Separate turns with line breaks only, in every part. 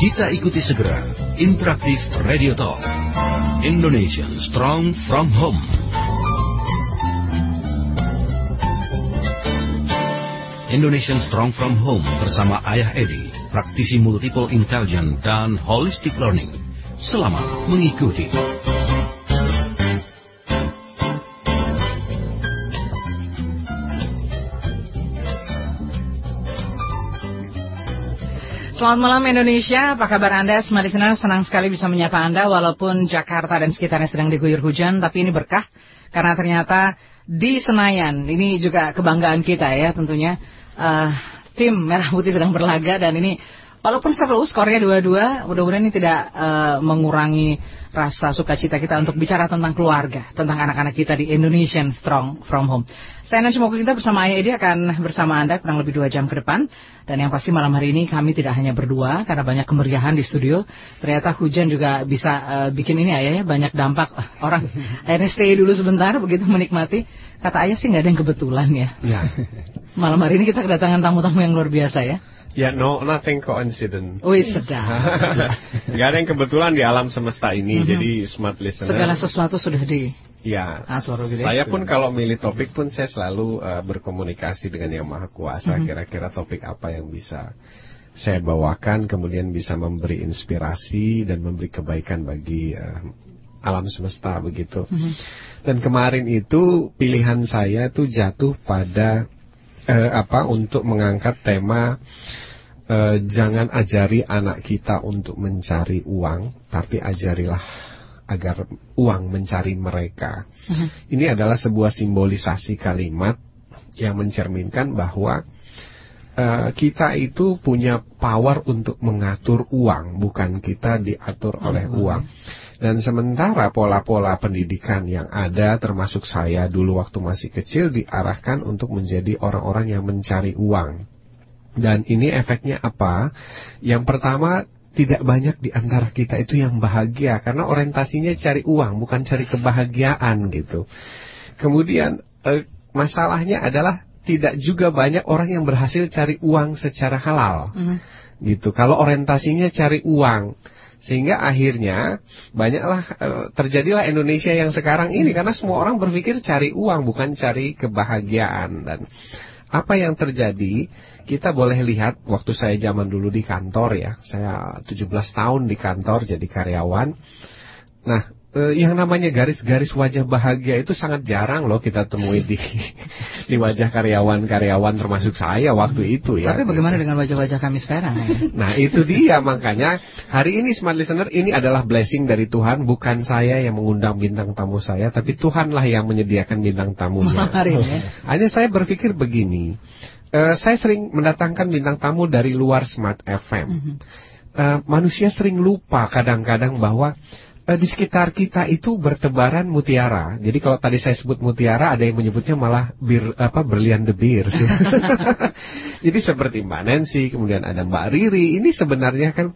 Kita ikuti segera Interaktif Radio Talk. Indonesian Strong from Home. Indonesian Strong from Home bersama Ayah Edi, praktisi multiple intelligence dan holistic learning. Selamat mengikuti.
Selamat malam Indonesia, apa kabar Anda? Semua listener senang sekali bisa menyapa Anda walaupun Jakarta dan sekitarnya sedang diguyur hujan, tapi ini berkah karena ternyata di Senayan, ini juga kebanggaan kita ya tentunya, uh, tim Merah Putih sedang berlaga dan ini Walaupun seru, skornya dua-dua, mudah-mudahan ini tidak uh, mengurangi rasa sukacita kita untuk bicara tentang keluarga, tentang anak-anak kita di Indonesian Strong From Home. Saya Nancy Moko kita bersama Ayah Edi akan bersama Anda kurang lebih dua jam ke depan. Dan yang pasti malam hari ini kami tidak hanya berdua, karena banyak kemeriahan di studio. Ternyata hujan juga bisa uh, bikin ini Ayah ya, banyak dampak. Orang akhirnya stay dulu sebentar, begitu menikmati. Kata Ayah sih nggak ada yang kebetulan ya. ya. malam hari ini kita kedatangan tamu-tamu yang luar biasa ya.
Ya, no, nothing coincident.
Wih, sedap.
Gak ada yang kebetulan di alam semesta ini, mm -hmm. jadi smart listener.
Segala sesuatu sudah di.
Ya, saya pun kalau milih topik pun saya selalu uh, berkomunikasi dengan yang maha kuasa. Mhm. Kira-kira topik apa yang bisa saya bawakan, kemudian bisa memberi inspirasi dan memberi kebaikan bagi uh, alam semesta begitu. Mm -hmm. Dan kemarin itu pilihan saya tuh jatuh pada uh, apa untuk mengangkat tema uh, jangan ajari anak kita untuk mencari uang, tapi ajarilah agar uang mencari mereka. Uh -huh. Ini adalah sebuah simbolisasi kalimat yang mencerminkan bahwa uh, kita itu punya power untuk mengatur uang, bukan kita diatur oleh uh -huh. uang. Dan sementara pola-pola pendidikan yang ada termasuk saya dulu waktu masih kecil diarahkan untuk menjadi orang-orang yang mencari uang. Dan ini efeknya apa? Yang pertama tidak banyak di antara kita itu yang bahagia karena orientasinya cari uang bukan cari kebahagiaan gitu. Kemudian eh, masalahnya adalah tidak juga banyak orang yang berhasil cari uang secara halal. Mm. Gitu. Kalau orientasinya cari uang sehingga akhirnya banyaklah eh, terjadilah Indonesia yang sekarang ini karena semua orang berpikir cari uang bukan cari kebahagiaan dan apa yang terjadi? Kita boleh lihat waktu saya zaman dulu di kantor ya. Saya 17 tahun di kantor jadi karyawan. Nah uh, yang namanya garis-garis wajah bahagia itu sangat jarang loh kita temui di di wajah karyawan-karyawan termasuk saya waktu itu ya.
Tapi bagaimana dengan wajah-wajah kami sekarang? Ya?
Nah itu dia makanya hari ini smart listener ini adalah blessing dari Tuhan bukan saya yang mengundang bintang tamu saya tapi Tuhanlah yang menyediakan bintang tamunya. Ya. Hanya saya berpikir begini, uh, saya sering mendatangkan bintang tamu dari luar smart FM. Uh, mhm. eh, manusia sering lupa kadang-kadang bahwa di sekitar kita itu bertebaran mutiara. Jadi kalau tadi saya sebut mutiara, ada yang menyebutnya malah bir apa berlian the beers. Jadi seperti Mbak Nancy, kemudian ada Mbak Riri. Ini sebenarnya kan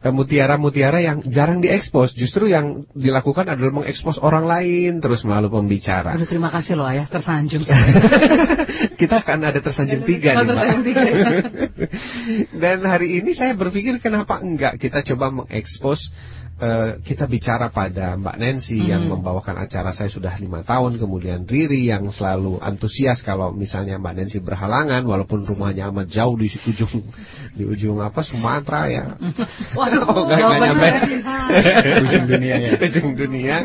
eh, mutiara-mutiara yang jarang diekspos. Justru yang dilakukan adalah mengekspos orang lain terus melalui pembicara.
Aduh, terima kasih loh ya, tersanjung.
Kita akan ada tersanjung tiga nih, Mbak. Ya. Dan hari ini saya berpikir kenapa enggak kita coba mengekspos Uh, kita bicara pada Mbak Nancy hmm. yang membawakan acara saya sudah lima tahun, kemudian Riri yang selalu antusias kalau misalnya Mbak Nancy berhalangan, walaupun rumahnya amat jauh di ujung di ujung apa Sumatera ya.
Waduh, oh, gak, gak nyampe
ujung dunia ya. ujung dunia.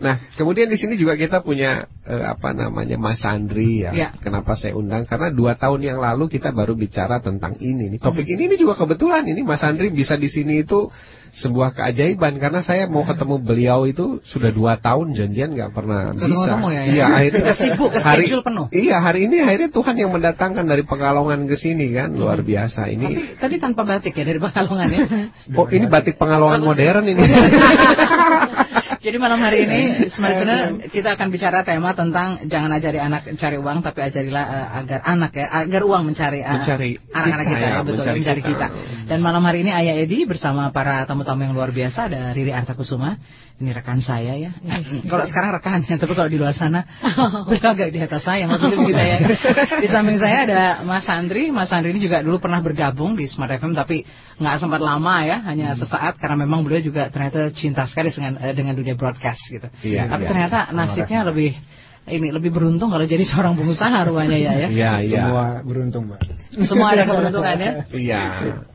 Nah, kemudian di sini juga kita punya uh, apa namanya Mas Andri ya. ya. Kenapa saya undang? Karena dua tahun yang lalu kita baru bicara tentang ini. Nih, topik hmm. ini, ini juga kebetulan ini Mas Andri bisa di sini itu sebuah keajaiban karena saya mau ketemu beliau itu sudah dua tahun janjian nggak pernah bisa.
Ketemu ya, ya?
Iya,
akhirnya sibuk, hari penuh.
Iya, hari ini akhirnya Tuhan yang mendatangkan dari Pekalongan ke sini kan, luar hmm. biasa ini.
Tapi tadi tanpa batik ya dari Pekalongan ya.
oh, ini batik Pekalongan modern ini.
Jadi malam hari ini sebenarnya kita akan bicara tema tentang jangan ajari anak cari uang tapi ajarilah uh, agar anak ya agar uang mencari uh,
mencari
anak-anak kita, kita ya, betul mencari, mencari kita. kita. Dan malam hari ini Ayah Edi bersama para tamu-tamu yang luar biasa ada Riri Artakusuma ini rekan saya ya. kalau sekarang rekan ya, tapi kalau di luar sana beliau agak di atas saya maksudnya begitu ya. Di samping saya ada Mas Andri. Mas Andri ini juga dulu pernah bergabung di Smart FM tapi nggak sempat lama ya, hanya hmm. sesaat karena memang beliau juga ternyata cinta sekali dengan eh, dengan dunia broadcast gitu. Iya, Tapi iya. ternyata nasibnya lebih ini lebih beruntung kalau jadi seorang pengusaha ruangnya ya ya.
Iya,
iya. Semua beruntung, Mbak.
Semua ada keberuntungan ya.
Iya.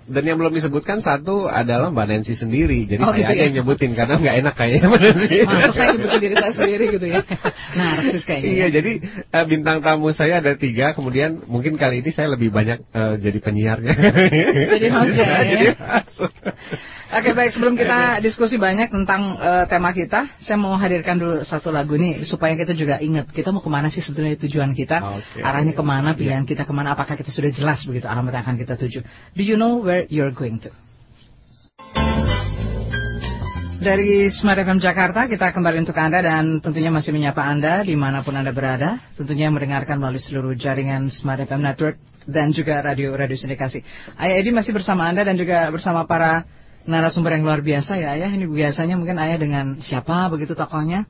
Dan yang belum disebutkan satu adalah Mbak Nancy sendiri. Jadi oh, saya gitu ya? yang nyebutin karena nggak enak kayaknya Mbak Nancy.
Masuk saya nyebutin diri saya sendiri gitu ya. Nah, persis kayaknya.
Iya, jadi uh, bintang tamu saya ada tiga, kemudian mungkin kali ini saya lebih banyak uh, jadi penyiarnya.
Jadi host ya. jadi Oke baik sebelum kita diskusi banyak tentang uh, tema kita, saya mau hadirkan dulu satu lagu nih supaya kita juga ingat kita mau ke mana sih sebetulnya tujuan kita, okay. arahnya ke mana, pilihan yeah. kita ke mana, apakah kita sudah jelas begitu alamat yang akan kita tuju. Do you know where you're going to? Dari Smart FM Jakarta kita kembali untuk Anda dan tentunya masih menyapa Anda di mana pun Anda berada. Tentunya mendengarkan melalui seluruh jaringan Smart FM Network dan juga radio-radio sindikasi. Ayah Edi masih bersama Anda dan juga bersama para narasumber yang luar biasa ya ayah. Ini biasanya mungkin ayah dengan siapa begitu tokohnya?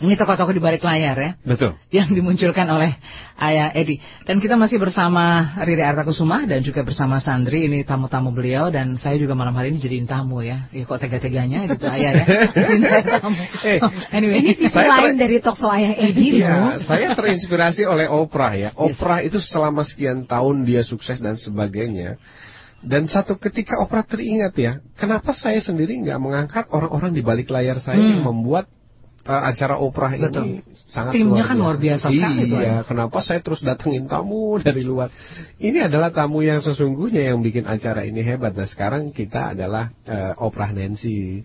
Ini tokoh-tokoh di balik layar ya.
Betul.
Yang dimunculkan oleh Ayah Edi. Dan kita masih bersama Riri Artakusuma dan juga bersama Sandri. Ini tamu-tamu beliau dan saya juga malam hari ini jadiin tamu ya. Ya kok tega-teganya gitu Ayah ya. tamu.
Eh, anyway. Ini sisi lain dari talkshow Ayah Edi
ya, Saya terinspirasi oleh Oprah ya. Oprah yes. itu selama sekian tahun dia sukses dan sebagainya. Dan satu ketika Oprah teringat ya, kenapa saya sendiri nggak mengangkat orang-orang di balik layar saya hmm. yang membuat uh, acara Oprah Betul. ini sangat
Timnya luar kan luar biasa sekali
Iya, kenapa saya terus datengin tamu dari luar? Ini adalah tamu yang sesungguhnya yang bikin acara ini hebat. Nah, sekarang kita adalah uh, Oprah Nancy.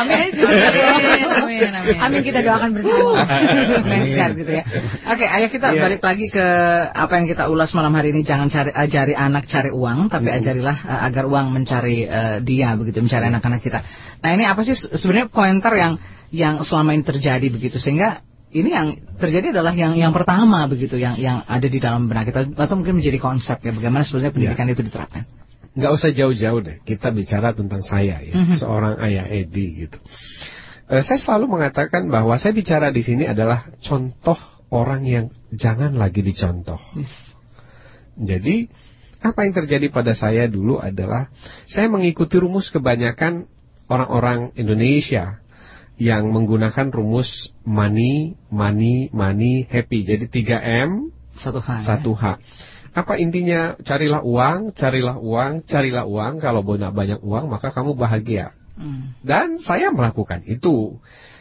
amin. amin. Amin, amin. Amin kita doakan bersama. Amin gitu ya. Oke, ayo kita yeah. balik lagi ke apa yang kita ulas malam hari ini. Jangan cari ajari anak cari uang, tapi ajarilah uh, agar uang mencari uh, dia begitu, mencari anak-anak kita. Nah, ini apa sih sebenarnya pointer yang yang selama ini terjadi begitu sehingga ini yang terjadi adalah yang yang pertama begitu yang yang ada di dalam benak kita atau mungkin menjadi konsep ya bagaimana sebenarnya pendidikan ya. itu diterapkan.
Nggak usah jauh-jauh deh kita bicara tentang saya ya mm -hmm. seorang ayah Edi gitu. Uh, saya selalu mengatakan bahwa saya bicara di sini adalah contoh orang yang jangan lagi dicontoh. Yes. Jadi apa yang terjadi pada saya dulu adalah saya mengikuti rumus kebanyakan orang-orang Indonesia yang menggunakan rumus money, money, money, happy. Jadi 3M,
satu H.
Satu H. Apa intinya? Carilah uang, carilah uang, carilah uang. Kalau banyak uang, maka kamu bahagia. Hmm. Dan saya melakukan itu.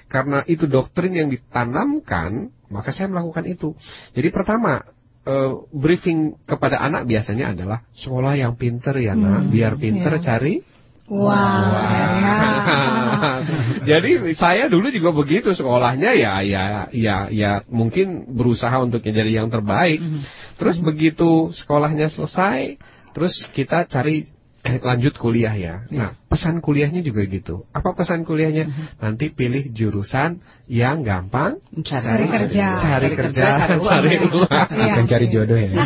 Karena itu doktrin yang ditanamkan, maka saya melakukan itu. Jadi pertama, uh, briefing kepada anak biasanya adalah sekolah yang pinter ya nak, hmm, biar pinter yeah. cari
Wow.
wow. jadi saya dulu juga begitu sekolahnya ya ya ya ya mungkin berusaha untuk jadi yang terbaik. Mm -hmm. Terus begitu sekolahnya selesai, terus kita cari lanjut kuliah ya. Iya. Nah, pesan kuliahnya juga gitu. Apa pesan kuliahnya? Mm-hmm. Nanti pilih jurusan yang gampang
cari, cari kerja,
cari, kerja, cari uang, cari
uang. Ya. Bukan cari jodoh ya.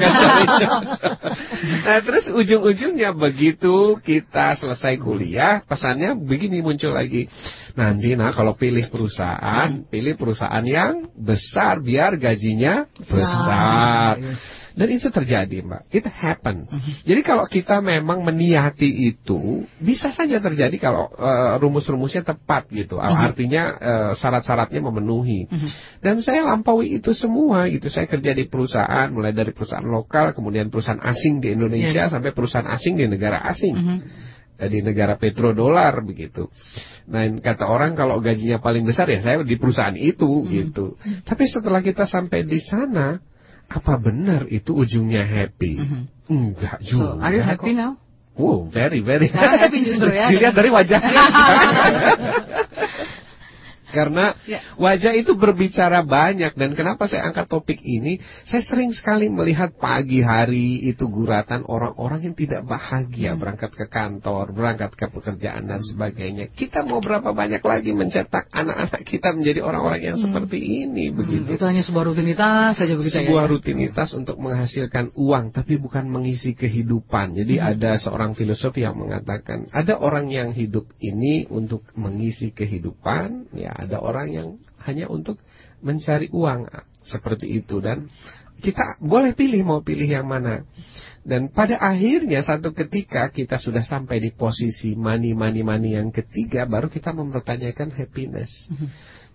nah, terus ujung-ujungnya begitu kita selesai kuliah, pesannya begini muncul lagi. Nanti nah kalau pilih perusahaan, pilih perusahaan yang besar biar gajinya besar. Dan itu terjadi, Mbak. It happen. Mhm. -huh. Jadi kalau kita memang meniati itu, bisa saja terjadi kalau uh, rumus-rumusnya tepat gitu. Mhm. -huh. Artinya uh, syarat-syaratnya memenuhi. Uh mhm. -huh. Dan saya lampaui itu semua gitu. Saya kerja di perusahaan, mulai dari perusahaan lokal, kemudian perusahaan asing di Indonesia, yeah. sampai perusahaan asing di negara asing. Uh -huh di negara petrodolar begitu. Nah, kata orang kalau gajinya paling besar ya saya di perusahaan itu hmm. gitu. Tapi setelah kita sampai di sana, apa benar itu ujungnya happy? Mm -hmm. Enggak juga.
So, are you happy now?
Wow, very, very.
Happy justru ya.
Dilihat dari wajahnya. karena ya. wajah itu berbicara banyak dan kenapa saya angkat topik ini? Saya sering sekali melihat pagi hari itu guratan orang-orang yang tidak bahagia hmm. berangkat ke kantor, berangkat ke pekerjaan dan sebagainya. Kita mau berapa banyak lagi mencetak anak-anak kita menjadi orang-orang yang hmm. seperti ini hmm. begitu.
Itu hanya sebuah rutinitas saja begitu
Sebuah ya? rutinitas untuk menghasilkan uang tapi bukan mengisi kehidupan. Jadi hmm. ada seorang filosof yang mengatakan ada orang yang hidup ini untuk mengisi kehidupan, ya ada orang yang hanya untuk mencari uang seperti itu dan kita boleh pilih mau pilih yang mana. Dan pada akhirnya satu ketika kita sudah sampai di posisi money money money yang ketiga baru kita mempertanyakan happiness. Mhm.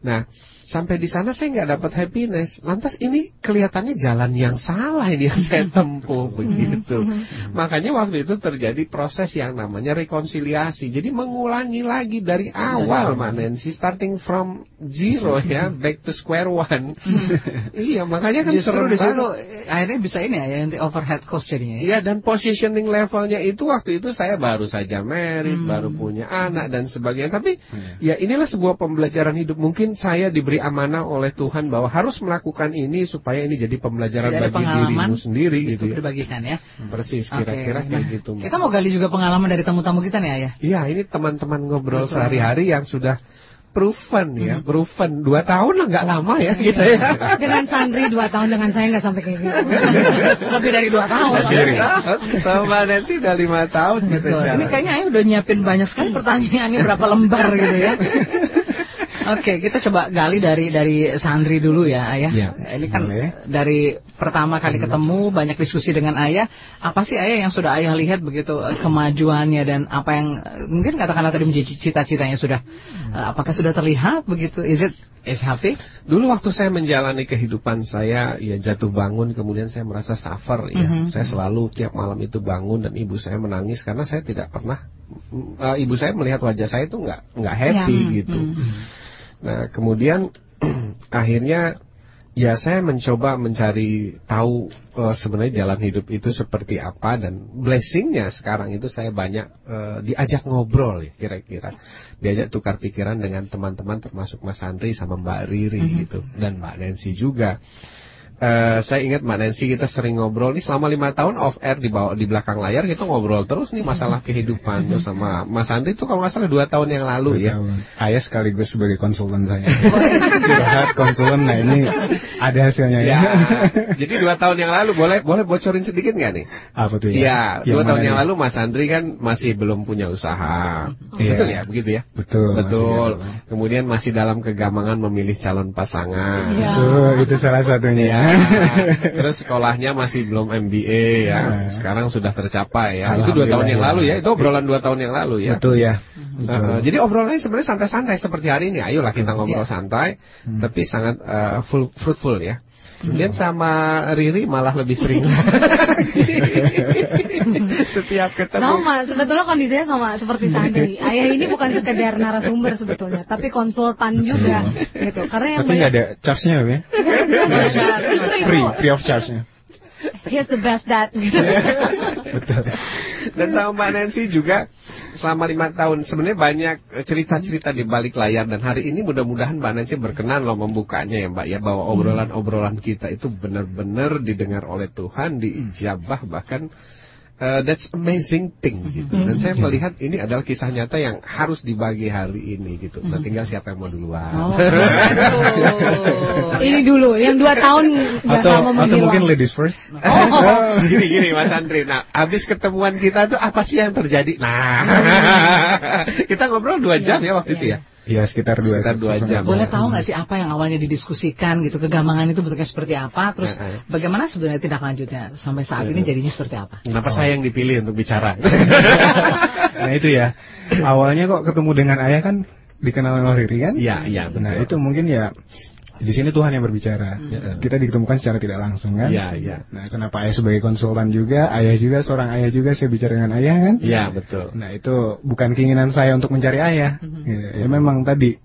Nah, sampai di sana saya nggak dapat happiness. Lantas ini kelihatannya jalan yang salah ini yang saya tempuh hmm. begitu. Hmm. Makanya waktu itu terjadi proses yang namanya rekonsiliasi. Jadi mengulangi lagi dari awal Nancy, starting from zero ya, back to square one. Hmm. iya, makanya kan
Justru di situ akhirnya bisa ini ya, yang overhead cost jadinya.
Ya? Iya, dan positioning levelnya itu waktu itu saya baru saja married, hmm. baru punya anak dan sebagainya. Tapi ya inilah sebuah pembelajaran hidup mungkin saya diberi amanah oleh Tuhan bahwa harus melakukan ini supaya ini jadi pembelajaran jadi bagi dirimu sendiri gitu ya.
Dibagikan ya.
Persis kira-kira okay. kayak gitu.
Kita mau gali juga pengalaman dari tamu-tamu kita nih ya.
Iya, ini teman-teman ngobrol sehari-hari yang sudah proven ya, hmm. proven dua tahun lah nggak lama ya gitu ya.
Dengan Sandri dua tahun dengan saya nggak sampai kayak gitu.
Lebih dari dua tahun.
Sama Nancy udah lima tahun gitu.
Ini kayaknya udah nyiapin banyak sekali pertanyaannya berapa lembar gitu ya. Oke, kita coba gali dari dari Sandri dulu ya, Ayah. Ya, Ini kan boleh. dari pertama kali ketemu banyak diskusi dengan Ayah. Apa sih Ayah yang sudah Ayah lihat begitu eh, kemajuannya dan apa yang eh, mungkin katakanlah tadi menjadi cita-citanya sudah uh, apakah sudah terlihat begitu? Is it happy?
Dulu waktu saya menjalani kehidupan saya ya jatuh bangun kemudian saya merasa suffer ya. Mm -hmm. Saya selalu tiap malam itu bangun dan ibu saya menangis karena saya tidak pernah uh, ibu saya melihat wajah saya itu nggak nggak happy ya. gitu. Mm -hmm. Nah, kemudian akhirnya ya saya mencoba mencari tahu uh, sebenarnya jalan hidup itu seperti apa dan blessingnya sekarang itu saya banyak uh, diajak ngobrol ya kira-kira diajak tukar pikiran dengan teman-teman termasuk Mas Andri sama Mbak Riri mm -hmm. gitu dan Mbak Nancy juga Uh, saya ingat Mbak Nancy kita sering ngobrol nih selama lima tahun off air di bawah di belakang layar kita ngobrol terus nih masalah kehidupan tuh sama Mas Andri itu kalau nggak salah dua tahun yang lalu ya.
Ayah sekaligus sebagai konsultan saya. Curhat konsultan nah ini ada hasilnya ya. ya.
Jadi dua tahun yang lalu boleh boleh bocorin sedikit nggak nih?
Apa tuh
ya? Iya dua tahun yang lalu Mas Andri kan masih belum punya usaha. Ya. Betul ya begitu ya.
Betul.
Betul. Kemudian masih dalam kegamangan memilih calon pasangan.
Ya. Betul itu salah satunya ya.
terus sekolahnya masih belum MBA ya. Nah. Sekarang sudah tercapai ya. Itu dua tahun yang lalu ya. Itu obrolan dua tahun yang lalu ya.
Betul ya.
Uh, jadi obrolannya sebenarnya santai-santai seperti hari ini. Ayolah kita ngobrol yeah. santai, hmm. tapi sangat uh, full, fruitful ya. Kemudian sama Riri malah lebih sering Setiap ketemu
Sama, sebetulnya kondisinya sama seperti Sandri Ayah ini bukan sekedar narasumber sebetulnya Tapi konsultan juga gitu. Karena
yang Tapi nggak ada charge-nya ya? Free, free of charge-nya
He's the best dad.
Betul. Dan sama Mbak Nancy juga selama lima tahun sebenarnya banyak cerita-cerita di balik layar. Dan hari ini mudah-mudahan Mbak Nancy berkenan loh membukanya ya Mbak ya bahwa obrolan-obrolan kita itu benar-benar didengar oleh Tuhan, diijabah bahkan uh, that's amazing thing gitu. Dan saya melihat ini adalah kisah nyata yang harus dibagi hari ini gitu. Nah tinggal siapa yang mau duluan. Oh,
ini dulu, yang dua tahun
atau, atau mungkin ladies first.
Oh, oh. gini gini Mas Andri. Nah habis ketemuan kita tuh apa sih yang terjadi? Nah kita ngobrol dua jam ya waktu itu ya.
Iya sekitar dua,
sekitar dua jam.
Boleh tahu nggak sih apa yang awalnya didiskusikan gitu kegamangan itu bentuknya seperti apa, terus nah, bagaimana sebenarnya tindak lanjutnya sampai saat ini jadinya seperti apa?
Kenapa oh. saya yang dipilih untuk bicara?
nah itu ya awalnya kok ketemu dengan ayah kan dikenal oleh Riri kan?
Iya iya.
Nah itu mungkin ya di sini Tuhan yang berbicara. Hmm. Kita ditemukan secara tidak langsung kan?
Iya, iya.
Nah, kenapa ayah sebagai konsultan juga, ayah juga seorang ayah juga saya bicara dengan ayah kan?
Iya, betul.
Nah, itu bukan keinginan saya untuk mencari ayah. Hmm. Ya, ya memang tadi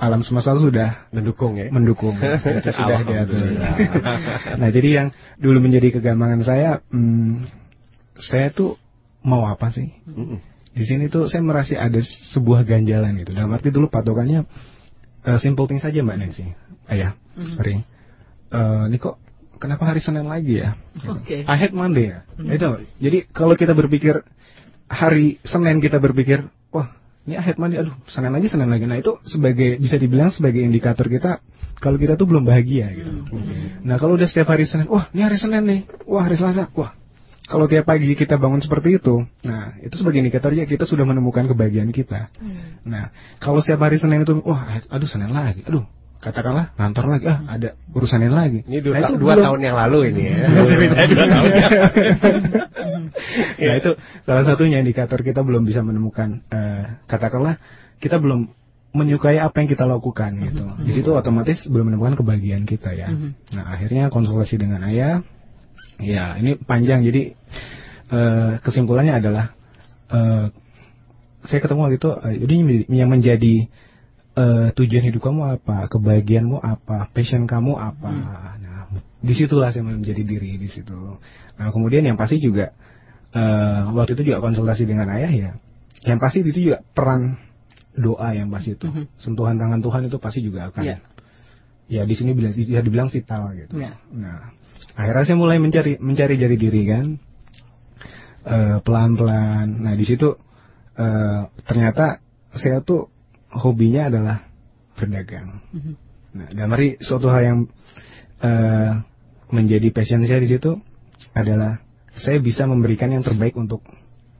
alam semesta sudah
mendukung ya.
Mendukung. itu sudah diatur. nah, jadi yang dulu menjadi kegamangan saya, hmm, saya tuh mau apa sih? Hmm. Di sini tuh saya merasa ada sebuah ganjalan gitu. Dalam arti dulu patokannya uh, simple thing saja Mbak Nancy. Ayah, mm -hmm. Uh, ini kok kenapa hari Senin lagi ya?
Oke. Okay.
I hate Monday ya. Mm -hmm. Itu. Jadi kalau kita berpikir hari Senin kita berpikir, wah ini I hate Monday, aduh Senin lagi Senin lagi. Nah itu sebagai bisa dibilang sebagai indikator kita kalau kita tuh belum bahagia gitu. Mm -hmm. Nah kalau udah setiap hari Senin, wah ini hari Senin nih, wah hari Selasa, wah kalau tiap pagi kita bangun seperti itu, nah itu sebagai indikatornya kita sudah menemukan kebahagiaan kita. Hmm. Nah, kalau setiap hari Senin itu, wah, aduh Senin lagi, aduh katakanlah kantor lagi ah ada urusan yang lagi.
Ini dua, nah, itu dua tahun yang lalu ini ya. Dua tahun.
Ya itu salah satunya indikator kita belum bisa menemukan uh, katakanlah kita belum menyukai apa yang kita lakukan gitu. Mm -hmm. di situ otomatis belum menemukan kebahagiaan kita ya. Mm -hmm. nah akhirnya konsultasi dengan ayah. Ya ini panjang. Jadi uh, kesimpulannya adalah uh, saya ketemu waktu itu uh, jadi yang menjadi uh, tujuan hidup kamu apa, kebahagiaanmu apa, passion kamu apa. Hmm. Nah, di situlah saya menjadi diri di situ. Nah, kemudian yang pasti juga uh, waktu itu juga konsultasi dengan ayah ya. Yang pasti itu juga peran doa yang pasti itu. Hmm. Sentuhan tangan Tuhan itu pasti juga akan. Yeah. Ya di sini bisa dibilang vital gitu. Yeah. Nah, akhirnya saya mulai mencari mencari jari diri kan. Uh, pelan-pelan. Nah, di situ uh, ternyata saya tuh hobinya adalah berdagang. Mm-hmm. Nah, dan mari suatu hal yang uh, menjadi passion saya di situ adalah saya bisa memberikan yang terbaik untuk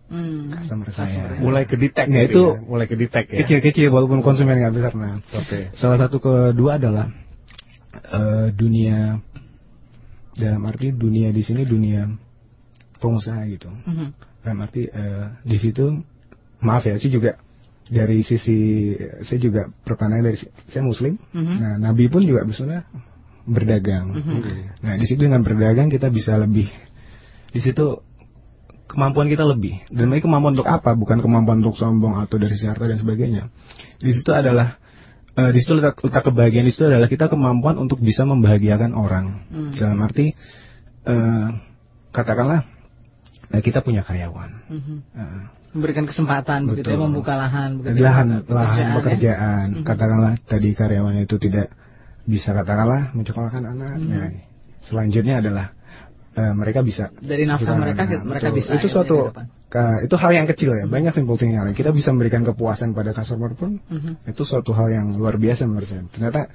hmm. customer saya.
Mulai ke detect
nah, itu
ya. mulai ke detect
ya. Kecil-kecil walaupun konsumen nggak besar. Nah, okay. salah satu kedua adalah uh, dunia dalam arti dunia di sini dunia pengusaha gitu. Mm -hmm. Dalam arti uh, di situ maaf ya sih juga dari sisi saya juga berpandangan dari saya muslim mm-hmm. nah nabi pun juga misalnya berdagang mm-hmm. nah di situ dengan berdagang kita bisa lebih di situ kemampuan kita lebih dan ini kemampuan untuk apa bukan kemampuan untuk sombong atau dari sisi harta dan sebagainya di situ adalah uh, di situ letak, letak kebahagiaan di situ adalah kita kemampuan untuk bisa membahagiakan orang mm. dalam arti uh, katakanlah uh, kita punya karyawan mm-hmm. uh,
memberikan kesempatan Betul. begitu ya membuka lahan
begitu ya, lahan pekerjaan, lahan pekerjaan ya? katakanlah tadi karyawannya itu tidak bisa katakanlah mencekolahkan anak mm -hmm. selanjutnya adalah uh, mereka bisa
dari nafkah mereka nah, mereka betul. bisa
itu suatu itu hal yang kecil ya banyak simple thing yang kita bisa memberikan kepuasan pada customer pun mm -hmm. itu suatu hal yang luar biasa menurut saya ternyata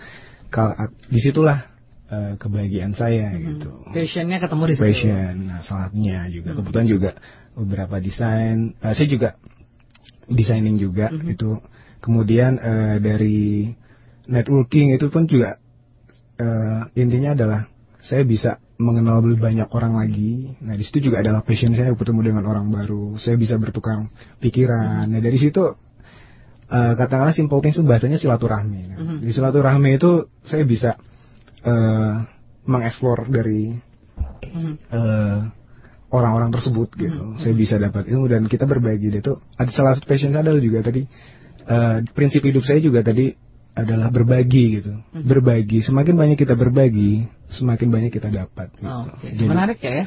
kalau di situlah uh, kebahagiaan saya mm -hmm. gitu
passionnya ketemu di
situ passion nah salahnya juga mm -hmm. kebetulan juga beberapa desain. Uh, saya juga designing juga mm -hmm. itu. Kemudian uh, dari networking itu pun juga uh, intinya adalah saya bisa mengenal lebih banyak orang lagi. Nah di situ juga adalah passion saya bertemu dengan orang baru. Saya bisa bertukar pikiran. Nah dari situ uh, katakanlah simple things itu bahasanya silaturahmi. Nah, mm -hmm. Di silaturahmi itu saya bisa uh, mengeksplor dari mm -hmm. uh, orang-orang tersebut gitu. Mm -hmm. Saya bisa dapat ilmu dan kita berbagi itu. Ada salah satu passion saya adalah juga tadi uh, prinsip hidup saya juga tadi adalah berbagi gitu. Mm -hmm. Berbagi. Semakin banyak kita berbagi, semakin banyak kita dapat. Gitu. Oh,
okay. Jadi, Menarik ya. ya?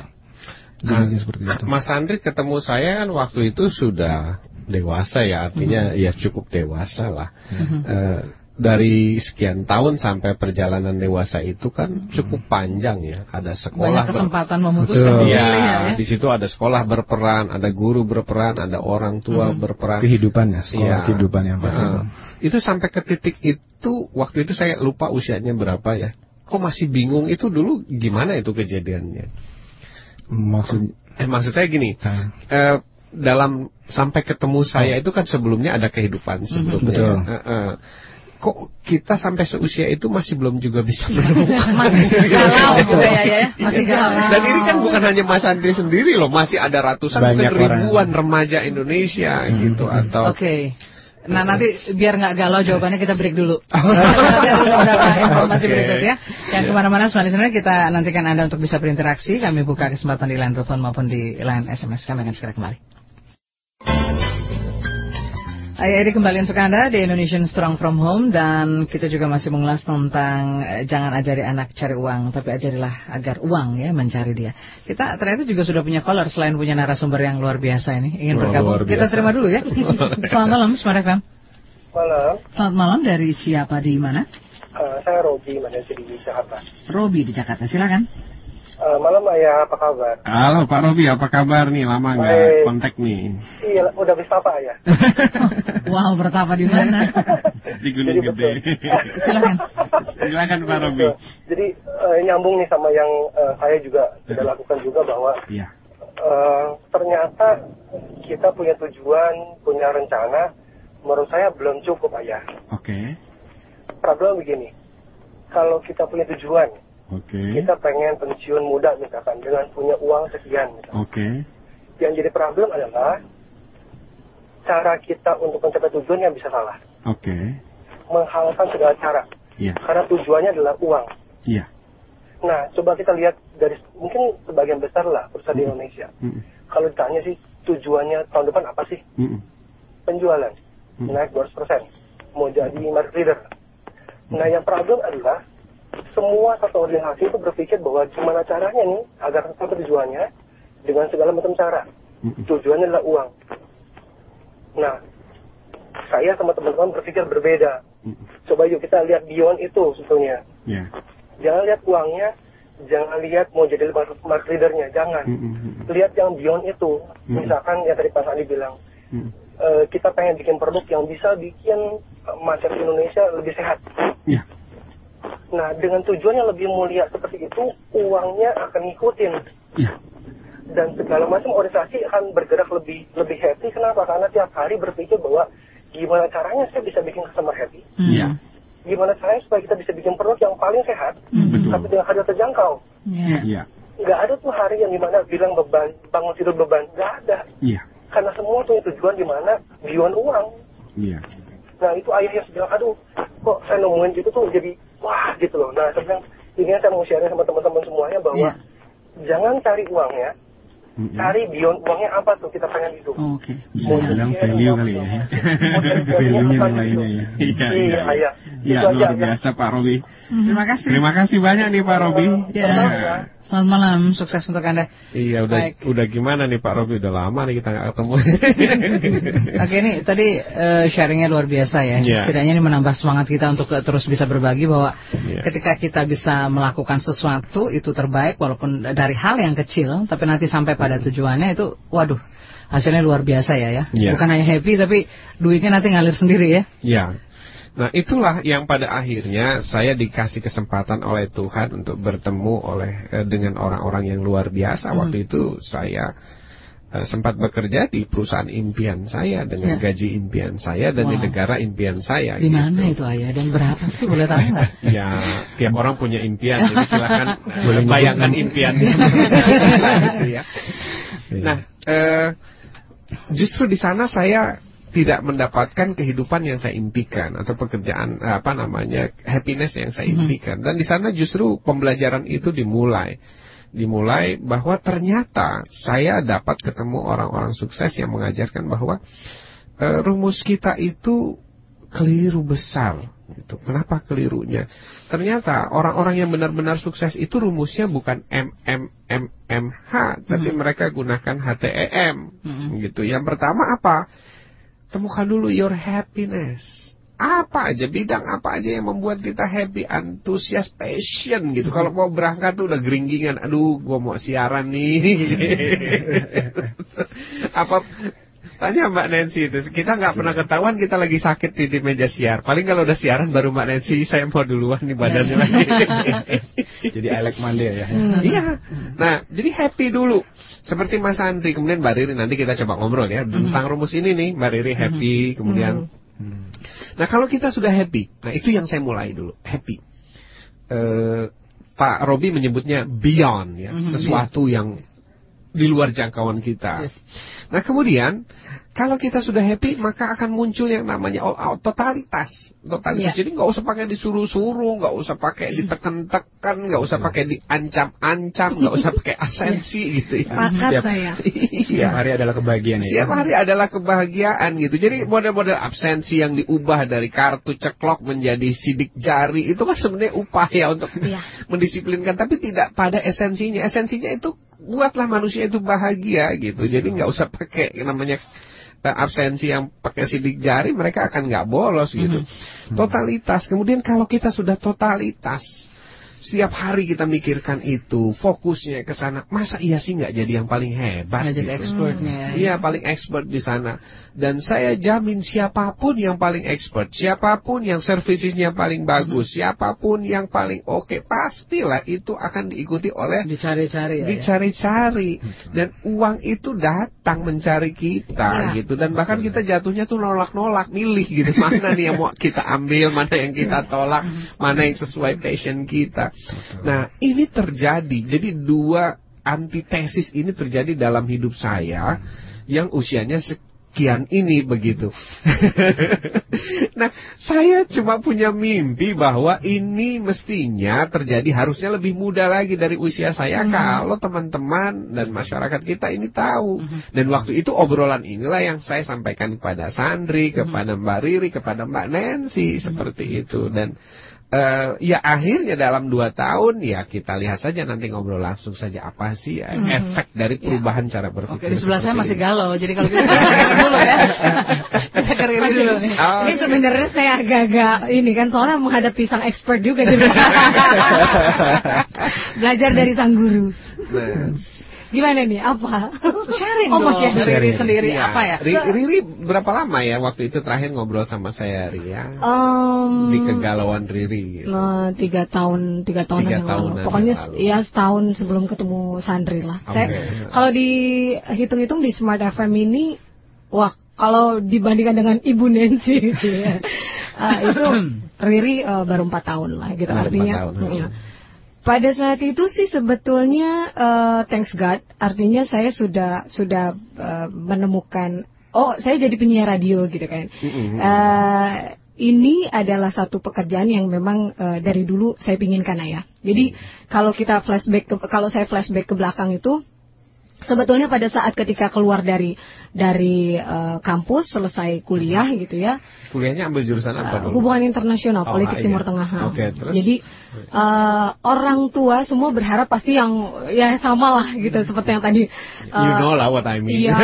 Nah, seperti itu. Mas Andri ketemu saya kan waktu itu sudah dewasa ya, artinya mm -hmm. ya cukup dewasa lah. Mm -hmm. uh, dari sekian tahun sampai perjalanan dewasa itu kan cukup panjang ya. Ada sekolah
Banyak kesempatan memutuskan
ya, ya. Di situ ada sekolah berperan, ada guru berperan, ada orang tua hmm. berperan.
Kehidupan ya, sekolah ya. kehidupan yang pasti.
Uh, itu sampai ke titik itu waktu itu saya lupa usianya berapa ya. Kok masih bingung itu dulu gimana itu kejadiannya?
Maksud
eh, maksud saya gini. Uh. Eh, dalam sampai ketemu saya itu kan sebelumnya ada kehidupan sebelumnya. Betul. Uh, uh, kok kita sampai seusia itu masih belum juga bisa menemukan
galau gitu ya, ya masih galau
dan ini kan bukan hanya Mas Andri sendiri loh masih ada ratusan Banyak ribuan orang. remaja Indonesia hmm. gitu atau
oke okay. Nah nanti biar nggak galau jawabannya kita break dulu. informasi okay. berikut ya. Yang ke mana-mana semuanya kita nantikan Anda untuk bisa berinteraksi. Kami buka kesempatan di line telepon maupun di line SMS. Kami akan segera kembali. Ayah Edi kembali untuk Anda di Indonesian Strong From Home dan kita juga masih mengulas tentang eh, jangan ajari anak cari uang tapi ajarilah agar uang ya mencari dia. Kita ternyata juga sudah punya caller selain punya narasumber yang luar biasa ini ingin bergabung. Kita terima dulu ya. Selamat malam Smart FM. Malam. Selamat malam dari siapa di mana?
Uh, saya Robi, mana di Jakarta.
Robi di Jakarta, silakan.
Uh, malam Ayah, apa kabar?
Halo Pak Robi, apa kabar nih? Lama nggak kontak nih.
Iya, udah bisa apa ya?
wow, bertapa di mana?
di Gunung Jadi, Gede.
Silakan.
Silakan Pak Robi.
Jadi uh, nyambung nih sama yang uh, saya juga sudah lakukan juga bahwa
Iya.
Uh, ternyata kita punya tujuan, punya rencana, menurut saya belum cukup ayah.
Oke. Okay.
Problem begini, kalau kita punya tujuan,
Okay.
Kita pengen pensiun muda misalkan dengan punya uang sekian.
Oke. Okay.
Yang jadi problem adalah cara kita untuk mencapai tujuan yang bisa salah.
Oke. Okay.
Menghalalkan segala cara.
Iya. Yeah.
Karena tujuannya adalah uang.
Iya. Yeah.
Nah, coba kita lihat dari mungkin sebagian besar lah perusahaan mm -hmm. di Indonesia. Mm -hmm. Kalau ditanya sih tujuannya tahun depan apa sih? Mm -hmm. Penjualan mm -hmm. naik 200%. Mau jadi market leader. Nah, yang problem adalah semua satu organisasi itu berpikir bahwa gimana caranya nih agar sampai tujuannya dengan segala macam cara. Tujuannya adalah uang. Nah, saya sama teman-teman berpikir berbeda. Coba yuk kita lihat beyond itu sebetulnya.
Yeah.
Jangan lihat uangnya, jangan lihat mau jadi market leadernya, jangan. Lihat yang beyond itu. Misalkan yang tadi Pak Sandi bilang, uh, kita pengen bikin produk yang bisa bikin masyarakat Indonesia lebih sehat.
Yeah
Nah, dengan tujuan yang lebih mulia seperti itu, uangnya akan ngikutin.
Ya.
Dan segala macam organisasi akan bergerak lebih lebih happy. Kenapa? Karena tiap hari berpikir bahwa gimana caranya saya bisa bikin customer happy.
Ya.
Gimana caranya supaya kita bisa bikin produk yang paling sehat,
hmm.
tapi dengan harga terjangkau.
Ya. Ya.
Gak ada tuh hari yang di mana bilang beban, bangun tidur beban. Gak ada.
Ya.
Karena semua punya tujuan di mana beyond uang.
Iya.
Nah itu ayah yang bilang, aduh, kok saya nemuin gitu tuh jadi wah gitu loh. Nah sebenarnya ini saya mau share sama teman-teman semuanya bahwa yeah. jangan cari uangnya, mm-hmm. cari beyond uangnya apa tuh kita pengen itu.
Oh, Oke, okay. bisa bilang value kali ya. Value-nya yang lainnya ya.
Iya, iya, iya.
Iya, luar biasa Pak Robi.
Terima kasih.
Terima kasih banyak nih Pak Robi.
Ya. Selamat malam, sukses untuk Anda.
Iya, udah Baik. udah gimana nih Pak Robi? Udah lama nih kita nggak ketemu.
Oke, ini tadi uh, sharingnya luar biasa ya. Yeah. Setidaknya ini menambah semangat kita untuk uh, terus bisa berbagi bahwa yeah. ketika kita bisa melakukan sesuatu itu terbaik walaupun dari hal yang kecil, tapi nanti sampai pada tujuannya itu, waduh, hasilnya luar biasa ya ya. Yeah. Bukan hanya happy tapi duitnya nanti ngalir sendiri ya.
Iya. Yeah. Nah itulah yang pada akhirnya saya dikasih kesempatan oleh Tuhan untuk bertemu oleh eh, dengan orang-orang yang luar biasa. Hmm. Waktu itu saya eh, sempat bekerja di perusahaan impian saya dengan ya. gaji impian saya dan wow. di negara impian saya.
Di mana gitu. itu ayah dan berapa sih boleh tahu nggak?
ya tiap orang punya impian, jadi silakan boleh bayangkan impiannya. gitu ya. Nah eh, justru di sana saya tidak mendapatkan kehidupan yang saya impikan atau pekerjaan apa namanya happiness yang saya mm-hmm. impikan dan di sana justru pembelajaran itu dimulai dimulai bahwa ternyata saya dapat ketemu orang-orang sukses yang mengajarkan bahwa e, rumus kita itu keliru besar gitu. Kenapa kelirunya? Ternyata orang-orang yang benar-benar sukses itu rumusnya bukan M M M M H, tapi hmm. mereka gunakan HTEM hmm. gitu. Yang pertama apa? Temukan dulu your happiness. Apa aja, bidang apa aja yang membuat kita happy, antusias, passion gitu. Kalau mau berangkat tuh udah geringgingan. Aduh, gue mau siaran nih. apa Tanya Mbak Nancy itu, kita nggak pernah ketahuan kita lagi sakit di, di meja siar. Paling kalau udah siaran baru Mbak Nancy, saya mau duluan nih badannya lagi.
jadi I like Monday ya.
Iya. Nah, jadi happy dulu. Seperti Mas Andri, kemudian Mbak Riri nanti kita coba ngobrol ya tentang rumus ini nih. Mbak Riri happy, kemudian. Nah, kalau kita sudah happy, nah itu yang saya mulai dulu, happy. Uh, Pak Robi menyebutnya beyond ya, sesuatu yang di luar jangkauan kita. Yes. Nah kemudian kalau kita sudah happy maka akan muncul yang namanya all out totalitas, totalitas. Yeah. Jadi nggak usah pakai disuruh-suruh, nggak usah pakai ditekan-tekan, nggak usah pakai diancam-ancam, nggak usah pakai asensi gitu
ya. Pakat saya.
Iya.
hari adalah kebahagiaan ya.
Setiap hari adalah kebahagiaan gitu. Jadi model-model absensi yang diubah dari kartu ceklok menjadi sidik jari itu kan sebenarnya upaya untuk yeah. mendisiplinkan, tapi tidak pada esensinya. Esensinya itu buatlah manusia itu bahagia gitu. Jadi nggak usah pakai namanya dan absensi yang pakai sidik jari mereka akan nggak bolos gitu. Totalitas. Kemudian kalau kita sudah totalitas, setiap hari kita mikirkan itu, fokusnya ke sana. Masa iya sih nggak jadi yang paling hebat?
Nggak jadi
gitu?
expertnya.
Iya paling expert di sana. Dan saya jamin siapa pun yang paling expert, siapa pun yang servisisnya paling bagus, siapa pun yang paling oke, pastilah itu akan diikuti oleh
Dicari-cari ya. ya?
dicari-cari dan uang itu datang mencari kita
Iya.
gitu dan bahkan kita jatuhnya tuh nolak-nolak milih gitu mana nih yang mau kita ambil mana yang kita tolak mana yang sesuai passion kita nah ini terjadi. Jadi dua antitesis ini terjadi dalam hidup saya yang usianya sekian ini begitu. Nah saya cuma punya mimpi bahwa ini mestinya terjadi harusnya lebih muda lagi dari usia saya. Kalau teman-teman dan masyarakat kita ini tahu. Dan waktu itu obrolan inilah yang saya sampaikan kepada Sandri, kepada Mbak Riri, kepada Mbak Nancy seperti itu. Dan eh, ya akhirnya dalam dua tahun ya kita lihat saja nanti ngobrol langsung saja apa sih eh, efek dari perubahan cara berpikir.
Oke, di sebelah saya masih galau. Jadi kalau gitu kita dengerin dulu ya. Kita dengerin dulu nih.
Oh,
Ini sebenarnya saya agak-agak ini kan soalnya menghadapi sang expert juga di rumah. Belajar dari sang guru.
nah.
Gimana nih? Apa?
Sharing
Oh, mau
dong.
sharing.
Riri sendiri
Iya.
apa ya?
Ri- Riri berapa lama ya waktu itu terakhir ngobrol sama saya Ria?
Em,
di kegalauan Riri gitu.
eh, tiga tahun tiga tahun
Tiga
yang lalu. Pokoknya
yang lalu.
ya setahun sebelum ketemu Sandri lah.
Oke.
Saya kalau dihitung-hitung di Smart FM ini, wah kalau dibandingkan dengan Ibu Nancy gitu ya, eh, itu Riri eh, baru empat tahun lah gitu
Baru
artinya.
tahun,
iya. Pada saat itu sih sebetulnya eh, thanks God, artinya saya sudah sudah eh, menemukan oh saya jadi penyiar radio gitu kan.
Mm-mm.
Eh, ini adalah satu pekerjaan yang memang eh, dari dulu saya pinginkan ayah. Jadi kalau kita flashback ke, kalau saya flashback ke belakang itu sebetulnya pada saat ketika keluar dari dari eh, kampus selesai kuliah gitu ya
Kuliahnya ambil jurusan apa
Uh,
dulu?
hubungan internasional
Oh,
politik
ah,
Timur
iya.
Tengah.
Oke, terus?
Jadi uh, orang tua semua berharap pasti yang ya sama lah gitu seperti yang tadi. uh,
You know lah what I mean.
Iya,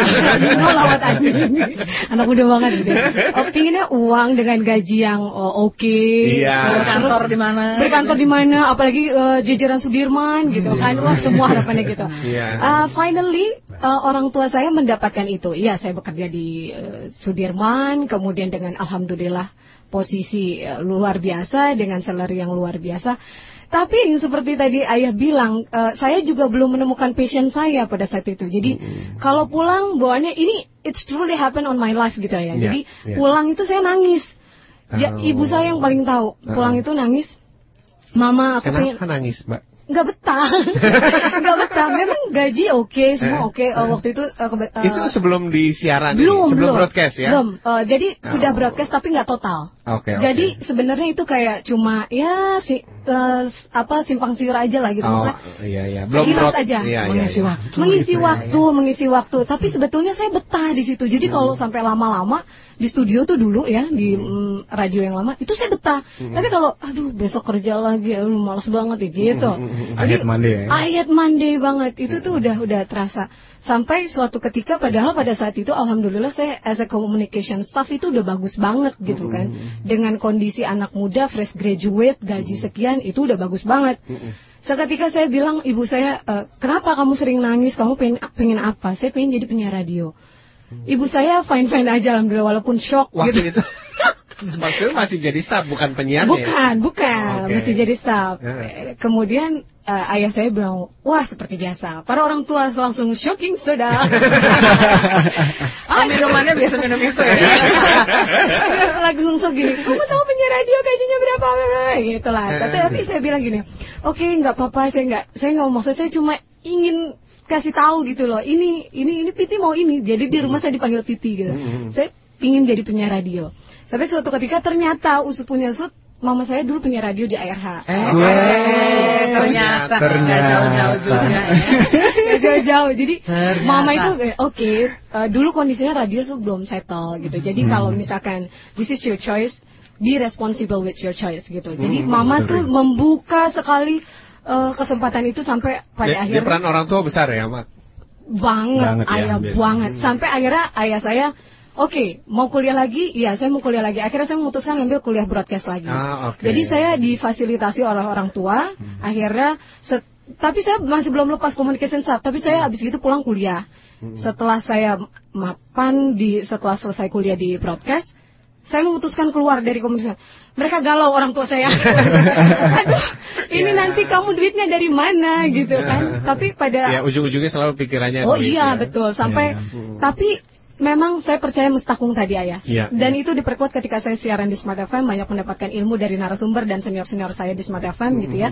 you know lah what I mean. Anak muda banget gitu. Oh, pinginnya uang dengan gaji yang oh, oke.
Iya.
Terus
Berkantor di mana?
Berkantor di mana? Apalagi uh, jajaran Sudirman gitu kan. Wah, semua harapannya gitu.
Iya.
Uh, finally uh, orang tua saya mendapatkan itu. Iya, saya bekerja di uh, Sudirman, kemudian dengan alhamdulillah posisi uh, luar biasa dengan salary yang luar biasa. Tapi yang seperti tadi ayah bilang, uh, saya juga belum menemukan passion saya pada saat itu. Jadi kalau pulang bawaannya ini it's truly happen on my life gitu ya.
Iya,
Jadi
iya.
pulang itu saya nangis. Ya,
Oh.
ibu saya yang paling tahu. Pulang
Oh.
itu nangis. Mama, aku pengen
Kenapa nangis, Mbak?
Nggak betah nggak betah memang gaji oke
Eh,
semua oke Eh,
eh.
waktu itu eh, kebe- eh,
Itu sebelum di siaran ini?
belum
sebelum
belum
broadcast ya?
belum Eh, jadi sudah
Oh.
broadcast tapi nggak total
Oke, oke.
jadi sebenarnya itu kayak cuma ya si eh, apa simpang siur aja lah gitu
Oh, iya iya. Belum broad-
aja
Iya, iya,
Mengisi
iya.
waktu.
mengisi
gitu ya,
waktu, mengisi waktu. Tapi sebetulnya saya betah di situ. Jadi kalau
Hmm.
sampai lama-lama di studio tuh dulu ya di mm, radio yang lama itu saya betah.
Hmm.
Tapi kalau aduh besok kerja lagi, aduh males banget ya gitu.
Hmm,
Ayat Monday ya?
Ayat Monday banget itu tuh udah udah terasa. Sampai suatu ketika padahal pada saat itu alhamdulillah saya as a communication staff itu udah bagus banget gitu kan. Dengan kondisi anak muda fresh graduate gaji sekian itu udah bagus banget. Seketika saya bilang ibu saya, "Eh, kenapa kamu sering nangis? Kamu pengen, pengen apa? Saya pengen jadi penyiar radio. Ibu saya fine fine aja alhamdulillah walaupun shock
Waktu
gitu.
itu itu masih jadi staff bukan penyiar ya?
Bukan, bukan,
Oke.
mesti jadi staff.
Ya.
Eh, Kemudian eh, ayah saya bilang, wah seperti biasa. Para orang tua langsung shocking sudah.
Oh, minumannya biasa minum itu ya.
langsung gini, kamu tahu penyiar radio gajinya berapa? Gitu lah. Tapi, tapi saya bilang gini, oke nggak apa-apa, saya nggak, saya nggak maksud saya cuma ingin kasih tahu gitu loh. Ini, ini, ini Piti mau ini. Jadi di rumah saya dipanggil Piti gitu.
Hmm.
Saya ingin jadi penyiar radio. Sampai suatu ketika ternyata usut punya usut, mama saya dulu penyiar radio di ARH.
Eh,
Gue-
ternyata
Ternyata.
jauh-jauh juga ya.
Jauh-jauh. Jadi
Ternyata.
mama itu eh, oke. eh, dulu kondisinya radio tuh belum settle gitu. Jadi kalau misalkan this is your choice, be responsible with your choice gitu. Jadi mama tuh membuka sekali eh, kesempatan itu sampai pada
Dia, dia
akhirnya
peran orang tua besar ya, Mak?
banget,
Banget ya,
ayah
biasanya.
banget. Sampai akhirnya ayah saya oke okay, mau kuliah lagi, iya saya mau kuliah lagi. Akhirnya saya memutuskan ambil kuliah broadcast lagi.
Ah, okay.
Jadi saya difasilitasi oleh orang tua. Hmm. Akhirnya, tapi saya masih belum lepas communication staff. Tapi saya hmm. habis itu pulang kuliah. Hmm. Setelah saya mapan di setelah selesai kuliah di broadcast, saya memutuskan keluar dari komunitas. Mereka galau orang tua saya. Aduh, ini yeah. nanti kamu duitnya dari mana gitu kan. Tapi pada
Ya, ujung-ujungnya selalu pikirannya
Oh iya, ya. betul. Sampai yeah. Hmm. tapi memang saya percaya mustakung tadi ayah.
Yeah.
Dan itu diperkuat ketika saya siaran di Smart FM banyak mendapatkan ilmu dari narasumber dan senior-senior saya di Smart FM gitu ya.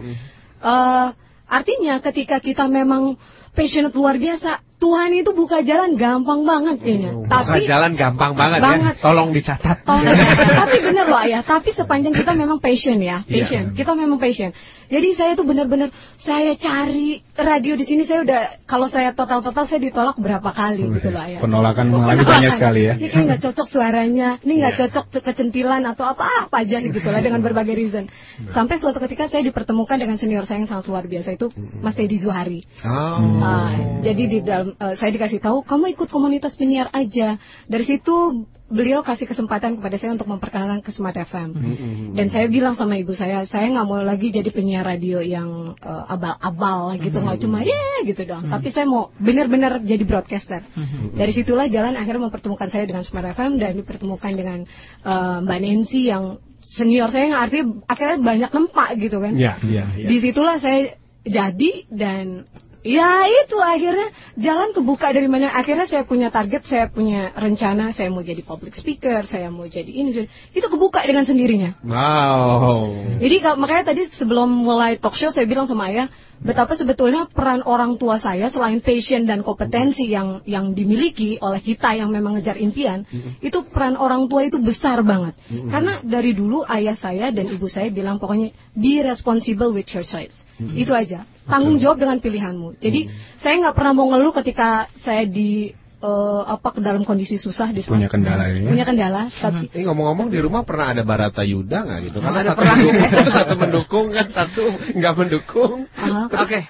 Uh, artinya ketika kita memang passionate luar biasa, Tuhan itu buka jalan gampang banget kayaknya.
Oh, tapi buka jalan gampang banget, ya. banget. ya. Tolong dicatat.
Tolong, tapi benar loh ya. Tapi sepanjang kita memang passion ya, iya. passion. Yeah. Kita memang passion. Jadi saya tuh benar-benar saya cari radio di sini saya udah kalau saya total-total saya ditolak berapa kali gitu loh ya.
Penolakan mengalami banyak sekali ya.
Ini nggak cocok suaranya, ini nggak yeah. cocok kecentilan atau apa apa aja gitu lah dengan berbagai reason. Sampai suatu ketika saya dipertemukan dengan senior saya yang sangat luar biasa itu Mas Teddy Zuhari.
Oh. Uh,
jadi di dalam uh, saya dikasih tahu kamu ikut komunitas penyiar aja. Dari situ beliau kasih kesempatan kepada saya untuk memperkenalkan ke Smart FM. Mm-hmm. Dan saya bilang sama ibu saya, saya nggak mau lagi jadi penyiar radio yang uh, abal-abal gitu, nggak mm-hmm. cuma ya yeah, gitu dong. Mm-hmm. Tapi saya mau benar-benar jadi broadcaster. Mm-hmm. Dari situlah jalan akhirnya mempertemukan saya dengan Smart FM dan dipertemukan dengan uh, Mbak Nancy yang senior saya yang artinya akhirnya banyak nempak gitu kan.
Yeah, yeah, yeah.
Di situlah saya jadi dan Ya itu akhirnya jalan kebuka dari mana akhirnya saya punya target, saya punya rencana, saya mau jadi public speaker, saya mau jadi ini, jadi, itu kebuka dengan sendirinya.
Wow.
Jadi makanya tadi sebelum mulai talk show saya bilang sama ayah betapa sebetulnya peran orang tua saya selain passion dan kompetensi yang yang dimiliki oleh kita yang memang ngejar impian, itu peran orang tua itu besar banget. Karena dari dulu ayah saya dan ibu saya bilang pokoknya be responsible with your choice. Itu aja tanggung jawab dengan pilihanmu. Jadi hmm. saya nggak pernah mau ngeluh ketika saya di uh, apa ke dalam kondisi susah di
punya kendala ini.
Ya? Punya kendala. Hmm. Tapi
ini ngomong-ngomong di rumah pernah ada Barata Yuda nggak gitu? Karena ada satu, mendukung, satu mendukung kan satu nggak mendukung.
Uh, Oke. Okay.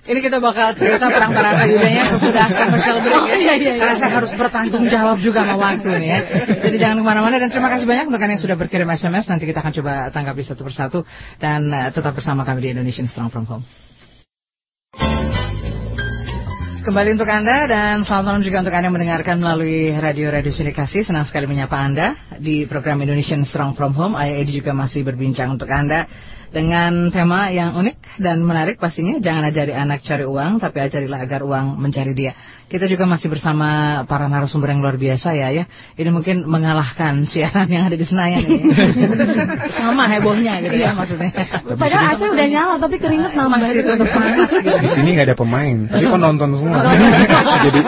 Ini kita bakal cerita perang Barata Yudanya sudah commercial break ya. Iya, iya, Karena saya harus bertanggung jawab juga sama waktu nih ya. Jadi jangan ke mana-mana dan terima kasih banyak untuk yang sudah berkirim SMS. Nanti kita akan coba tanggapi satu persatu dan uh, tetap bersama kami di Indonesian Strong From Home. Kembali untuk Anda dan selamat malam juga untuk Anda yang mendengarkan melalui radio-radio sindikasi. Senang sekali menyapa Anda di program Indonesian Strong From Home. Ayah Edi juga masih berbincang untuk Anda dengan tema yang unik dan menarik pastinya. Jangan ajari anak cari uang, tapi ajarilah agar uang mencari dia. Kita juga masih bersama para narasumber yang luar biasa ya, ya. Ini mungkin mengalahkan siaran yang ada di Senayan ini. Sama hebohnya gitu ya maksudnya.
Padahal AC udah nyala tapi keringet nambah gitu panas
gitu. Di sini nggak ada pemain, tapi penonton semua. Jadi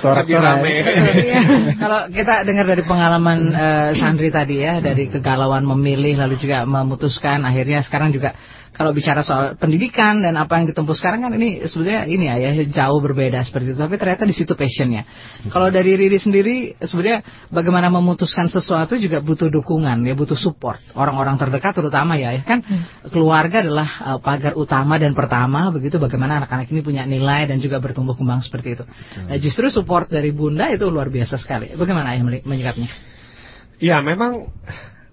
sorak-sorai.
Iya. Kalau kita dengar dari pengalaman uh, Sandri tadi ya, dari kegalauan memilih lalu juga memutuskan akhirnya sekarang juga kalau bicara soal pendidikan dan apa yang ditempuh sekarang kan ini sebenarnya ini ya, ya jauh berbeda seperti itu. Tapi ternyata di situ passionnya. Kalau dari Riri sendiri sebenarnya bagaimana memutuskan sesuatu juga butuh dukungan ya, butuh support orang-orang terdekat terutama ya, ya kan hmm. keluarga adalah uh, pagar utama dan pertama begitu bagaimana anak-anak ini punya nilai dan juga bertumbuh kembang seperti itu. Nah, justru support dari bunda itu luar biasa sekali. Bagaimana ayah menyikapnya?
Ya memang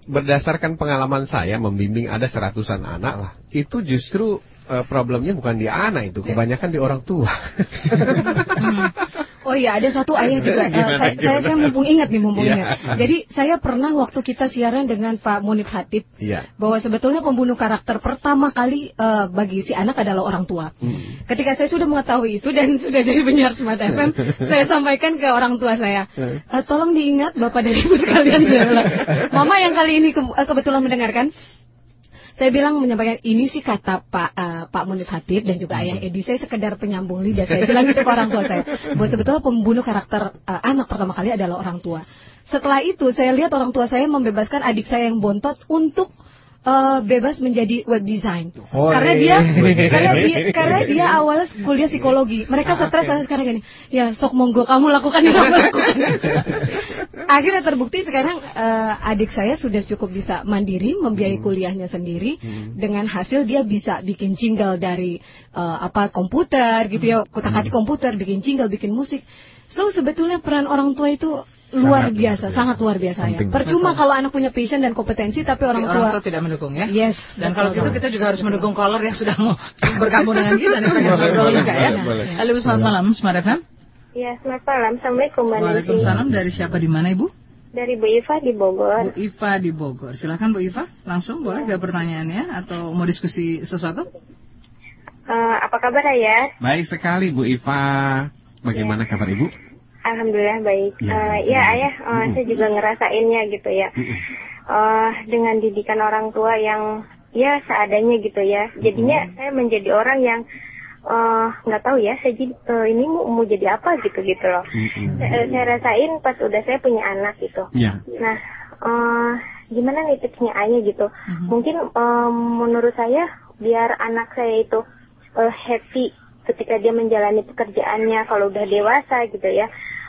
berdasarkan pengalaman saya membimbing ada seratusan anak lah, itu justru uh, problemnya bukan di anak itu, kebanyakan di orang tua.
Oh iya, ada satu ayah juga. gimana, uh, saya, gimana? saya, saya mumpung ingat nih, mumpung yeah. ingat. Jadi saya pernah waktu kita siaran dengan Pak Munib Hatip,
yeah.
bahwa sebetulnya pembunuh karakter pertama kali uh, bagi si anak adalah orang tua. Hmm. Ketika saya sudah mengetahui itu dan sudah jadi penyiar Smart FM, saya sampaikan ke orang tua saya, uh, tolong diingat bapak dan ibu sekalian. Mama yang kali ini ke, kebetulan mendengarkan, saya bilang menyampaikan ini sih kata Pak uh, Pak Munir Hatib dan juga Ayah Edi. Saya sekedar penyambung lidah saya bilang gitu ke orang tua saya. Bahwa sebetulnya pembunuh karakter uh, anak pertama kali adalah orang tua. Setelah itu saya lihat orang tua saya membebaskan adik saya yang bontot untuk uh, bebas menjadi web design. Oh, karena dia karena dia karena dia awalnya kuliah psikologi. Mereka ah, stres okay. sekarang gini ya sok monggo kamu lakukan ini kamu lakukan. Akhirnya terbukti sekarang uh, adik saya sudah cukup bisa mandiri membiayai hmm. kuliahnya sendiri. Hmm. dengan hasil dia bisa bikin jingle dari uh, apa komputer gitu ya. Hmm. komputer bikin jingle bikin musik. So sebetulnya peran orang tua itu luar biasa, sangat luar biasa ya. Percuma kalau anak punya passion dan kompetensi tapi orang tua,
orang tua tidak mendukung ya.
Yes.
Dan kalau gitu kita juga harus mendukung caller yang sudah mau bergabung dengan kita nih ngobrol juga ya. Halo, selamat malam, Smart FM.
Ya, selamat malam. Assalamualaikum Mbak
Waalaikumsalam. Dari siapa di mana Ibu?
Dari Bu Iva di Bogor.
Bu Iva di Bogor. Silakan Bu Iva, langsung boleh gak pertanyaannya atau mau diskusi sesuatu?
Uh, apa kabar ya?
Baik sekali Bu Iva. Bagaimana ya. kabar Ibu?
Alhamdulillah baik. Ya, uh, ya ayah, uh, saya juga ngerasainnya gitu ya. Uh, dengan didikan orang tua yang ya seadanya gitu ya. Jadinya saya menjadi orang yang nggak uh, tahu ya saya jadi uh, ini mau, mau jadi apa gitu gitu loh. Saya, saya rasain pas udah saya punya anak gitu.
Yeah.
Nah, uh, gimana nih tipsnya ayah gitu? Mungkin um, menurut saya biar anak saya itu uh, happy ketika dia menjalani pekerjaannya kalau udah dewasa gitu ya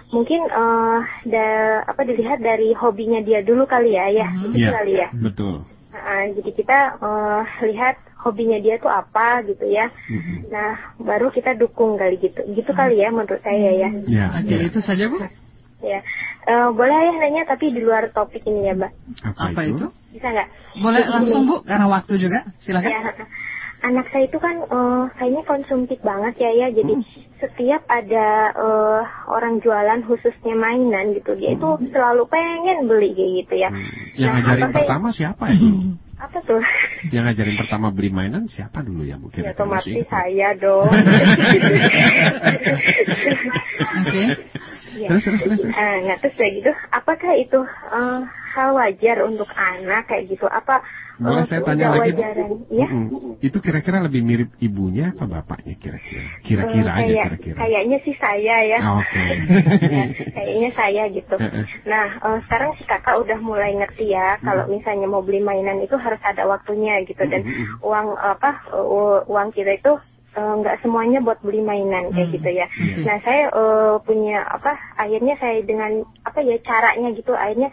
mungkin uh, da, apa dilihat dari hobinya dia dulu kali ya ya.
Mm-hmm.
betul yeah, kali ya.
betul.
Uh, jadi kita uh, lihat hobinya dia tuh apa gitu ya. Mm-hmm. nah baru kita dukung kali gitu. Gitu kali ya menurut saya ya.
Ya
yeah, yeah. itu saja bu.
Ya. Uh, boleh ya nanya tapi di luar topik ini ya mbak?
Apa, apa itu?
bisa nggak?
Boleh langsung bu karena waktu juga. Silakan.
Ya anak saya itu kan uh, kayaknya konsumtif banget ya ya jadi hmm. setiap ada uh, orang jualan khususnya mainan gitu dia itu hmm. selalu pengen beli kayak gitu ya
hmm. yang nah, ngajarin pertama saya... siapa itu
apa tuh
yang ngajarin pertama beli mainan siapa dulu ya mungkin
ya otomatis saya dong
Oke.
Ya. Terus, terus, terus. Uh, nggak terus kayak gitu. Apakah itu uh, hal wajar untuk anak kayak gitu? Apa
boleh saya tanya lagi?
Ya?
Mm-mm. Itu kira-kira lebih mirip ibunya apa bapaknya kira-kira? Kira-kira uh,
aja
kira-kira.
Kayaknya sih saya ya.
Oh, Oke. Okay.
ya, kayaknya saya gitu. nah, uh, sekarang si kakak udah mulai ngerti ya kalau misalnya mau beli mainan itu harus ada waktunya gitu dan uang apa uh, uang kita itu nggak uh, semuanya buat beli mainan kayak hmm. gitu ya. Hmm. Nah saya uh, punya apa akhirnya saya dengan apa ya caranya gitu akhirnya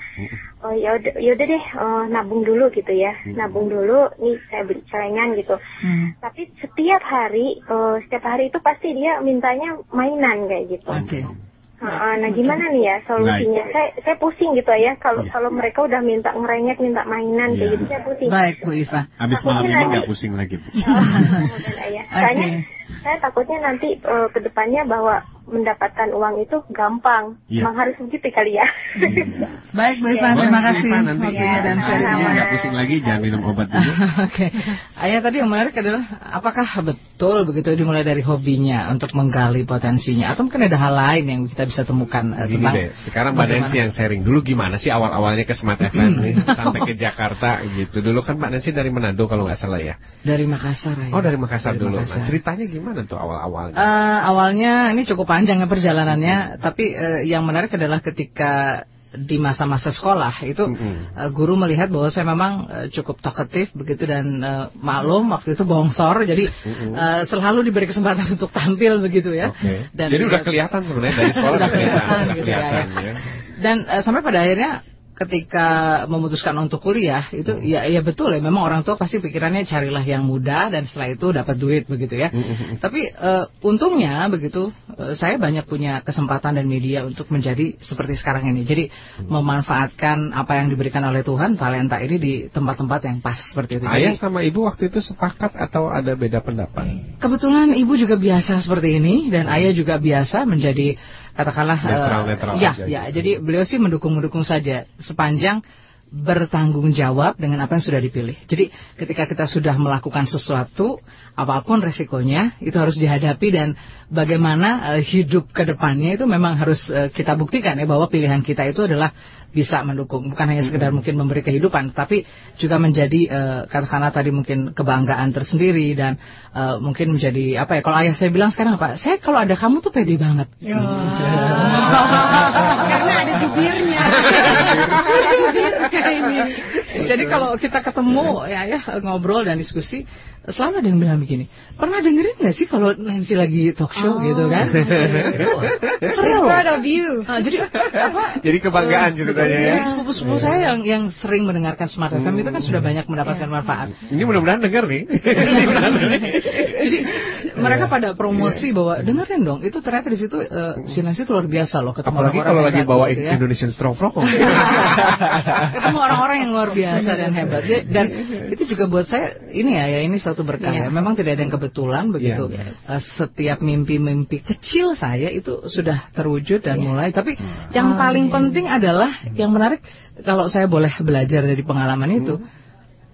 uh, ya udah ya udah deh uh, nabung dulu gitu ya hmm. nabung dulu nih saya beli celengan gitu. Hmm. Tapi setiap hari uh, setiap hari itu pasti dia mintanya mainan kayak gitu.
Okay.
Nah, nah gimana nih ya solusinya? Baik. Saya saya pusing gitu ya kalau ya. kalau mereka udah minta ngerengek, minta mainan ya. kayak gitu saya pusing.
Baik Bu Iva.
Habis malam ini nggak pusing lagi Bu.
Oh, ya. saya takutnya nanti uh, eh, ke depannya bahwa mendapatkan uang itu gampang. Ya. Memang harus begitu kali ya.
Hmm. Baik Bu Iva, ya. terima kasih
nanti ya, dan sharingnya nggak pusing lagi, jangan minum obat dulu.
Oke. okay. Ayah tadi yang menarik adalah apakah betul begitu dimulai dari hobinya untuk menggali potensinya atau mungkin ada hal lain yang kita bisa temukan uh,
Gini deh, sekarang Mbak Nancy yang sharing dulu gimana sih awal-awalnya ke Smart FM sampai ke Jakarta gitu. Dulu kan Mbak Nancy dari Manado kalau nggak salah ya.
Dari Makassar
ya. Oh, dari Makassar dari dulu. Makassar. Nah, ceritanya gimana tuh awal-awalnya?
Uh, awalnya ini cukup panjang ya perjalanannya, hmm. tapi uh, yang menarik adalah ketika di masa-masa sekolah itu mm -hmm. uh, guru melihat bahwa saya memang uh, cukup talkatif begitu dan uh, maklum waktu itu bongsor jadi mm -hmm. uh, selalu diberi kesempatan untuk tampil begitu ya.
Okay. Dan jadi udah kelihatan sebenarnya dari sekolah udah kelihatan, kelihatan, gitu ya, kelihatan
ya. ya. Dan uh, sampai pada akhirnya ketika memutuskan untuk kuliah itu hmm. ya ya betul ya memang orang tua pasti pikirannya carilah yang mudah dan setelah itu dapat duit begitu ya. Hmm. hmm, hmm. Tapi uh, untungnya begitu uh, saya banyak punya kesempatan dan media untuk menjadi seperti sekarang ini. Jadi hmm. memanfaatkan apa yang diberikan oleh Tuhan talenta ini di tempat-tempat yang pas seperti itu.
Ayah Jadi, sama ibu waktu itu sepakat atau ada beda pendapat?
Kebetulan ibu juga biasa seperti ini dan ayah juga biasa menjadi katakanlah
netral, uh, netral
ya ya gitu. jadi beliau sih mendukung mendukung saja sepanjang bertanggung jawab dengan apa yang sudah dipilih. Jadi ketika kita sudah melakukan sesuatu, apa pun resikonya itu harus dihadapi dan bagaimana uh, hidup ke depannya itu memang harus uh, kita buktikan ya bahwa pilihan kita itu adalah bisa mendukung. Bukan hanya sekedar mungkin memberi kehidupan tapi juga menjadi uh, katakanlah tadi mungkin kebanggaan tersendiri dan uh, mungkin menjadi apa ya kalau ayah saya bilang sekarang apa saya kalau ada kamu tuh pede banget.
Ya. karena ada jubirnya
Jadi kalau kita ketemu ya ya ngobrol dan diskusi selalu ada yang bilang begini. Pernah dengerin nggak sih kalau Nancy lagi talk show oh. gitu kan?
seru. Proud of you.
Nah, jadi apa?
Jadi kebanggaan ceritanya ya.
Sepupu-sepupu saya yang yang sering mendengarkan Smart FM hmm. itu kan sudah banyak mendapatkan manfaat.
Ini mudah-mudahan dengar nih.
jadi mereka pada promosi bahwa dengerin dong. Itu ternyata di situ uh, si Nancy itu luar biasa loh
ketemu Apalagi orang kalau lagi bawa gitu, ya. Indonesian Strong Frog.
ketemu orang-orang yang luar biasa dan hebat. Dan itu juga buat saya ini ya ya ini satu berkah yeah. ya. Memang tidak ada yang kebetulan begitu. Yeah, yeah. Uh, setiap mimpi-mimpi kecil saya itu sudah terwujud dan yeah. mulai. Tapi hmm. yang paling penting adalah yang menarik kalau saya boleh belajar dari pengalaman itu, hmm.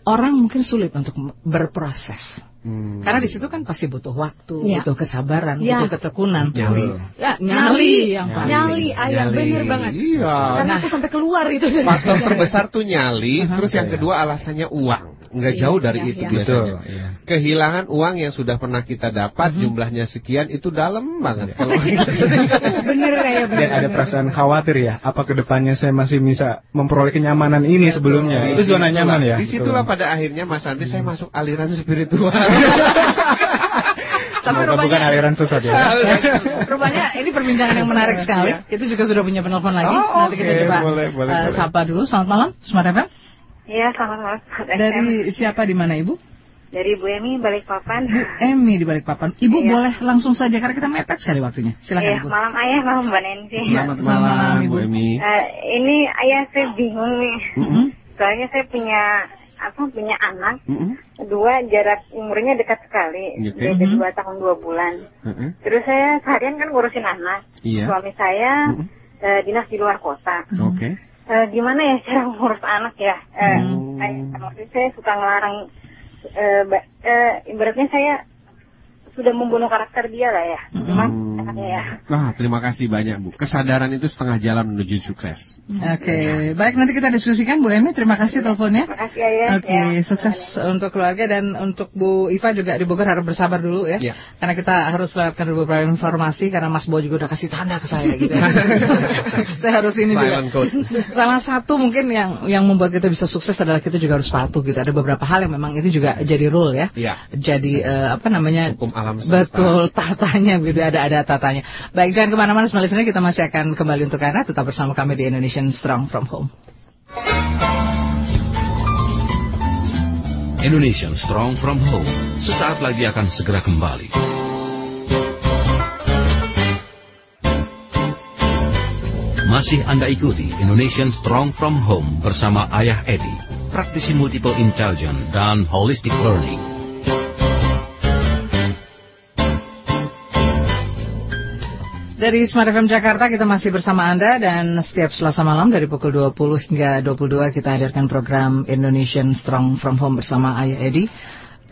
orang mungkin sulit untuk berproses. Hmm. Karena di situ kan pasti butuh waktu, ya. butuh kesabaran, ya. butuh ketekunan.
Nyali.
Ya, nyali,
yang nyali. Nyali, ayah bener banget.
Iya.
Karena nah, aku sampai keluar itu.
Faktor terbesar tuh nyali, uh -huh. terus yang kedua alasannya uang nggak jauh dari iya, itu iya. biasanya. Betul, iya. Kehilangan uang yang sudah pernah kita dapat mm -hmm. jumlahnya sekian itu dalam banget. Kalau
bener ya bener.
Dan ada perasaan khawatir ya, apa ke depannya saya masih bisa memperoleh kenyamanan ini ya, sebelumnya? Itu zona nyaman ya.
Di situlah pada akhirnya Mas Andi saya masuk aliran spiritual.
Sampai rupanya, bukan aliran sesat ya.
rupanya ini perbincangan yang menarik sekali. Itu juga sudah punya penelpon lagi.
Oh, Nanti okay. kita coba
boleh, boleh, uh, boleh. sapa dulu. Selamat malam, Smart FM.
Iya, selamat malam.
Dari siapa di mana Ibu?
Dari Bu Emi Balikpapan.
Bu Emi di Balikpapan. Ibu iya. boleh langsung saja karena kita mepet sekali waktunya. Silakan
iya,
Ibu.
malam Ayah, malam Mbak Nensi.
Selamat, Selamat malam, Ibu Emi. Uh,
ini Ayah saya bingung nih. Mm -hmm. Soalnya saya punya apa punya anak, mm -hmm. dua jarak umurnya dekat sekali, gitu. beda dua tahun dua bulan. Mm -hmm. Terus saya seharian kan ngurusin anak, iya. suami saya mm -hmm. uh, dinas di luar kota.
Oke. Okay
uh, gimana ya cara ngurus anak ya? Uh, hmm. maksudnya saya suka ngelarang, uh, uh, ibaratnya saya sudah membunuh karakter dia lah ya. Cuma
hmm. ya. Wah, terima kasih banyak Bu. Kesadaran itu setengah jalan menuju sukses.
Oke, okay. ya. baik nanti kita diskusikan Bu Emi. Terima kasih teleponnya.
Terima kasih ya.
Oke, okay. ya. sukses ya. untuk keluarga dan untuk Bu Iva juga di Bogor harus bersabar dulu ya. ya. Karena kita harus lewatkan beberapa informasi karena Mas Bo juga udah kasih tanda ke saya gitu. saya harus ini Silent juga. Code. Salah satu mungkin yang yang membuat kita bisa sukses adalah kita juga harus patuh gitu. Ada beberapa hal yang memang itu juga jadi rule ya.
ya.
Jadi uh, apa namanya?
Hukum alam
semesta. Betul, tatanya gitu ada ada tatanya. Baik, jangan ke mana-mana sebenarnya kita masih akan kembali untuk Anda tetap bersama kami di Indonesian Strong from Home.
Indonesian Strong from Home sesaat lagi akan segera kembali. Masih Anda ikuti Indonesian Strong from Home bersama Ayah Edi, praktisi multiple intelligence dan holistic learning.
Dari Smart FM Jakarta kita masih bersama Anda dan setiap Selasa malam dari pukul 20 hingga 22 kita hadirkan program Indonesian Strong From Home bersama Ayah Edi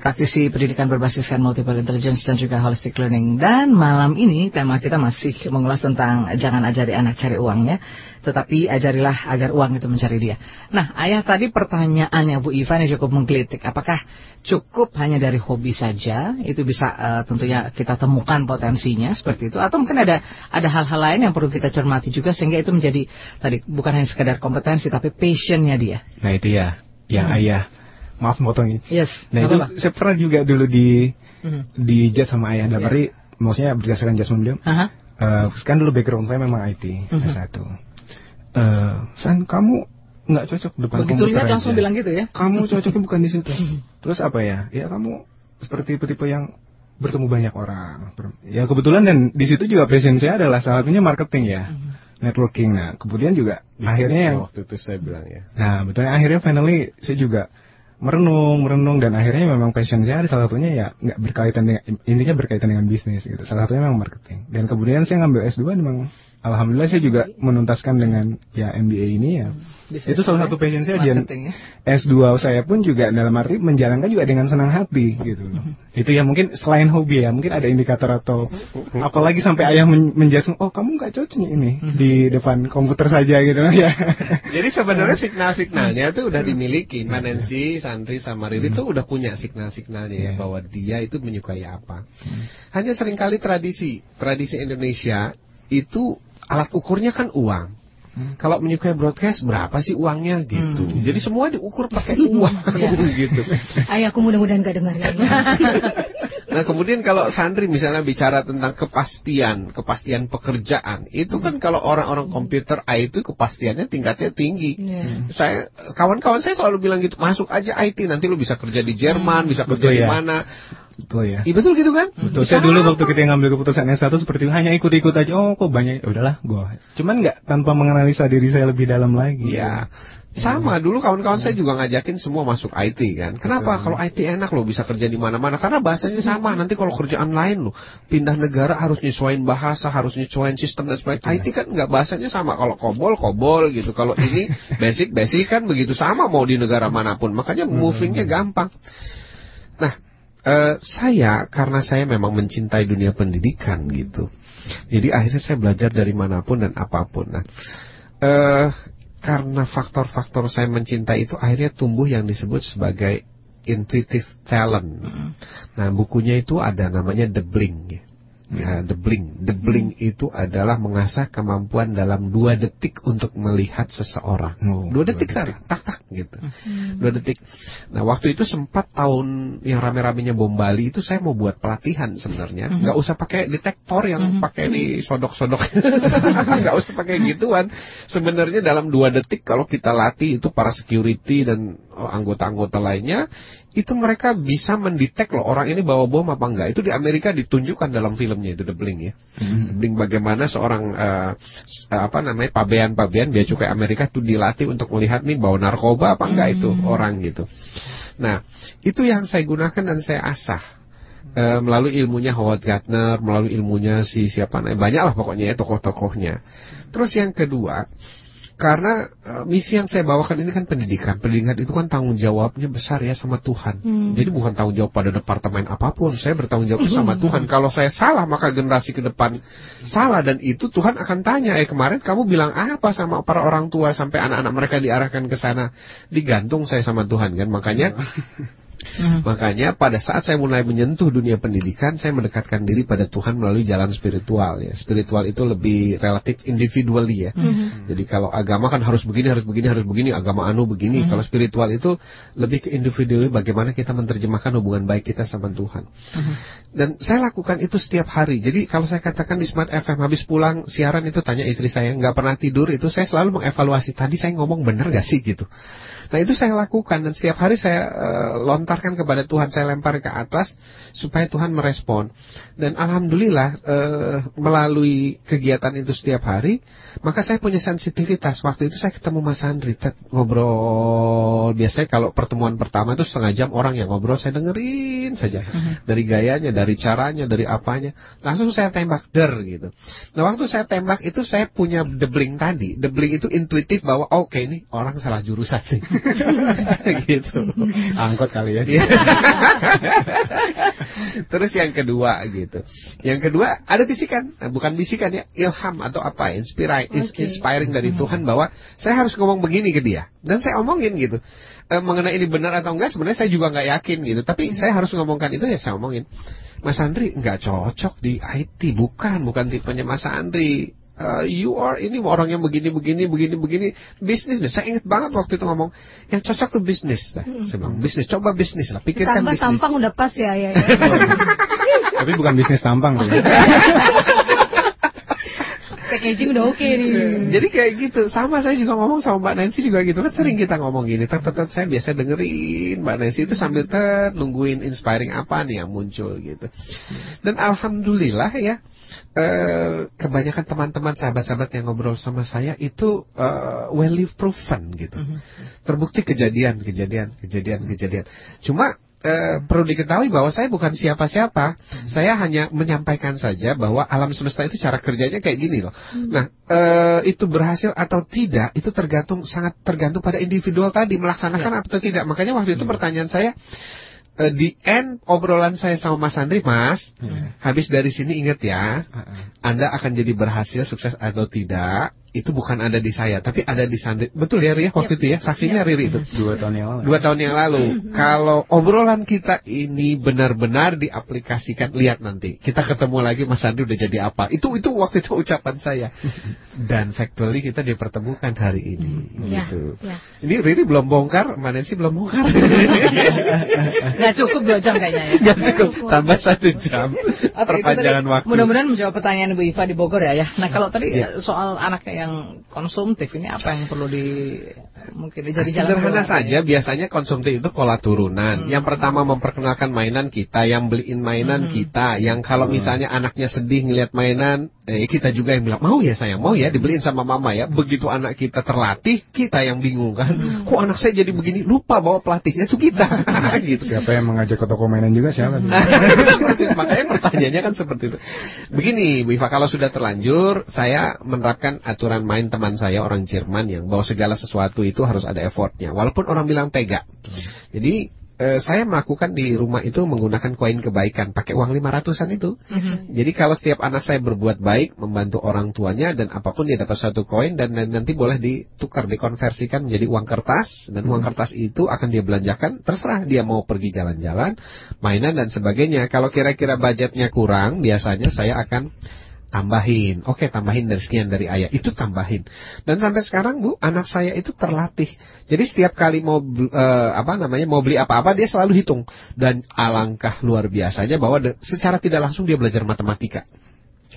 praktisi pendidikan berbasiskan multiple intelligence dan juga holistic learning. Dan malam ini tema kita masih mengulas tentang jangan ajari anak cari uangnya, tetapi ajarilah agar uang itu mencari dia. Nah, ayah tadi pertanyaannya Bu Ivan yang cukup menggelitik. Apakah cukup hanya dari hobi saja? Itu bisa uh, tentunya kita temukan potensinya seperti itu, atau mungkin ada ada hal-hal lain yang perlu kita cermati juga sehingga itu menjadi tadi bukan hanya sekedar kompetensi tapi passionnya dia.
Nah itu ya, yang hmm. ayah maaf motong ini.
Yes.
Nah itu saya pernah juga dulu di mm-hmm. di jet sama ayah. Dan yeah. maksudnya berdasarkan jasman beliau. Uh-huh. Uh, kan dulu background saya memang IT mm-hmm. satu. Uh, San kamu nggak cocok depan
Begitu komputer aja. langsung bilang gitu ya.
Kamu cocoknya bukan di situ. Terus apa ya? Ya kamu seperti tipe-tipe yang bertemu banyak orang. Ya kebetulan dan di situ juga saya adalah salah satunya marketing ya. Mm-hmm. Networking. Nah, kemudian juga Bisa akhirnya yang
waktu itu saya bilang ya.
Nah, betulnya akhirnya finally saya juga merenung merenung dan akhirnya memang passion saya salah satunya ya nggak berkaitan dengan intinya berkaitan dengan bisnis gitu. Salah satunya memang marketing. Dan kemudian saya ngambil S2 memang alhamdulillah saya juga menuntaskan dengan ya MBA ini ya. Hmm. itu salah satu passion saya dan ya. S2 saya pun juga dalam arti menjalankan juga dengan senang hati gitu hmm. itu ya mungkin selain hobi ya mungkin ada indikator atau hmm. apalagi sampai ayah men menjudge oh kamu nggak cocok ini hmm. di depan komputer saja gitu ya.
Jadi sebenarnya signal-signalnya itu udah dimiliki. Manensi Sandri sama Riri itu udah punya signal-signalnya ya bahwa dia itu menyukai apa. Hanya sering kali tradisi tradisi Indonesia itu alat ukurnya kan uang. Hmm. Kalau menyukai broadcast berapa sih uangnya gitu. Hmm. Jadi semua diukur pakai uang ya. gitu.
Ayah aku mudah-mudahan gak dengar ya.
nah kemudian kalau Sandri misalnya bicara tentang kepastian, kepastian pekerjaan, itu kan kalau orang-orang komputer IT kepastiannya tingkatnya tinggi. Yeah. Saya kawan-kawan saya selalu bilang gitu, masuk aja IT nanti lu bisa kerja di Jerman, hmm. bisa kerja Betul, di ya.
Betul ya.
Iya betul gitu kan?
Betul. Saya dulu waktu kita ngambil keputusan S1 seperti itu hanya ikut-ikut aja. Oh kok banyak. Ya udahlah gua. Cuman nggak tanpa menganalisa diri saya lebih dalam lagi.
Iya. Sama dulu kawan-kawan saya juga ngajakin semua masuk IT kan. Kenapa? Kalau IT enak loh bisa kerja di mana-mana karena bahasanya sama. Nanti kalau kerjaan lain loh pindah negara harus nyesuaiin bahasa, harus nyesuaiin sistem dan sebagainya. IT kan nggak bahasanya sama. Kalau kobol kobol gitu. Kalau ini basic basic kan begitu sama mau di negara mana pun. Makanya movingnya gampang. Nah, uh, saya karena saya memang mencintai dunia pendidikan gitu. Jadi akhirnya saya belajar dari mana pun dan apa pun. Nah, uh, karena faktor-faktor saya mencintai itu akhirnya tumbuh yang disebut sebagai intuitive talent. Nah, bukunya itu ada namanya The Blink. Ya. The blink. The blink hmm. itu adalah mengasah kemampuan dalam dua detik untuk melihat seseorang. Oh, dua detik saja, tak tak gitu. Hmm. Dua detik. Nah waktu itu sempat tahun yang rame-ramenya bom Bali itu saya mau buat pelatihan sebenarnya. Hmm. Nggak usah pakai detektor yang hmm. pakai di sodok-sodok. Nggak usah pakai gituan. Sebenarnya dalam dua detik kalau kita latih itu para security dan anggota-anggota lainnya itu mereka bisa mendetek loh orang ini bawa bom apa enggak. Itu di Amerika ditunjukkan dalam filmnya itu The Blink ya. Mm-hmm. The Blink bagaimana seorang uh, apa namanya pabean-pabean biaya cukai Amerika itu dilatih untuk melihat nih bawa narkoba apa enggak itu mm-hmm. orang gitu. Nah, itu yang saya gunakan dan saya asah. Uh, melalui ilmunya Howard Gardner, melalui ilmunya si siapa namanya, banyak lah pokoknya ya tokoh-tokohnya. Terus yang kedua, karena uh, misi yang saya bawakan ini kan pendidikan. Pendidikan itu kan tanggung jawabnya besar ya sama Tuhan. Hmm. Jadi bukan tanggung jawab pada departemen apa pun. Saya bertanggung jawab sama hmm. Tuhan. Kalau saya salah maka generasi ke depan salah dan itu Tuhan akan tanya, "Eh kemarin kamu bilang apa sama para orang tua sampai anak-anak mereka diarahkan ke sana?" Digantung saya sama Tuhan kan. Makanya Hmm. Makanya pada saat saya mulai menyentuh dunia pendidikan, saya mendekatkan diri pada Tuhan melalui jalan spiritual ya. Spiritual itu lebih relatif individually ya. Hmm. Jadi kalau agama kan harus begini, harus begini, harus begini, agama anu begini. Hmm. Kalau spiritual itu lebih ke individually bagaimana kita menerjemahkan hubungan baik kita sama Tuhan. Hmm. Dan saya lakukan itu setiap hari. Jadi kalau saya katakan di Smart FM habis pulang siaran itu tanya istri saya nggak pernah tidur itu saya selalu mengevaluasi tadi saya ngomong benar gak sih gitu. Nah itu saya lakukan dan setiap hari saya uh, lontarkan kepada Tuhan, saya lempar ke atas supaya Tuhan merespon. Dan alhamdulillah uh, melalui kegiatan itu setiap hari, maka saya punya sensitivitas. Waktu itu saya ketemu Mas Andri, ngobrol. Biasanya kalau pertemuan pertama itu setengah jam orang yang ngobrol saya dengerin saja mhm. dari gayanya, dari caranya, dari apanya. Langsung saya tembak der gitu. Nah waktu saya tembak itu saya punya debling tadi. Debling itu intuitif bahwa oke okay, ini orang salah jurusan sih. gitu.
Angkot kali ya.
Terus yang kedua gitu. Yang kedua ada bisikan, nah, bukan bisikan ya, ilham atau apa, inspira okay. inspiring dari Tuhan bahwa saya harus ngomong begini ke dia. Dan saya omongin gitu. E, mengenai ini benar atau enggak sebenarnya saya juga nggak yakin gitu. Tapi saya harus ngomongkan itu ya saya omongin. Mas Andri nggak cocok di IT, bukan, bukan tipenya Mas Andri uh, you are ini orang yang begini begini begini begini bisnis deh. Saya ingat banget waktu itu ngomong yang cocok tuh bisnis. Nah, hmm. Saya bilang bisnis, coba bisnis lah. Pikirkan
Tambah
bisnis.
tampang udah pas ya ya. ya.
Tapi bukan bisnis tampang. Ya.
Packaging udah oke okay nih.
Jadi kayak gitu. Sama saya juga ngomong sama Mbak Nancy juga gitu. Kan sering kita ngomong gini. Tet, saya biasa dengerin Mbak Nancy itu sambil tet nungguin inspiring apa nih yang muncul gitu. Dan alhamdulillah ya Eh, kebanyakan teman-teman sahabat-sahabat yang ngobrol sama saya itu uh, well live proven gitu. Mm -hmm. Terbukti kejadian, kejadian, kejadian, kejadian. Cuma Uh, perlu diketahui bahwa saya bukan siapa-siapa. Hmm. Saya hanya menyampaikan saja bahwa alam semesta itu cara kerjanya kayak gini loh. Hmm. Nah, uh, itu berhasil atau tidak itu tergantung sangat tergantung pada individual tadi melaksanakan ya. atau tidak. Makanya waktu itu hmm. pertanyaan saya uh, di end obrolan saya sama Mas Andri, Mas, hmm. habis dari sini ingat ya, uh -uh. Anda akan jadi berhasil, sukses atau tidak, itu bukan ada di saya, tapi ada di Sandri. Betul ya Ria waktu yep. itu ya, saksinya yep. Riri itu.
Dua tahun yang lalu.
Dua tahun yang lalu. Kalau obrolan kita ini benar-benar diaplikasikan, lihat nanti. Kita ketemu lagi Mas Sandri udah jadi apa. Itu itu waktu itu ucapan saya. Dan factually kita dipertemukan hari ini. Ya, gitu. Ya. Ini Riri belum bongkar, Nancy belum bongkar.
Gak cukup dua jam kayaknya ya.
Gak cukup, tambah satu jam. Perpanjangan waktu.
Mudah-mudahan menjawab pertanyaan Bu Iva di Bogor ya. ya. Nah kalau tadi ya. soal anaknya yang konsumtif? Ini apa yang perlu di mungkin
jadi jalan sederhana saja ya? biasanya konsumtif itu pola turunan. Hmm. yang pertama memperkenalkan mainan kita yang beliin mainan hmm. kita. Yang kalau hmm. misalnya anaknya sedih ngelihat mainan eh, kita juga yang bilang mau ya sayang mau ya dibeliin sama mama ya. Begitu anak kita terlatih kita yang bingung kan. Hmm. kok anak saya jadi begini? Lupa bawa pelatihnya itu kita.
Gitu. Siapa yang mengajak ke toko mainan juga siapa?
Makanya pertanyaannya kan seperti itu. Begini Bu Iva kalau sudah terlanjur saya menerapkan aturan main teman saya orang Jerman yang bahwa segala sesuatu itu harus ada effortnya walaupun orang bilang tega jadi eh, saya melakukan di rumah itu menggunakan koin kebaikan pakai uang lima ratusan itu. Mm-hmm. Jadi kalau setiap anak saya berbuat baik membantu orang tuanya dan apa pun dia dapat satu koin dan nanti boleh ditukar dikonversikan menjadi uang kertas dan uang mhm. kertas itu akan dia belanjakan terserah dia mau pergi jalan-jalan, mainan dan sebagainya. Kalau kira-kira budgetnya kurang biasanya saya akan tambahin. Oke, tambahin dari sekian dari ayah. Itu tambahin. Dan sampai sekarang Bu, anak saya itu terlatih. Jadi setiap kali mau uh, apa namanya mau beli apa-apa dia selalu hitung dan alangkah luar biasanya bahwa secara tidak langsung dia belajar matematika.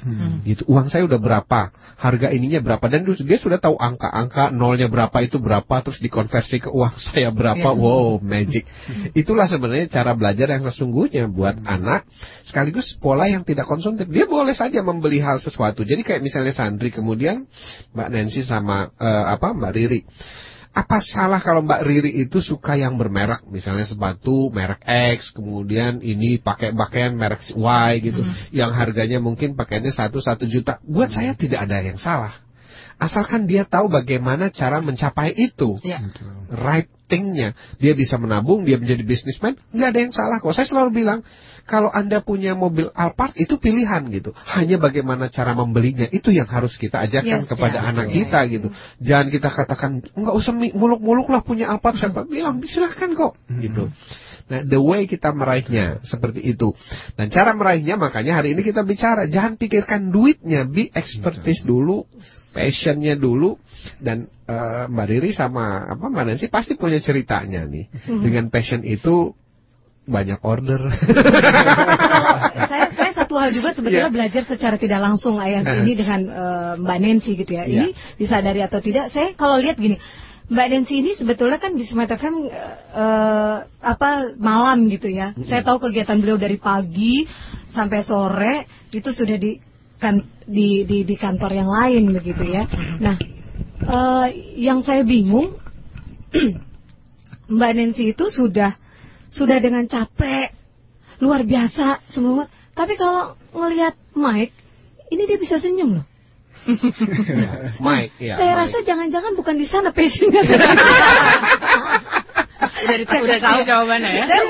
Hmm. Gitu. Uang saya udah berapa, harga ininya berapa dan dia sudah tahu angka-angka nolnya berapa itu berapa terus dikonversi ke uang saya berapa. Yeah. Wow, magic. Itulah sebenarnya cara belajar yang sesungguhnya buat hmm. anak sekaligus pola yang tidak konsumtif. Dia boleh saja membeli hal sesuatu. Jadi kayak misalnya Sandri kemudian Mbak Nancy sama uh, apa Mbak Riri apa salah kalau Mbak Riri itu suka yang bermerek, misalnya sepatu merek X, kemudian ini pakai pakaian merek Y gitu, hmm. yang harganya mungkin pakaiannya satu satu juta. Buat hmm. saya tidak ada yang salah, asalkan dia tahu bagaimana cara mencapai itu, ya. right thingnya. Dia bisa menabung, dia menjadi bisnismen, nggak ada yang salah kok. Saya selalu bilang kalau Anda punya mobil Alphard itu pilihan gitu. Hanya bagaimana cara membelinya itu yang harus kita ajarkan yes, kepada ya, anak ya. kita gitu. Jangan kita katakan nggak usah muluk-muluk lah punya Alphard. Siapa bilang silahkan kok hmm. gitu. Nah, the way kita meraihnya seperti itu. Dan cara meraihnya makanya hari ini kita bicara jangan pikirkan duitnya, be expertise dulu, passionnya dulu dan uh, Mbak Riri sama apa Mbak Nancy pasti punya ceritanya nih. Hmm. Dengan passion itu banyak order.
saya, saya satu hal juga sebetulnya yeah. belajar secara tidak langsung ayah uh. ini dengan uh, Mbak Nancy gitu ya. Yeah. Ini disadari atau tidak, saya kalau lihat gini, Mbak Nancy ini sebetulnya kan di Smart FM uh, eh, apa malam gitu ya. Mm -hmm. Saya tahu kegiatan beliau dari pagi sampai sore itu sudah di kan di di, di kantor yang lain begitu ya. Nah, uh, yang saya bingung Mbak Nancy itu sudah sudah dengan capek. Luar biasa semua. Tapi kalau ngelihat Mike ini dia bisa senyum loh.
Mike ya
saya
Mike.
rasa jangan-jangan bukan di sana passionnya.
Udah, udah tahu jawabannya ya.
saya,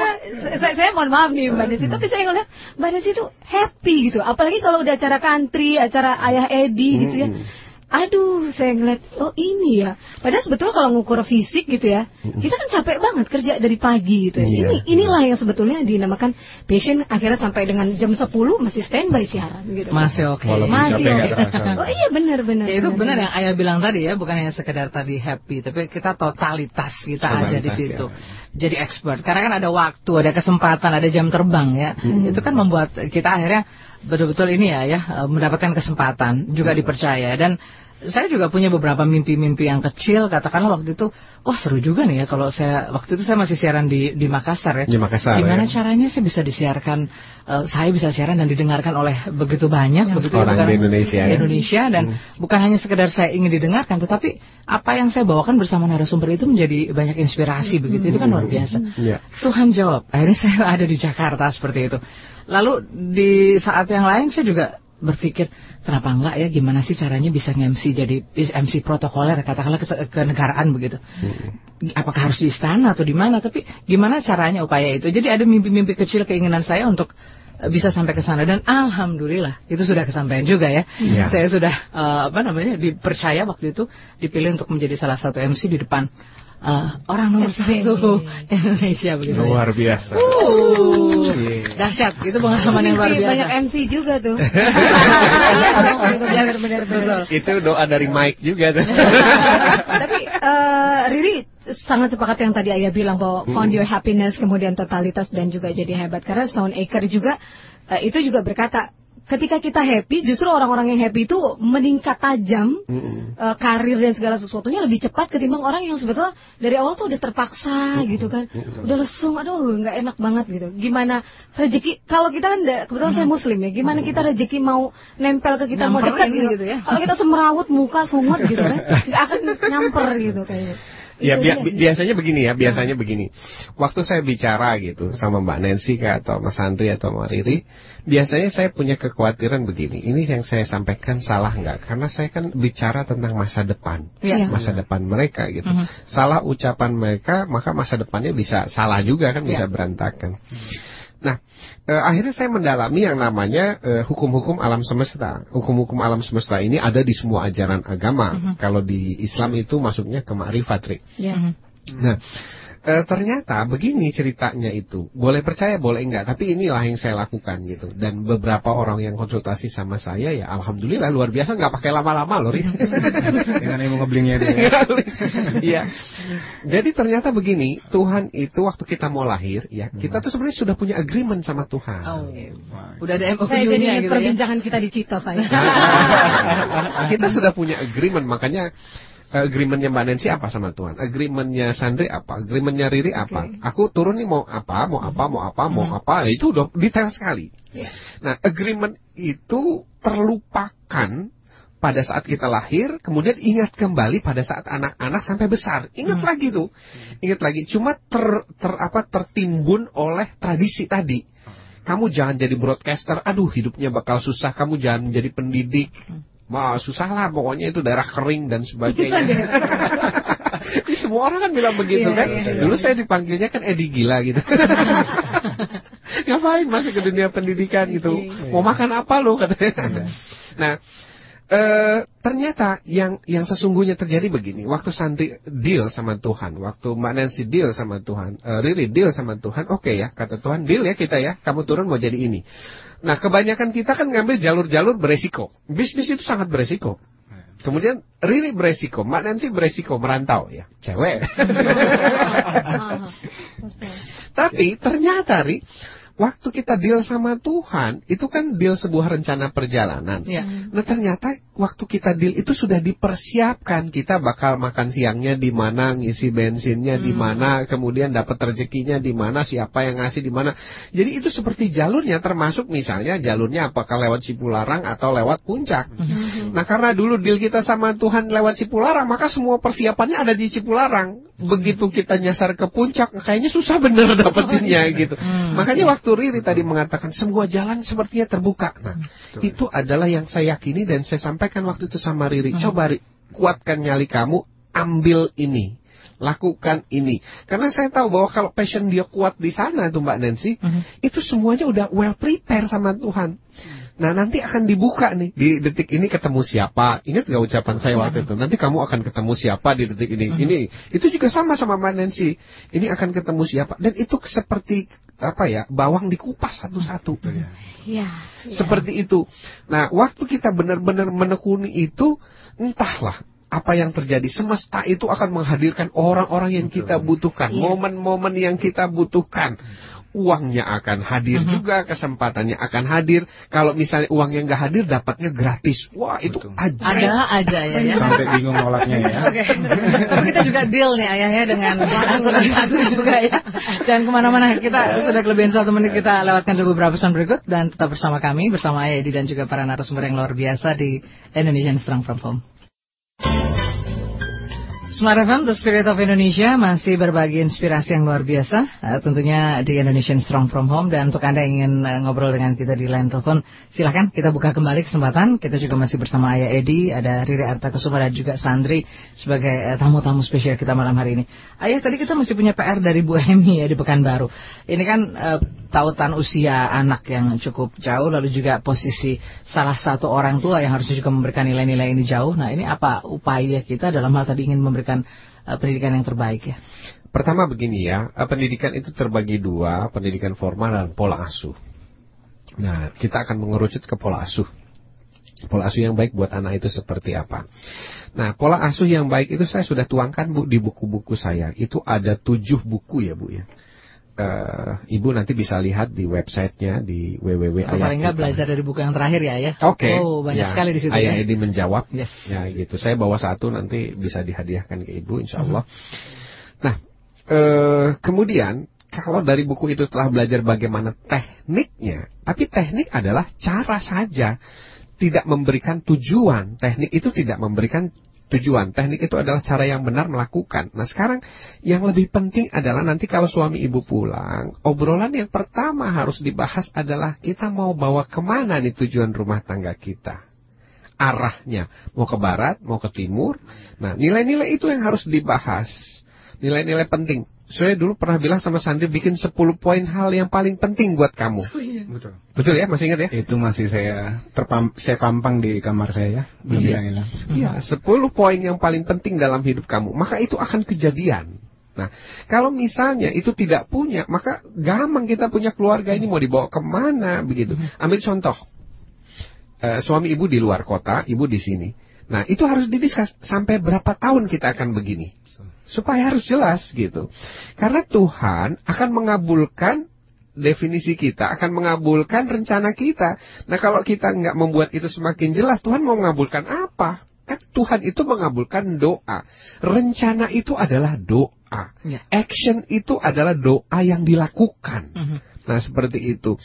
saya, saya mohon maaf nih Mbak Desi tapi saya ngeliat Mbak Desi itu happy gitu. Apalagi kalau udah acara country acara ayah Edi gitu ya. Hmm aduh saya ngeliat oh ini ya. Padahal sebetulnya kalau ngukur fisik gitu ya kita kan capek banget kerja dari pagi gitu ya. Iya, ini inilah yang sebetulnya dinamakan passion akhirnya sampai dengan jam 10 masih standby siaran gitu.
Masih oke. Okay.
masih oke. okay. oh iya benar benar
ya, itu benar yang ayah bilang tadi ya bukan hanya sekedar tadi happy tapi kita totalitas kita totalitas, ada di situ. ya. jadi expert. Karena kan ada waktu ada kesempatan ada jam terbang ya. Hmm. itu kan membuat kita akhirnya betul-betul ini ya ya mendapatkan kesempatan juga dipercaya. Dan saya juga punya beberapa mimpi-mimpi yang kecil katakanlah waktu itu wah seru juga nih ya kalau saya waktu itu saya masih siaran di di Makassar ya
di Makassar
gimana
ya.
caranya saya bisa disiarkan uh, saya bisa siaran dan didengarkan oleh begitu banyak
ya,
begitu
orang di Indonesia
di ya. Indonesia dan hmm. bukan hanya sekedar saya ingin didengarkan tetapi apa yang saya bawakan bersama narasumber itu menjadi banyak inspirasi hmm. begitu itu kan luar biasa
ya.
Tuhan jawab akhirnya saya ada di Jakarta seperti itu lalu di saat yang lain saya juga berpikir kenapa enggak ya gimana sih caranya bisa nge-MC jadi MC protokoler katakanlah ke, ke negaraan begitu. Hmm. Apakah harus di istana atau di mana? Tapi gimana caranya upaya itu? Jadi ada mimpi-mimpi kecil keinginan saya untuk bisa sampai ke sana dan alhamdulillah itu sudah kesampaian juga ya. ya. Saya sudah uh, apa namanya dipercaya waktu itu dipilih untuk menjadi salah satu MC di depan uh, orang nomor satu Indonesia begitu.
Luar biasa.
Uh, dahsyat, itu pengalaman yang luar biasa.
Banyak MC juga tuh.
benar, benar, benar. Itu doa dari Mike juga tuh.
Tapi uh, Riri sangat sepakat yang tadi Ayah bilang bahwa found your happiness kemudian totalitas dan juga jadi hebat karena Sound Acre juga uh, itu juga berkata ketika kita happy, justru orang-orang yang happy itu meningkat tajam mm -hmm. uh, karir dan segala sesuatunya lebih cepat ketimbang orang yang sebetulnya dari awal tuh udah terpaksa mm -hmm. gitu kan, mm -hmm. udah lesung, aduh nggak enak banget gitu. Gimana rezeki? Kalau kita kan kebetulan mm -hmm. saya muslim ya, gimana kita rezeki mau nempel ke kita nyamper mau dekat gitu, gitu ya? Kalau kita semrawut muka sungut gitu kan, nggak akan nyamper gitu kayaknya.
Ya bi biasanya begini ya, biasanya begini. Waktu saya bicara gitu sama Mbak Nancy atau Mas Andri atau Mbak Riri, biasanya saya punya kekhawatiran begini. Ini yang saya sampaikan salah nggak? Karena saya kan bicara tentang masa depan, ya. masa depan mereka gitu. Uh -huh. Salah ucapan mereka, maka masa depannya bisa salah juga kan, bisa ya. berantakan. Nah, eh, akhirnya saya mendalami yang namanya eh, hukum-hukum alam semesta. Hukum-hukum alam semesta ini ada di semua ajaran agama. Uh mhm. -huh. Kalau di Islam itu masuknya ke ma'rifat. Yeah. Nah, e, ternyata begini ceritanya itu. Boleh percaya, boleh enggak. Tapi inilah yang saya lakukan gitu. Dan beberapa orang yang konsultasi sama saya ya alhamdulillah luar biasa nggak pakai lama-lama loh.
Dengan ilmu ngeblingnya itu.
Ya. Iya. Jadi ternyata begini, Tuhan itu waktu kita mau lahir ya, kita tuh sebenarnya sudah punya agreement sama Tuhan. Oh.
Udah ada MOU Saya jadi gitu ya. perbincangan ya? kita di Cito saya.
kita sudah punya agreement makanya agreementnya Mbak Nancy apa sama Tuhan? Agreementnya Sandri apa? Agreementnya Riri apa? Okay. Aku turun nih mau apa? Mau apa? Mau apa? Mau hmm. apa? Ya, itu udah detail sekali. Yeah. Nah, agreement itu terlupakan pada saat kita lahir, kemudian ingat kembali pada saat anak-anak sampai besar. Ingat hmm. lagi tuh, ingat lagi. Cuma ter, ter apa tertimbun oleh tradisi tadi. Kamu jangan jadi broadcaster, aduh hidupnya bakal susah. Kamu jangan menjadi pendidik, hmm. Wah, susah lah pokoknya itu darah kering dan sebagainya. Ini semua orang kan bilang begitu yeah, kan. Yeah, yeah, Dulu saya dipanggilnya kan Edi gila gitu. Ngapain masuk ke dunia pendidikan gitu? Iya, iya. Mau makan apa lo katanya. Iya. Nah, e, ternyata yang yang sesungguhnya terjadi begini. Waktu Sandri deal sama Tuhan, waktu Mbak Nancy deal sama Tuhan, e, Riri deal sama Tuhan, oke okay ya, kata Tuhan, deal ya kita ya, kamu turun mau jadi ini. Nah, kebanyakan kita kan ngambil jalur-jalur beresiko. Bisnis itu sangat beresiko. Kemudian Riri beresiko, Mbak Nancy beresiko merantau ya, cewek. Tapi ternyata Ri, waktu kita deal sama Tuhan, itu kan deal sebuah rencana perjalanan. Ya. Nah ternyata waktu kita deal itu sudah dipersiapkan kita bakal makan siangnya di mana, ngisi bensinnya hmm. di mana, kemudian dapat rezekinya di mana, siapa yang ngasih di mana. Jadi itu seperti jalurnya, termasuk misalnya jalurnya apakah lewat Cipularang atau lewat Puncak. Hmm. Nah karena dulu deal kita sama Tuhan lewat Cipularang, maka semua persiapannya ada di Cipularang. Begitu kita nyasar ke Puncak, kayaknya susah bener dapetinnya gitu. Hmm. Makanya waktu Riri tadi mengatakan semua jalan sepertinya terbuka. Nah, hmm, itu adalah yang saya yakini dan saya sampaikan waktu itu sama Riri. Hmm. Coba Riri, kuatkan nyali kamu, ambil ini. Lakukan ini. Karena saya tahu bahwa kalau passion dia kuat di sana tuh Mbak Nancy, hmm. itu semuanya udah well prepare sama Tuhan. Hmm. Nah nanti akan dibuka nih di detik ini ketemu siapa. Ingat gak ucapan saya waktu itu? Nanti kamu akan ketemu siapa di detik ini. Ini itu juga sama sama Mbak Nancy. Ini akan ketemu siapa. Dan itu seperti apa ya bawang dikupas satu-satu. Ya, ya. Seperti itu. Nah, waktu kita benar-benar menekuni itu, entahlah apa yang terjadi. Semesta itu akan menghadirkan orang-orang yang kita butuhkan, momen-momen yang kita butuhkan uangnya akan hadir uh mhm. -huh. juga, kesempatannya akan hadir. Kalau misalnya uangnya nggak hadir, dapatnya gratis. Wah, itu aja.
Ada aja ya. ya.
Sampai bingung nolaknya ya.
Oke. Tapi kita juga deal nih ayah ya dengan aku juga ya. Dan ke mana-mana kita sudah kelebihan satu menit kita lewatkan dulu beberapa pesan berikut dan tetap bersama kami bersama Ayah Edi dan juga para narasumber yang luar biasa di Indonesian Strong From Home. Smart FM, The Spirit of Indonesia masih berbagi inspirasi yang luar biasa. Uh, tentunya di Indonesian Strong From Home. Dan untuk Anda yang ingin uh, ngobrol dengan kita di line telepon, silahkan kita buka kembali kesempatan. Kita juga masih bersama Ayah Edi, ada Riri Arta Kusuma dan juga Sandri sebagai tamu tamu-tamu spesial kita malam hari ini. Ayah, tadi kita masih punya PR dari Bu Hemi ya di Pekanbaru. Ini kan uh, tautan usia anak yang cukup jauh, lalu juga posisi salah satu orang tua yang harusnya juga memberikan nilai-nilai ini jauh. Nah, ini apa upaya kita dalam hal tadi ingin memberikan memberikan uh, pendidikan yang terbaik ya?
Pertama begini ya, uh, pendidikan itu terbagi dua, pendidikan formal dan pola asuh. Nah, kita akan mengerucut ke pola asuh. Pola asuh yang baik buat anak itu seperti apa? Nah, pola asuh yang baik itu saya sudah tuangkan bu di buku-buku saya. Itu ada tujuh buku ya bu ya uh, ibu nanti bisa lihat di websitenya di www.
Paling nggak belajar dari buku yang terakhir ya ya.
Oke. Okay.
Oh banyak ya, sekali di situ.
Ayah ya. Edi menjawab. Yes. Ya gitu. Saya bawa satu nanti bisa dihadiahkan ke ibu, insya mhm. Allah. -huh. Nah, uh, kemudian kalau dari buku itu telah belajar bagaimana tekniknya, tapi teknik adalah cara saja, tidak memberikan tujuan. Teknik itu tidak memberikan tujuan. Teknik itu adalah cara yang benar melakukan. Nah sekarang yang lebih penting adalah nanti kalau suami ibu pulang, obrolan yang pertama harus dibahas adalah kita mau bawa ke mana nih tujuan rumah tangga kita. Arahnya, mau ke barat, mau ke timur. Nah nilai-nilai itu yang harus dibahas. Nilai-nilai penting saya dulu pernah bilang sama Sandi bikin 10 poin hal yang paling penting buat kamu. Oh, iya. Betul. Betul ya, masih ingat ya?
Itu masih saya terpam saya pampang di kamar saya ya. Belum
iya. hilang. Iya, 10 poin yang paling penting dalam hidup kamu, maka itu akan kejadian. Nah, kalau misalnya itu tidak punya, maka gampang kita punya keluarga ini mau dibawa ke mana begitu. Ambil contoh, e, suami ibu di luar kota, ibu di sini. Nah, itu harus didiskus sampai berapa tahun kita akan begini supaya harus jelas gitu. Karena Tuhan akan mengabulkan definisi kita, akan mengabulkan rencana kita. Nah kalau kita nggak membuat itu semakin jelas, Tuhan mau mengabulkan apa? Kan Tuhan itu mengabulkan doa. Rencana itu adalah doa. Ya. Action itu adalah doa yang dilakukan. Uh mhm. -huh. Nah seperti itu.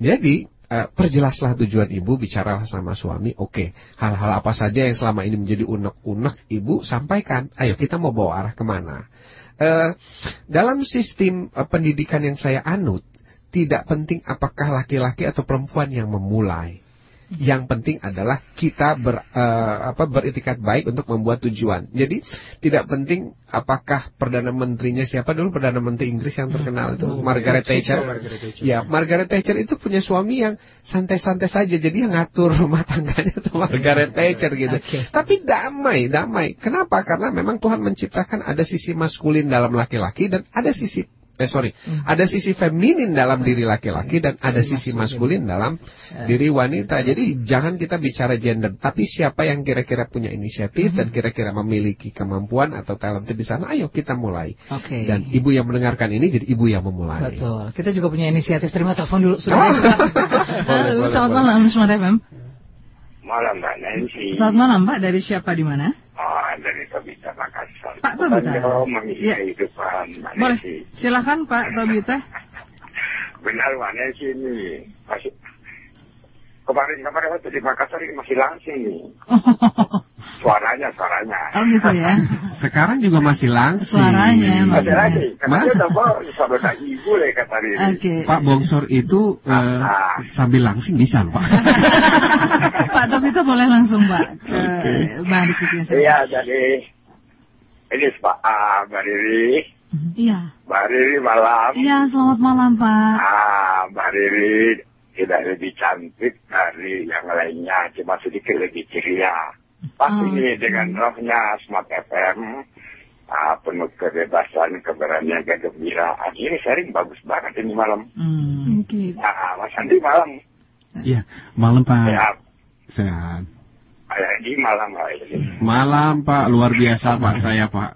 Jadi Uh, perjelaslah tujuan ibu, bicaralah sama suami, oke, okay. hal-hal apa saja yang selama ini menjadi unek-unek ibu sampaikan, ayo kita mau bawa arah ke mana. Uh, dalam sistem uh, pendidikan yang saya anut, tidak penting apakah laki-laki atau perempuan yang memulai. Yang penting adalah kita ber, uh, apa, beritikat baik untuk membuat tujuan. Jadi tidak penting apakah perdana menterinya siapa dulu perdana menteri Inggris yang terkenal itu oh, Margaret Thatcher. Margaret Thatcher. Ya Margaret Thatcher itu punya suami yang santai-santai saja. Jadi yang ngatur rumah tangganya itu Margaret Thatcher gitu. Okay. Tapi damai, damai. Kenapa? Karena memang Tuhan menciptakan ada sisi maskulin dalam laki-laki dan ada sisi eh sorry, hmm. ada sisi feminin dalam diri laki-laki dan ada sisi maskulin dalam ya. diri wanita. Jadi jangan kita bicara gender, tapi siapa yang kira-kira punya inisiatif hmm. dan kira-kira memiliki kemampuan atau talent di sana, ayo kita mulai.
Okay.
Dan ibu yang mendengarkan ini jadi ibu yang memulai.
Betul. Kita juga punya inisiatif. Terima telepon dulu. Sudah. Halo, selamat malam, Smart FM.
Malam Mbak Nancy.
Selamat malam Pak. Dari siapa di mana?
Oh, dari Tobita Makassar.
Pak Tobita.
ya. kehidupan Mbak
Boleh. Silakan Pak Tobita.
Benar Mbak Nancy ini. Masih kemarin-kemarin waktu di Makassar ini masih langsing nih. suaranya, suaranya.
Oh gitu ya.
Sekarang juga masih langsing.
Suaranya
masih lagi. Karena dia udah bawa sahabat ibu lah kata dia.
Okay. Pak Bongsor itu uh, ah. sambil langsing bisa Pak.
Pak Top itu boleh langsung Pak ke okay. bahan diskusinya.
Iya jadi ini Pak uh, Mbak Riri.
Iya.
Mbak Riri malam.
Iya selamat malam Pak.
Ah Mbak Riri tidak lebih cantik dari yang lainnya, cuma sedikit lebih ceria. Pas oh. ini dengan rohnya Smart FM, ah, penuh kebebasan, keberanian, kegembiraan. Ini sharing bagus banget ini malam.
Hmm. Okay.
Nah, Mas Andi malam.
Iya, malam Pak. Sehat. Sehat.
Ayah ini malam Pak.
Malam Pak, luar biasa Pak saya Pak.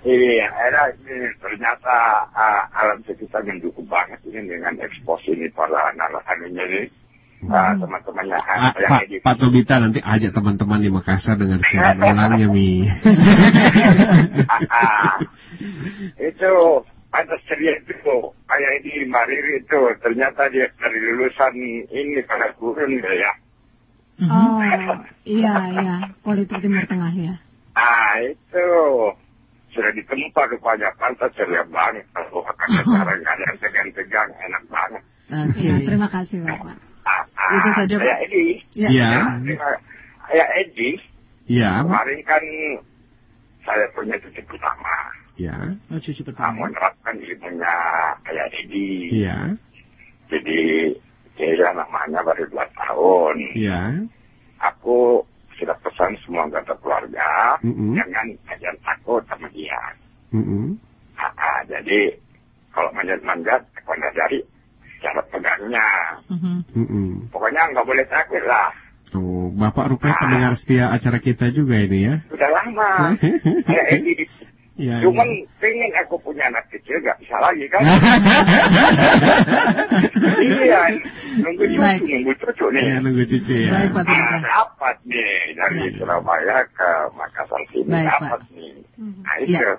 Iya, ini ternyata uh, alam sekitar mendukung banget ini dengan ekspos ini para anak-anaknya ini. Uh, teman-temannya
ah, Pak, gitu. Pak Tobita nanti ajak teman-teman di Makassar dengan siaran ulangnya Mi.
itu ada ceria itu kayak ini Mariri itu ternyata dia dari lulusan ini pada gurun ya
Oh, iya, iya. Politik Timur Tengah ya.
Ah, itu.
sudah ditempa kebanyakan saya ceria banget kalau akan cara yang tegang-tegang enak banget.
Oke, okay.
terima kasih Bapak.
Itu saja, Pak.
Saya Edi.
Iya.
Saya Edi.
Iya.
Kemarin kan saya punya cucu pertama.
Iya.
Oh, cucu
Nah,
pertama.
menerapkan ilmunya kayak Edi.
Iya.
Jadi dia namanya baru dua tahun.
Iya.
Aku sudah pesan semua anggota keluarga
Mm-mm.
jangan jangan takut sama dia.
Mm-mm.
Ah, ah, jadi kalau manjat-manjat, pada dari cara pegangnya.
Mhm.
Mm-mm.
Pokoknya nggak boleh takut lah.
Oh, Bapak rupanya pendengar setia acara kita juga ini ya.
Sudah lama. Kayak Edi.
Iya.
Cuman pengen aku punya anak kecil gak bisa lagi kan. iya, nunggu cucu,
Baik.
nunggu cucu nih.
Iya, nunggu cucu ya.
Baik, Pak
Nah,
Tirta.
dapat nih dari
Iya.
Surabaya ke Makassar sini
Baik,
dapat
Pak.
nih.
Mhm.
Nah itu.
Iya.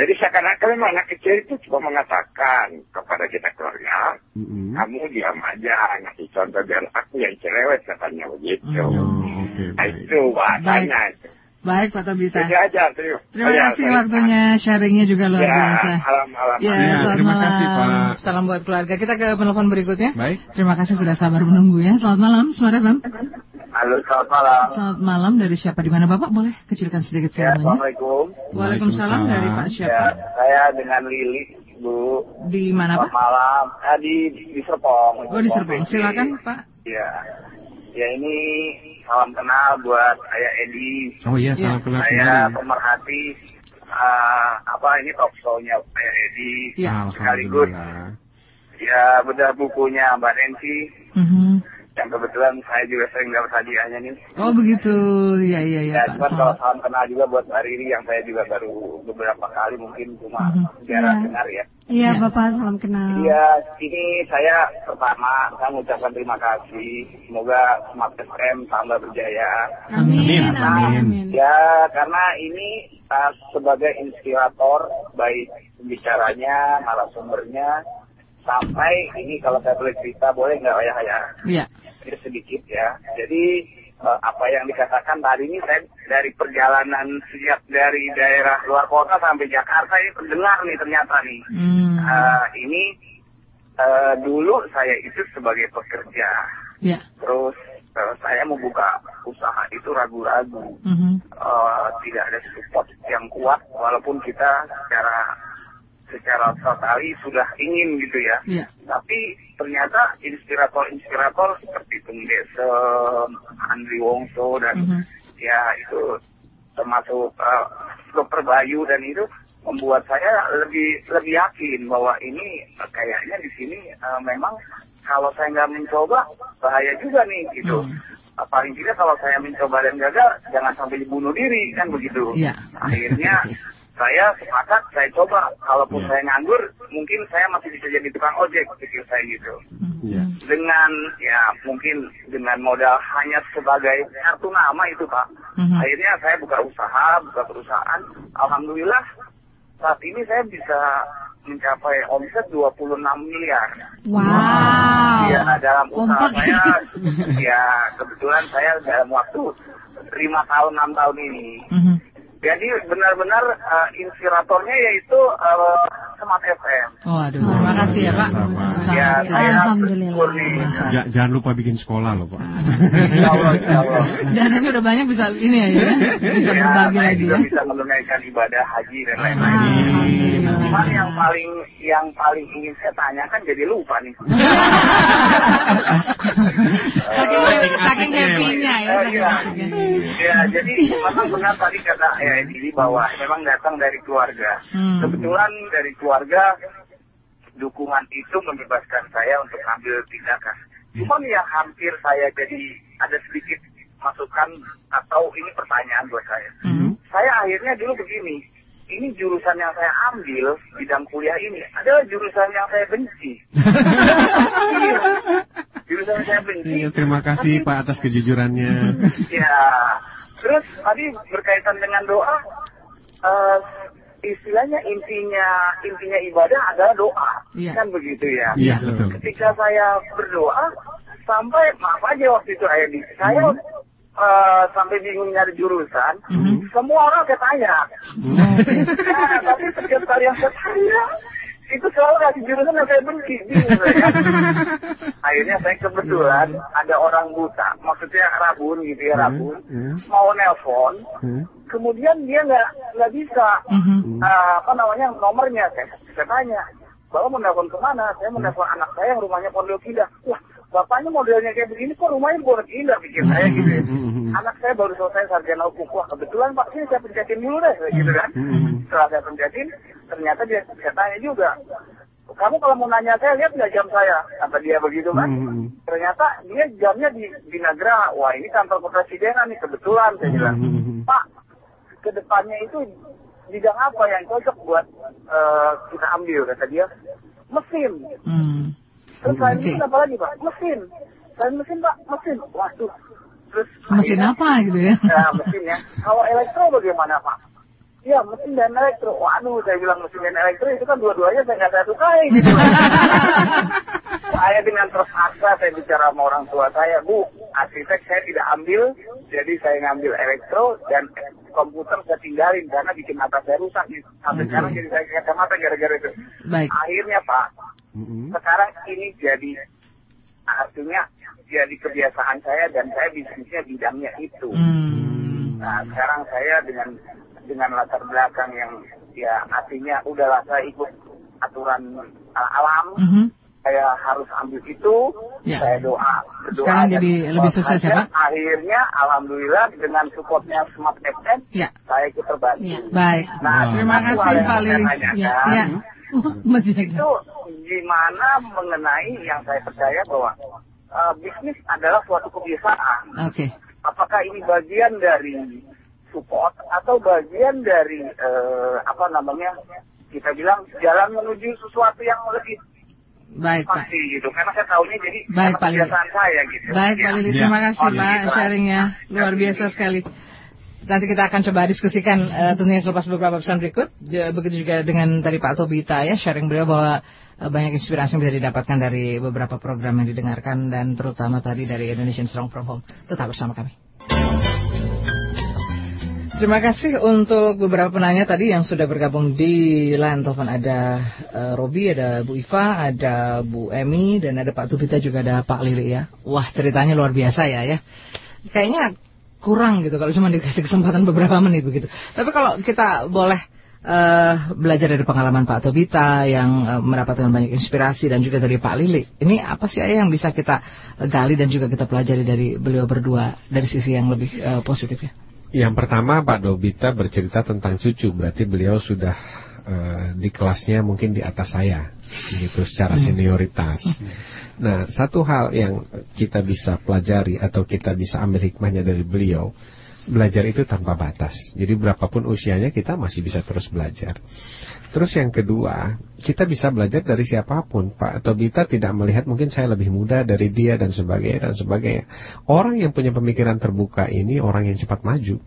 Jadi seakan-akan memang anak kecil itu cuma mengatakan kepada kita keluarga,
Mm-mm.
kamu diam aja, ngasih contoh biar aku yang cerewet katanya begitu.
Oh, oke,
Nah itu bahasanya itu.
Baik, Pak Tobita.
Jadi aja, terima,
Terima
Ya,
kasih waktunya, sharingnya juga luar
Ya,
biasa.
alam-alam.
Ya,
Ya,
selamat
terima
malam.
kasih, Pak.
Salam buat keluarga. Kita ke penelpon berikutnya.
Baik.
Terima kasih sudah sabar menunggu ya. Selamat malam, Suara Bang.
Halo, selamat malam.
Selamat malam dari siapa di mana Bapak? Boleh kecilkan sedikit
Ya,
volumenya.
Assalamualaikum.
Waalaikumsalam dari Pak
Ya,
siapa?
saya dengan Lili, Bu.
Di mana
Selamat
Pak?
malam. Eh, di, di Serpong.
Oh di Serpong. Silakan Pak.
Ya. Ya ini salam kenal buat saya Edi.
Oh iya,
Ya.
salam kenal
Saya pemerhati eh, apa ini talk show-nya saya Edi.
Ya.
Sekaligus ya bedah bukunya Mbak Nancy
Mhm.
Yang kebetulan saya juga sering dapat hadiahnya nih.
Oh begitu. Iya iya iya
Ya,
Pak.
cuman kalau
Selamat.
salam kenal juga buat Mbak Riri yang saya juga baru beberapa kali mungkin cuma
Mhm.
jarang
Ya.
dengar ya.
Iya
Ya.
Bapak, salam kenal.
Iya, ini saya pertama saya mengucapkan terima kasih. Semoga Smart FM tambah berjaya.
Amin,
Amin,
amin.
Ya, karena ini uh, sebagai inspirator baik pembicaranya, narasumbernya, sampai ini kalau saya boleh cerita boleh nggak ya ya?
Iya.
Ini sedikit ya. Jadi uh, apa yang dikatakan tadi ini saya dari perjalanan sejak dari daerah luar kota sampai Jakarta ini pendengar nih ternyata nih.
Hmm.
Uh, ini uh, dulu saya itu sebagai pekerja,
Ya.
terus uh, saya membuka usaha itu ragu-ragu,
Mhm.
Uh, tidak ada support yang kuat, walaupun kita secara secara totali sudah ingin gitu ya.
Iya.
Tapi ternyata inspirator-inspirator seperti Tung Desem, Andri Wongso dan
Mhm.
ya itu termasuk uh, Dr. Bayu dan itu membuat saya lebih lebih yakin bahwa ini uh, kayaknya di sini uh, memang kalau saya nggak mencoba bahaya juga nih gitu.
Hmm.
Paling tidak kalau saya mencoba dan gagal jangan sampai bunuh diri kan begitu.
Iya.
Akhirnya saya sepakat saya coba kalaupun
Iya.
saya nganggur mungkin saya masih bisa jadi tukang ojek pikir saya gitu
Iya.
dengan ya mungkin dengan modal hanya sebagai kartu nama itu pak
Mhm.
akhirnya saya buka usaha buka perusahaan alhamdulillah saat ini saya bisa mencapai omset 26 miliar
Wow.
ya dalam usaha
Kompak.
saya ya kebetulan saya dalam waktu lima tahun enam tahun ini
Mhm.
Jadi benar-benar uh, inspiratornya yaitu uh, Smart FM
Oh aduh, terima kasih ya Pak.
Sama.
ya saya
Alhamdulillah.
Ja- jangan lupa bikin sekolah loh, Pak.
Insya Allah, insya Allah.
Dan ini udah banyak bisa ini ya, ya. bisa
Ya,
berbagi
saya
lagi ya.
bisa menunaikan ibadah haji dan lain-lain.
Amin.
Cuman yang paling yang paling ingin saya tanyakan jadi lupa nih.
Saking saking happy-nya ya.
Eh, iya.
happy-nya.
Ya, jadi memang benar tadi kata ya ini bahwa memang datang dari keluarga.
Hmm.
Kebetulan dari keluarga dukungan itu membebaskan saya untuk ambil tindakan. Cuman yang hampir saya jadi ada sedikit masukan atau ini pertanyaan buat saya.
Hmm.
Saya akhirnya dulu begini, ini jurusan yang saya ambil bidang kuliah ini adalah jurusan yang saya benci. Iya. jurusan yang saya benci.
Iya, terima kasih Pak atas kejujurannya.
Ya, terus tadi berkaitan dengan doa, eh, istilahnya intinya intinya ibadah adalah doa,
Iya.
kan begitu ya.
Iya, betul.
Ketika saya berdoa, sampai maaf aja waktu itu Ayadi, saya eh, uh, sampai bingung nyari jurusan, mm-hmm. semua orang saya tanya. Mm-hmm. nah, tapi setiap kali yang saya tanya, itu selalu kasih jurusan yang saya benci. Akhirnya saya kebetulan ada orang buta, maksudnya rabun gitu ya rabun, mm-hmm. mau nelpon, mm-hmm. kemudian dia nggak nggak bisa uh, apa namanya nomornya saya saya tanya, bapak mau nelpon ke mana? Saya mau nelpon anak saya yang rumahnya Pondok Indah. Wah bapaknya modelnya kayak begini kok rumahnya buat indah pikir saya gitu ya. Anak saya baru selesai sarjana hukum. Wah kebetulan pak sini saya pencetin dulu deh gitu kan. Setelah saya pencetin ternyata dia saya tanya juga. Kamu kalau mau nanya saya lihat nggak jam saya kata dia begitu kan. Ternyata dia jamnya di di Nagra. Wah ini kantor kepresidenan nih kebetulan saya bilang. Pak ke depannya itu bidang apa yang cocok buat uh, kita ambil kata dia mesin. Hmm. Terus selain okay. mesin apa lagi pak? Mesin. Selain mesin pak, mesin. Waduh.
Terus mesin akhirnya, apa gitu ya?
Ya mesin ya. Kalau elektro bagaimana pak? Ya mesin dan elektro. Waduh saya bilang mesin dan elektro itu kan dua-duanya saya nggak saya sukai gitu. saya dengan terpaksa saya bicara sama orang tua saya, Bu, arsitek saya tidak ambil, jadi saya ngambil elektro dan komputer saya tinggalin karena bikin mata saya rusak. Sampai sekarang jadi saya kacamata gara-gara itu. Baik. Akhirnya Pak, hmm Sekarang ini jadi artinya jadi kebiasaan saya dan saya bisnisnya bidangnya itu. Mm. Nah sekarang saya dengan dengan latar belakang yang ya artinya udahlah saya ikut aturan uh, alam. Mm-hmm. Saya harus ambil itu, ya. saya doa, berdoa.
Sekarang jadi lebih sukses ya Pak?
Akhirnya, alhamdulillah dengan supportnya Smart FM, ya. saya ikut terbantu. Ya.
Baik. Nah, wow. terima kasih Pak Lilis. Ya. Ya.
Masih itu gimana mengenai yang saya percaya bahwa uh, bisnis adalah suatu kebiasaan. Oke. Okay. Apakah ini bagian dari support atau bagian dari uh, apa namanya kita bilang jalan menuju sesuatu yang lebih
Baik,
Pak. gitu. Karena saya tahunya jadi
Baik, Pak
kebiasaan saya gitu.
Baik, ya. Pak Lili. Terima kasih, ya. Pak, sharingnya. Luar biasa sekali. Nanti kita akan coba diskusikan uh, tentunya selepas beberapa pesan berikut. Begitu juga dengan tadi Pak Tobita ya sharing beliau bahwa uh, banyak inspirasi yang bisa didapatkan dari beberapa program yang didengarkan dan terutama tadi dari Indonesian Strong From Home. Tetap bersama kami. Terima kasih untuk beberapa penanya tadi yang sudah bergabung di line telepon ada uh, Robi, ada Bu Iva, ada Bu Emi dan ada Pak Tobita juga ada Pak Lili ya. Wah ceritanya luar biasa ya ya. Kayaknya kurang gitu kalau cuma dikasih kesempatan beberapa menit begitu. Tapi kalau kita boleh uh, belajar dari pengalaman Pak Tobita yang uh, mendapatkan banyak inspirasi dan juga dari Pak Lili. Ini apa sih ayah yang bisa kita gali dan juga kita pelajari dari beliau berdua dari sisi yang lebih uh, positif ya?
Yang pertama Pak Tobita bercerita tentang cucu, berarti beliau sudah uh, di kelasnya mungkin di atas saya, gitu secara hmm. senioritas. Hmm. Nah, satu hal yang kita bisa pelajari atau kita bisa ambil hikmahnya dari beliau, belajar itu tanpa batas. Jadi berapapun usianya kita masih bisa terus belajar. Terus yang kedua, kita bisa belajar dari siapa pun, Pak. Atau kita tidak melihat mungkin saya lebih muda dari dia dan sebagainya dan sebagainya. Orang yang punya pemikiran terbuka ini orang yang cepat maju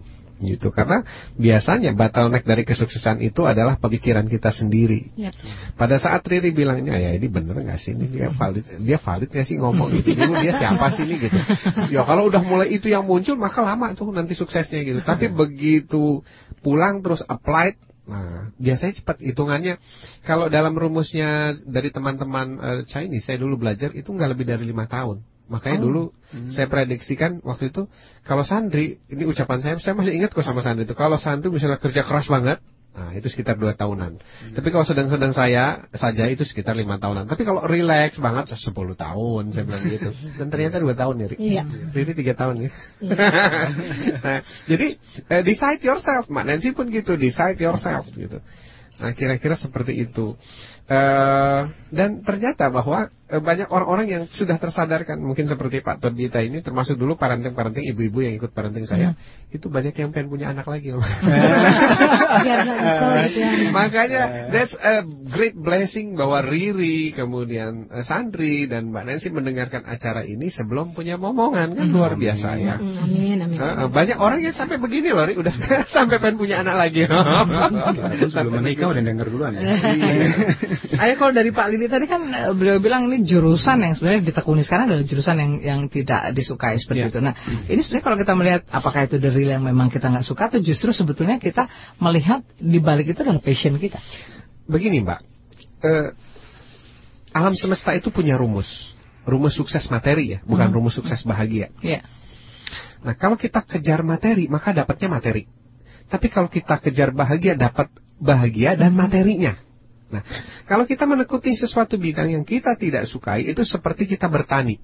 gitu karena biasanya bottleneck dari kesuksesan itu adalah pemikiran kita sendiri. Yep. Pada saat Riri bilangnya ya ini bener nggak sih ini dia valid dia valid nggak sih ngomong gitu dulu dia siapa sih ini gitu. Ya kalau udah mulai itu yang muncul maka lama tuh nanti suksesnya gitu. Tapi begitu pulang terus applied Nah, biasanya cepat hitungannya. Kalau dalam rumusnya dari teman-teman uh, Chinese, saya dulu belajar itu nggak lebih dari lima tahun. Makanya oh. dulu hmm. saya prediksikan waktu itu kalau Sandri, ini ucapan saya, saya masih ingat kok sama Sandri itu. Kalau Sandri misalnya kerja keras banget, nah itu sekitar dua tahunan. Hmm. Tapi kalau sedang-sedang saya saja itu sekitar lima tahunan. Tapi kalau relax banget sepuluh tahun, saya bilang gitu. Dan ternyata dua tahun ya. Iya. Riri tiga tahun ya. Iya. nah, jadi eh, decide yourself, Mak Nancy pun gitu, decide yourself gitu. Nah kira-kira seperti itu. Uh, dan ternyata bahwa uh, banyak orang-orang yang sudah tersadarkan mungkin seperti Pak Todita ini termasuk dulu parenting-parenting ibu-ibu yang ikut parenting saya hmm. itu banyak yang pengen punya anak lagi makanya that's a great blessing bahwa Riri kemudian uh, Sandri dan Mbak Nancy mendengarkan acara ini sebelum punya momongan kan luar biasa ya
amin, amin.
amin.
Uh, banyak orang yang sampai begini loh, Ri, udah sampai pengen punya anak lagi.
sebelum menikah udah denger duluan ya.
Ayah kalau dari Pak Lili tadi kan eh, beliau bilang ini jurusan yang sebenarnya ditekuni sekarang adalah jurusan yang yang tidak disukai seperti yeah. itu. Nah, ini sebenarnya kalau kita melihat apakah itu dari yang memang kita nggak suka atau justru sebetulnya kita melihat di balik itu adalah passion kita.
Begini, Mbak. Uh, alam semesta itu punya rumus rumus sukses materi ya, bukan hmm. rumus sukses bahagia.
Yeah.
Nah, kalau kita kejar materi, maka dapatnya materi. Tapi kalau kita kejar bahagia, dapat bahagia dan hmm. materinya. Nah, kalau kita menekuti sesuatu bidang yang kita tidak sukai, itu seperti kita bertani.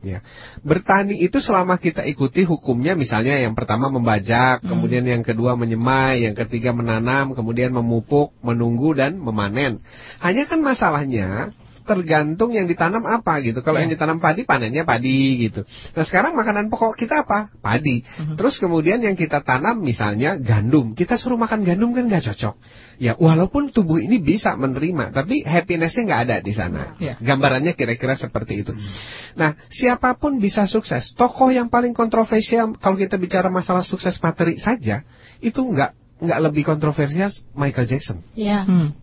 Ya. Bertani itu selama kita ikuti hukumnya misalnya yang pertama membajak, hmm. kemudian yang kedua menyemai, yang ketiga menanam, kemudian memupuk, menunggu dan memanen. Hanya kan masalahnya tergantung yang ditanam apa gitu. Kalau yeah. yang ditanam padi panennya padi gitu. Nah sekarang makanan pokok kita apa? Padi. Uh-huh. Terus kemudian yang kita tanam misalnya gandum. Kita suruh makan gandum kan nggak cocok. Ya walaupun tubuh ini bisa menerima, tapi happinessnya nggak ada di sana. Yeah. Gambarannya kira-kira seperti itu. Hmm. Nah siapa pun bisa sukses. Tokoh yang paling kontroversial kalau kita bicara masalah sukses materi saja itu nggak nggak lebih kontroversial Michael Jackson.
Yeah. Hmm.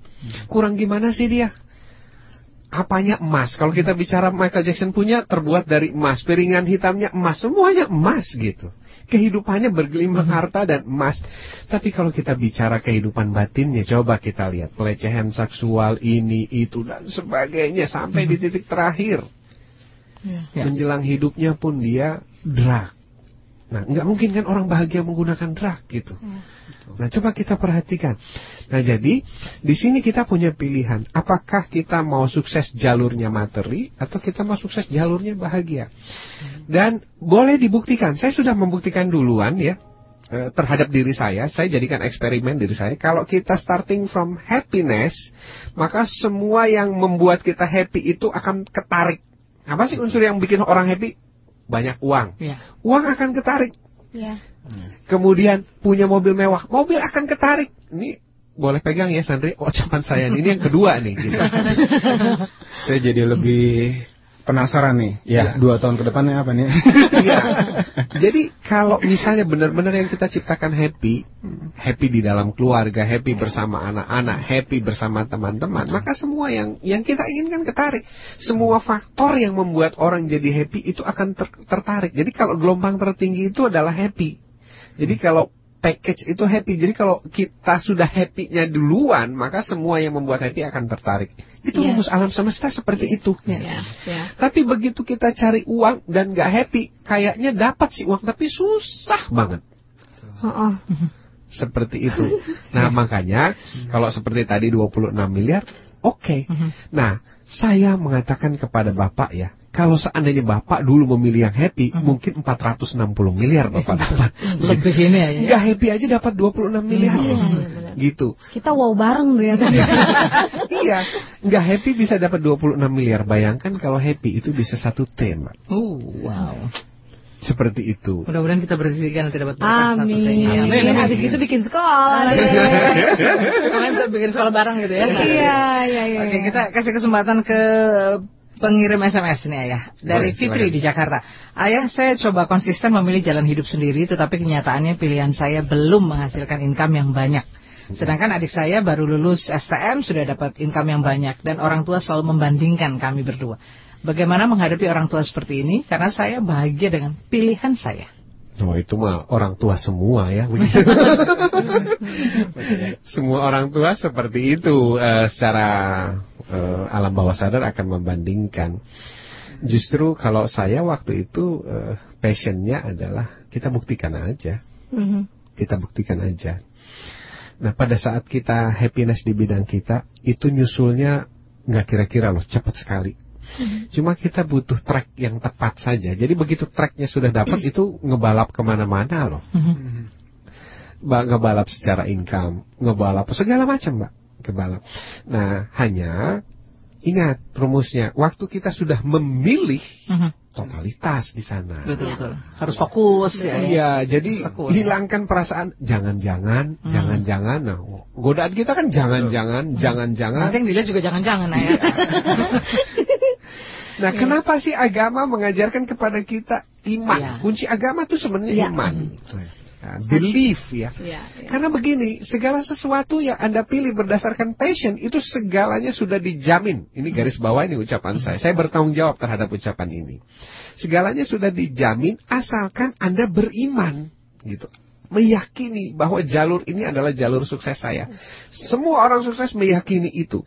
Kurang gimana sih dia? Apanya emas. Kalau kita bicara Michael Jackson punya terbuat dari emas, piringan hitamnya emas, semuanya emas gitu. Kehidupannya bergelimang hmm. harta dan emas. Tapi kalau kita bicara kehidupan batinnya, coba kita lihat pelecehan seksual ini, itu dan sebagainya sampai di hmm. titik terakhir. Ya. Menjelang hidupnya pun dia drag. Nah, nggak mungkin kan orang bahagia menggunakan drug gitu. Hmm. Nah, coba kita perhatikan. Nah, jadi di sini kita punya pilihan. Apakah kita mau sukses jalurnya materi atau kita mau sukses jalurnya bahagia? Dan boleh dibuktikan. Saya sudah membuktikan duluan ya eh, terhadap diri saya. Saya jadikan eksperimen diri saya. Kalau kita starting from happiness, maka semua yang membuat kita happy itu akan ketarik. Apa sih unsur yang bikin orang happy? Banyak uang.
Ya.
Uang akan ketarik.
Ya.
Kemudian punya mobil mewah, mobil akan ketarik. Ini boleh pegang ya Sandri, ucapan saya ini yang kedua nih. Gitu.
saya jadi lebih penasaran nih. Ya, ya. dua tahun ke depannya apa nih?
Iya. Jadi kalau misalnya benar-benar yang kita ciptakan happy, happy di dalam keluarga, happy bersama anak-anak, happy bersama teman-teman, maka semua yang yang kita inginkan ketarik. Semua faktor yang membuat orang jadi happy itu akan ter, tertarik. Jadi kalau gelombang tertinggi itu adalah happy. Jadi kalau package itu happy. Jadi kalau kita sudah happy-nya duluan, maka semua yang membuat happy akan tertarik. Itu yeah. rumus alam semesta seperti itu.
Yeah. Yeah.
Tapi begitu kita cari uang dan gak happy, kayaknya dapat sih uang, tapi susah banget.
Uh -uh.
Seperti itu. Nah makanya kalau seperti tadi 26 miliar, oke. Okay. Nah saya mengatakan kepada Bapak ya, kalau seandainya Bapak dulu memilih yang happy, hmm. mungkin 460 miliar Bapak dapat.
Lebih ini ya.
Gak happy aja dapat 26 miliar. Hmm. Gitu.
Kita wow bareng tuh ya
iya. Gak happy bisa dapat 26 miliar. Bayangkan kalau happy itu bisa satu T, Mbak.
Oh, wow.
Seperti itu.
Mudah-mudahan kita berpikir nanti dapat
berkah satu Amin. Amin. Habis itu bikin sekolah.
Kalian bisa bikin sekolah bareng gitu ya.
Iya, iya, iya.
Oke, kita kasih kesempatan ke pengirim SMS nih ayah dari Boleh, Fitri di Jakarta. Ayah saya coba konsisten memilih jalan hidup sendiri, tetapi kenyataannya pilihan saya belum menghasilkan income yang banyak. Sedangkan adik saya baru lulus STM sudah dapat income yang banyak dan orang tua selalu membandingkan kami berdua. Bagaimana menghadapi orang tua seperti ini? Karena saya bahagia dengan pilihan saya.
Oh itu mah orang tua semua ya Semua orang tua seperti itu uh, secara uh, alam bawah sadar akan membandingkan. Justru kalau saya waktu itu uh, passionnya adalah kita buktikan aja, mm -hmm. kita buktikan aja. Nah pada saat kita happiness di bidang kita itu nyusulnya nggak kira-kira loh cepat sekali Hmm. Cuma kita butuh track yang tepat saja. Jadi begitu tracknya sudah dapat itu ngebalap ke mana-mana loh. Hmm. Mbak ngebalap secara income, ngebalap segala macam mbak, kebalap. Nah hanya ingat rumusnya, waktu kita sudah memilih hmm. Totalitas di sana.
Betul betul. Harus fokus ya.
Iya, jadi fokus, hilangkan perasaan jangan-jangan, hmm. jangan-jangan. Nah, godaan kita kan jangan-jangan, jangan-jangan.
Nanti yang dilihat juga jangan-jangan ya.
Nah, yeah. kenapa sih agama mengajarkan kepada kita iman. Ya. Kunci agama itu sebenarnya ya. iman. Nah, belief ya. ya, ya. Karena begini, segala sesuatu yang Anda pilih berdasarkan passion itu segalanya sudah dijamin. Ini garis bawah ini ucapan saya. Saya bertanggung jawab terhadap ucapan ini. Segalanya sudah dijamin asalkan Anda beriman gitu meyakini bahwa jalur ini adalah jalur sukses saya. Semua orang sukses meyakini itu.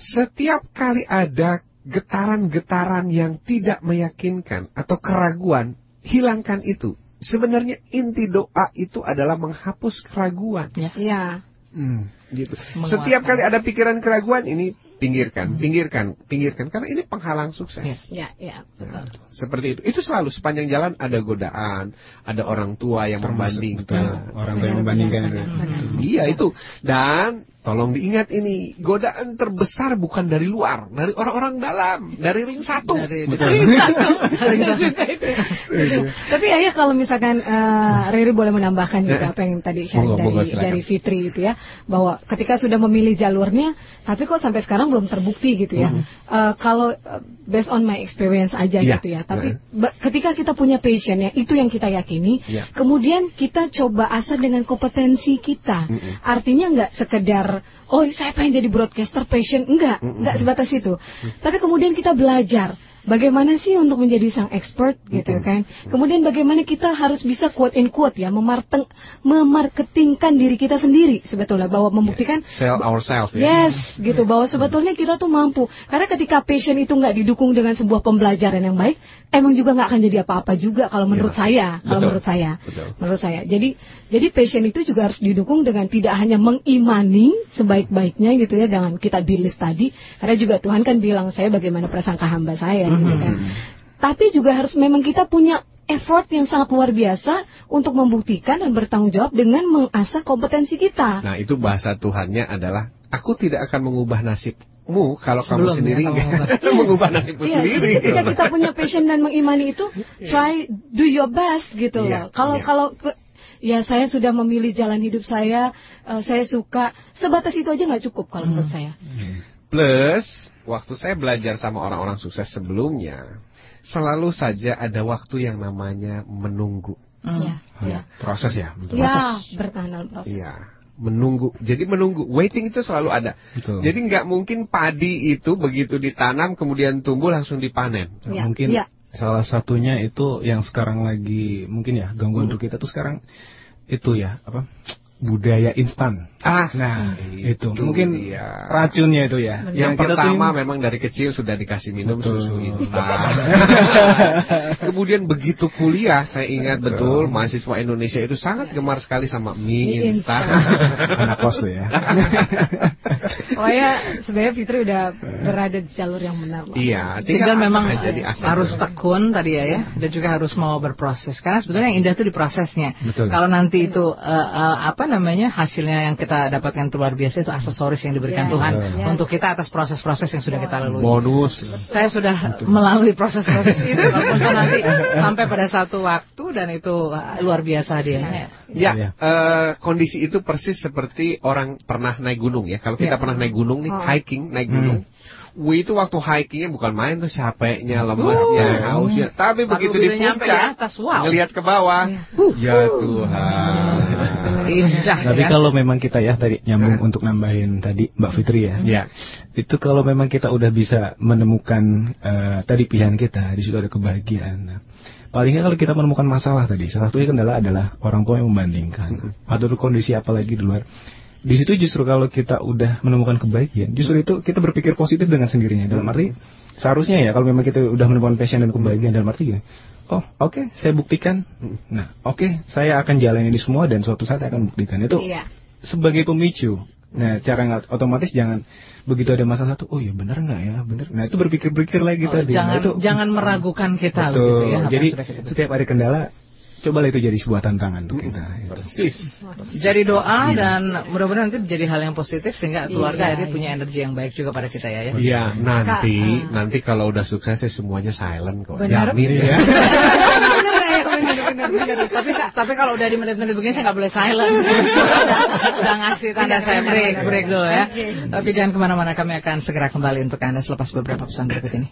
Setiap kali ada getaran-getaran yang tidak meyakinkan atau keraguan, hilangkan itu. Sebenarnya inti doa itu adalah menghapus keraguan.
Ya. ya.
Hmm, gitu. Setiap kali ada pikiran keraguan ini pinggirkan, pinggirkan, pinggirkan karena ini penghalang sukses.
Ya, ya,
Nah, seperti itu. Itu selalu sepanjang jalan ada godaan, ada orang tua yang
Termasuk,
membandingkan,
orang tua yang membandingkan.
Iya itu. Dan Tolong diingat ini, godaan terbesar bukan dari luar, dari orang-orang dalam, dari ring satu. Dari, ring satu.
Tapi ayah kalau misalkan uh, Riri boleh menambahkan juga apa yang tadi dari, dari Fitri itu ya, bahwa ketika sudah memilih jalurnya, tapi kok sampai sekarang belum terbukti gitu ya. Uh, kalau uh, based on my experience aja yeah. gitu ya. Tapi uh. ketika kita punya passion ya, itu yang kita yakini. Yeah. Kemudian kita coba asal dengan kompetensi kita. Mm -hmm. Artinya nggak sekedar oh saya pengen jadi broadcaster passion enggak mm enggak sebatas itu. Mm. tapi kemudian kita belajar Bagaimana sih untuk menjadi sang expert gitu kan? Kemudian bagaimana kita harus bisa quote in quote ya memarteng memarketingkan diri kita sendiri sebetulnya bahwa membuktikan
sell ourselves
ya. Yes, gitu bahwa sebetulnya kita tuh mampu. Karena ketika passion itu nggak didukung dengan sebuah pembelajaran yang baik, emang juga nggak akan jadi apa-apa juga kalau menurut ya. saya, kalau menurut saya. Betul. Menurut saya. Jadi jadi passion itu juga harus didukung dengan tidak hanya mengimani sebaik-baiknya gitu ya dengan kita bilis tadi, karena juga Tuhan kan bilang saya bagaimana prasangka hamba saya gitu kan. Tapi juga harus memang kita punya effort yang sangat luar biasa untuk membuktikan dan bertanggung jawab dengan mengasah kompetensi kita.
Nah, itu bahasa Tuhannya adalah aku tidak akan mengubah nasibmu kalau Sebelum kamu sendiri ya, kamu mengubah nasibmu iya, sendiri.
Ketika kita punya passion dan mengimani itu, try do your best gitu yeah, loh. Kalau yeah. kalau ya saya sudah memilih jalan hidup saya, uh, saya suka sebatas itu aja nggak cukup kalau hmm. menurut saya.
Plus waktu saya belajar sama orang-orang sukses sebelumnya, selalu saja ada waktu yang namanya menunggu.
Hmm. Ya,
ya. Proses ya,
betul. Ya, bertahan dalam proses.
Iya menunggu. Jadi menunggu, waiting itu selalu ada. Betul. Jadi nggak mungkin padi itu begitu ditanam kemudian tumbuh langsung dipanen.
Ya. Mungkin ya. salah satunya itu yang sekarang lagi mungkin ya gangguan hmm. kita tuh sekarang itu ya apa budaya instan.
Ah,
nah itu, itu mungkin ya. racunnya itu ya.
Yang, yang pertama tim... memang dari kecil sudah dikasih minum betul. susu instan. Kemudian begitu kuliah, saya ingat betul. betul mahasiswa Indonesia itu sangat gemar sekali sama mie, mie instan.
Anak kos ya.
oh ya, sebenarnya Fitri udah berada di jalur yang benar.
Iya, tinggal, memang jadi harus tekun tadi ya ya, dan juga harus mau berproses. Karena sebetulnya yang indah itu di prosesnya. Kalau nanti itu uh, uh, apa namanya hasilnya yang kita dapatkan itu luar biasa itu aksesoris yang diberikan yeah, Tuhan yeah. untuk kita atas proses-proses yang sudah kita lalui.
Bonus.
Saya sudah Betul. melalui proses-proses itu nanti sampai pada satu waktu dan itu luar biasa dia.
Ya, ya uh, kondisi itu persis seperti orang pernah naik gunung ya. Kalau kita yeah. pernah naik gunung nih, oh. hiking naik gunung. Hmm Wih itu waktu hikingnya bukan main tuh capeknya, lemesnya, uh, hausnya. Tapi begitu di puncak, atas, wow. ngelihat ke bawah, uh, ya Tuhan.
Indah, Tapi ya. kalau memang kita ya tadi nyambung uh. untuk nambahin tadi Mbak Fitri ya.
Ya.
Itu kalau memang kita udah bisa menemukan uh, tadi pilihan kita, di situ ada kebahagiaan. Nah, palingnya kalau kita menemukan masalah tadi, salah satunya kendala adalah orang tua yang membandingkan atau kondisi apalagi di luar di situ justru kalau kita udah menemukan kebaikan, justru itu kita berpikir positif dengan sendirinya. Dalam arti seharusnya ya kalau memang kita udah menemukan passion dan kebahagiaan dalam arti gini, oh oke okay, saya buktikan, nah oke okay, saya akan jalan ini semua dan suatu saat akan buktikan itu iya. sebagai pemicu. Nah cara nggak otomatis jangan begitu ada masalah satu, oh ya benar nggak ya benar. Nah itu berpikir-pikir lagi oh, tadi.
Jangan
nah, itu,
jangan meragukan kita.
Betul. Gitu ya, Jadi setiap ada kendala Cobalah itu jadi sebuah tantangan untuk kita.
Persis.
Jadi doa ya. dan mudah-mudahan nanti menjadi hal yang positif sehingga iya, keluarga iya, akhirnya punya energi yang baik juga pada kita ya.
Ya, ya nanti Kak, uh. nanti kalau udah sukses ya semuanya silent kok.
Benar. Jamin ya. tapi tapi kalau udah di menit-menit begini saya nggak boleh silent. udah, udah ngasih tanda saya break break dulu ya. Tapi jangan ke mana-mana kami akan segera kembali untuk anda selepas beberapa pesan berikut ini.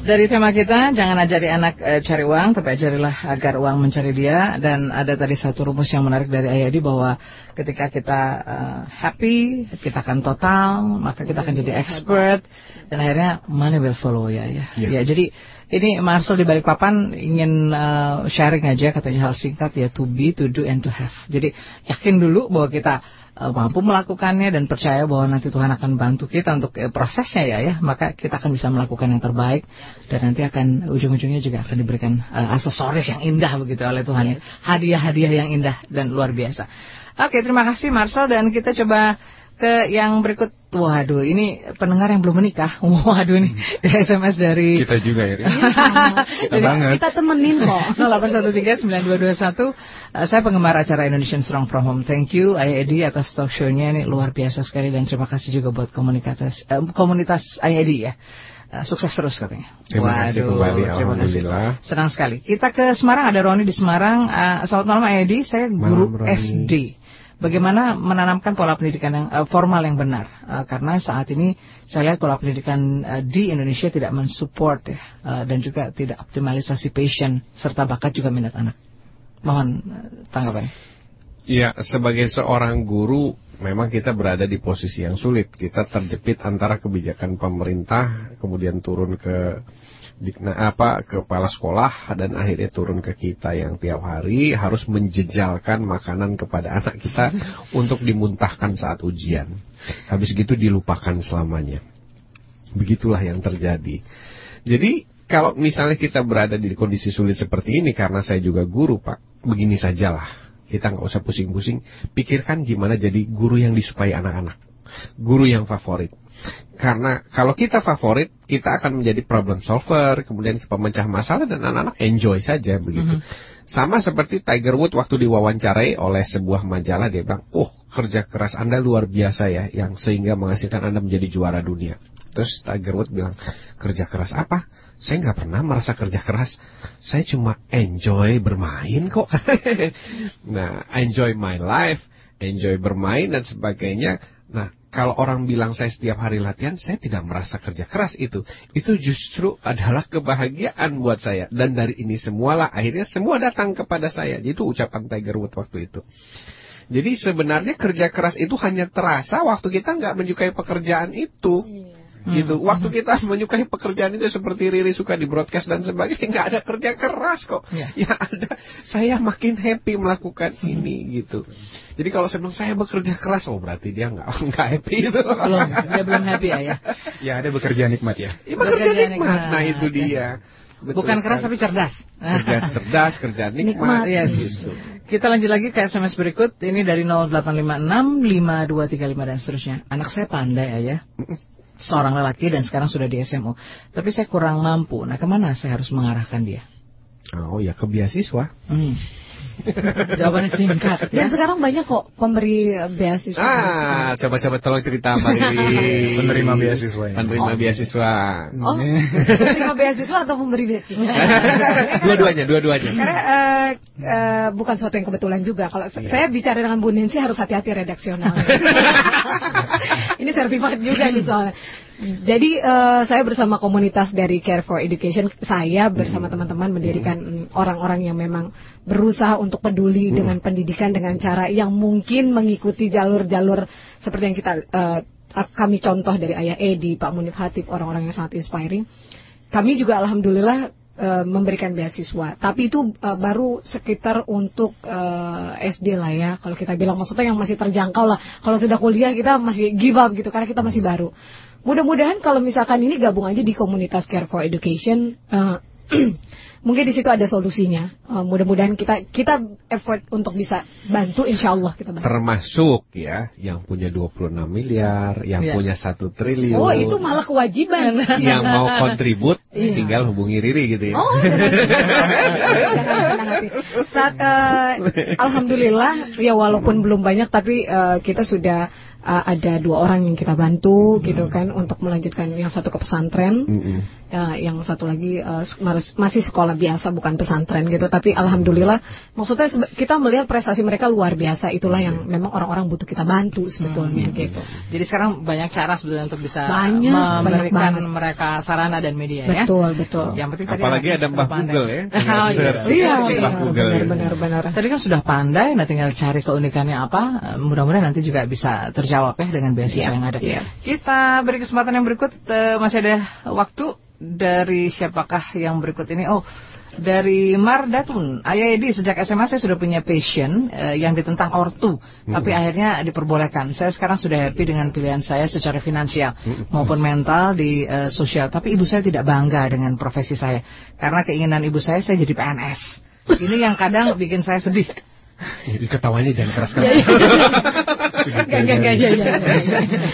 Dari tema kita, jangan ajari anak e, cari uang, tapi ajarilah agar uang mencari dia. Dan ada tadi satu rumus yang menarik dari Ayadi bahwa ketika kita uh, happy, kita akan total, maka kita akan jadi expert, dan akhirnya money will follow ya. Ya, yeah. ya jadi ini Marcel di balik papan ingin uh, sharing aja katanya hal singkat ya to be, to do, and to have. Jadi yakin dulu bahwa kita mampu melakukannya dan percaya bahwa nanti Tuhan akan bantu kita untuk uh, prosesnya ya ya. Maka kita akan bisa melakukan yang terbaik dan nanti akan ujung-ujungnya juga akan diberikan uh, aksesoris yang indah begitu oleh Tuhan hadiah-hadiah yang indah dan luar biasa. Oke terima kasih Marcel dan kita coba ke yang berikut. Waduh, ini pendengar yang belum menikah. Waduh nih, hmm. SMS dari
kita juga ya.
Kita Jadi, banget. Kita temenin kok.
08139221. Uh, saya penggemar acara Indonesian Strong from Home. Thank you Ayah Edi atas talk show-nya ini luar biasa sekali dan terima kasih juga buat komunitas uh, komunitas Ayah Edi ya. Uh, sukses terus katanya.
Terima Waduh, kasih kembali. Terima kasih.
Senang sekali. Kita ke Semarang ada Roni di Semarang. Uh, selamat malam Ayah Edi. Saya guru malam, SD bagaimana menanamkan pola pendidikan yang uh, formal yang benar? Uh, karena saat ini saya lihat pola pendidikan uh, di Indonesia tidak mensupport ya uh, dan juga tidak optimalisasi passion serta bakat juga minat anak. Mohon uh, tanggapan.
Ya sebagai seorang guru memang kita berada di posisi yang sulit. Kita terjepit antara kebijakan pemerintah kemudian turun ke nah, apa kepala sekolah dan akhirnya turun ke kita yang tiap hari harus menjejalkan makanan kepada anak kita untuk dimuntahkan saat ujian. Habis gitu dilupakan selamanya. Begitulah yang terjadi. Jadi kalau misalnya kita berada di kondisi sulit seperti ini karena saya juga guru Pak, begini sajalah. Kita nggak usah pusing-pusing, pikirkan gimana jadi guru yang disukai anak-anak. Guru yang favorit. Karena kalau kita favorit, kita akan menjadi problem solver, kemudian pemecah masalah dan anak-anak enjoy saja begitu. Mm -hmm. Sama seperti Tiger Woods waktu diwawancarai oleh sebuah majalah dia bilang, "Oh, kerja keras Anda luar biasa ya yang sehingga menghasilkan Anda menjadi juara dunia." Terus Tiger Woods bilang, "Kerja keras apa? Saya nggak pernah merasa kerja keras. Saya cuma enjoy bermain kok." nah, enjoy my life, enjoy bermain dan sebagainya. Nah, kalau orang bilang saya setiap hari latihan, saya tidak merasa kerja keras itu. Itu justru adalah kebahagiaan buat saya. Dan dari ini semualah akhirnya semua datang kepada saya. Itu ucapan Tiger Woods waktu itu. Jadi sebenarnya kerja keras itu hanya terasa waktu kita nggak menyukai pekerjaan itu. Iya gitu. Hmm. Waktu kita menyukai pekerjaan itu seperti Riri suka di broadcast dan sebagainya, nggak ada kerja keras kok. Ya. ya ada, saya makin happy melakukan hmm. ini gitu. Jadi kalau saya bilang saya bekerja keras, oh berarti dia nggak nggak happy itu.
Belum, dia belum happy ya. Ya,
ya ada bekerja nikmat ya.
ya bekerja, bekerja nikmat. nikmat.
Nah itu dia.
Betul Bukan keras tapi cerdas.
Cerdas, cerdas kerja nikmat. nikmat
yes. gitu. Kita lanjut lagi ke SMS berikut. Ini dari 0856 5235 dan seterusnya. Anak saya pandai ayah seorang lelaki dan sekarang sudah di SMU. Tapi saya kurang mampu. Nah, ke mana saya harus mengarahkan dia?
Oh ya, ke beasiswa. Hmm.
Jawabannya singkat.
Dan ya. sekarang banyak kok pemberi beasiswa.
Ah, coba-coba tolong cerita Mbak
Penerima beasiswa. Ya.
Penerima oh. beasiswa.
Oh, penerima beasiswa atau pemberi beasiswa?
dua-duanya, dua-duanya.
Karena uh, uh, bukan suatu yang kebetulan juga. Kalau iya. saya bicara dengan Bu Nancy harus hati-hati redaksional. Ini sertifikat juga nih soalnya. Jadi uh, saya bersama komunitas dari Care for Education, saya bersama teman-teman mendirikan hmm. orang-orang yang memang berusaha untuk peduli hmm. dengan pendidikan dengan cara yang mungkin mengikuti jalur-jalur seperti yang kita uh, kami contoh dari Ayah Edi, Pak Munif Hatip, orang-orang yang sangat inspiring. Kami juga alhamdulillah uh, memberikan beasiswa, tapi itu uh, baru sekitar untuk uh, SD lah ya. Kalau kita bilang maksudnya yang masih terjangkau lah. Kalau sudah kuliah kita masih give up gitu karena kita masih baru. Mudah-mudahan kalau misalkan ini gabung aja di komunitas Care for Education, uh, mungkin di situ ada solusinya. Uh, mudah-mudahan kita kita effort untuk bisa bantu, insya Allah kita bantu.
Termasuk ya, yang punya 26 miliar, yang yeah. punya satu triliun.
Oh itu malah kewajiban.
yang mau kontribut, yeah. tinggal hubungi Riri gitu ya. Oh,
Saat, uh, Alhamdulillah, ya walaupun belum banyak, tapi uh, kita sudah uh, ada dua orang yang kita bantu mm -hmm. gitu kan untuk melanjutkan yang satu ke pesantren mm -hmm. Uh, yang satu lagi uh, masih sekolah biasa bukan pesantren gitu. Tapi alhamdulillah maksudnya kita melihat prestasi mereka luar biasa. Itulah yang memang orang-orang butuh kita bantu sebetulnya hmm. gitu.
jadi sekarang banyak cara sebetulnya untuk bisa
banyak,
memberikan
banyak
mereka sarana dan media
betul,
ya.
Betul betul.
Yang penting tadi apalagi ada Mbah Google ya.
Oh, iya, iya, iya.
Google benar, benar benar. Tadi kan sudah pandai nah tinggal cari keunikannya apa mudah-mudahan nanti juga bisa terjawab ya dengan beasiswa yeah, yang ada. yeah. kita beri kesempatan yang berikut uh, masih ada waktu dari siapakah yang berikut ini? Oh, dari Mardatun, Ayah Edi sejak SMA saya sudah punya passion uh, yang ditentang ortu, hmm. tapi akhirnya diperbolehkan. Saya sekarang sudah happy dengan pilihan saya secara finansial hmm. maupun mental di uh, sosial. Tapi ibu saya tidak bangga dengan profesi saya karena keinginan ibu saya saya jadi PNS. Ini yang kadang bikin saya sedih.
Jadi ketawanya jangan keras-keras.
Iya, iya. Gak, gak, gak, iya, iya.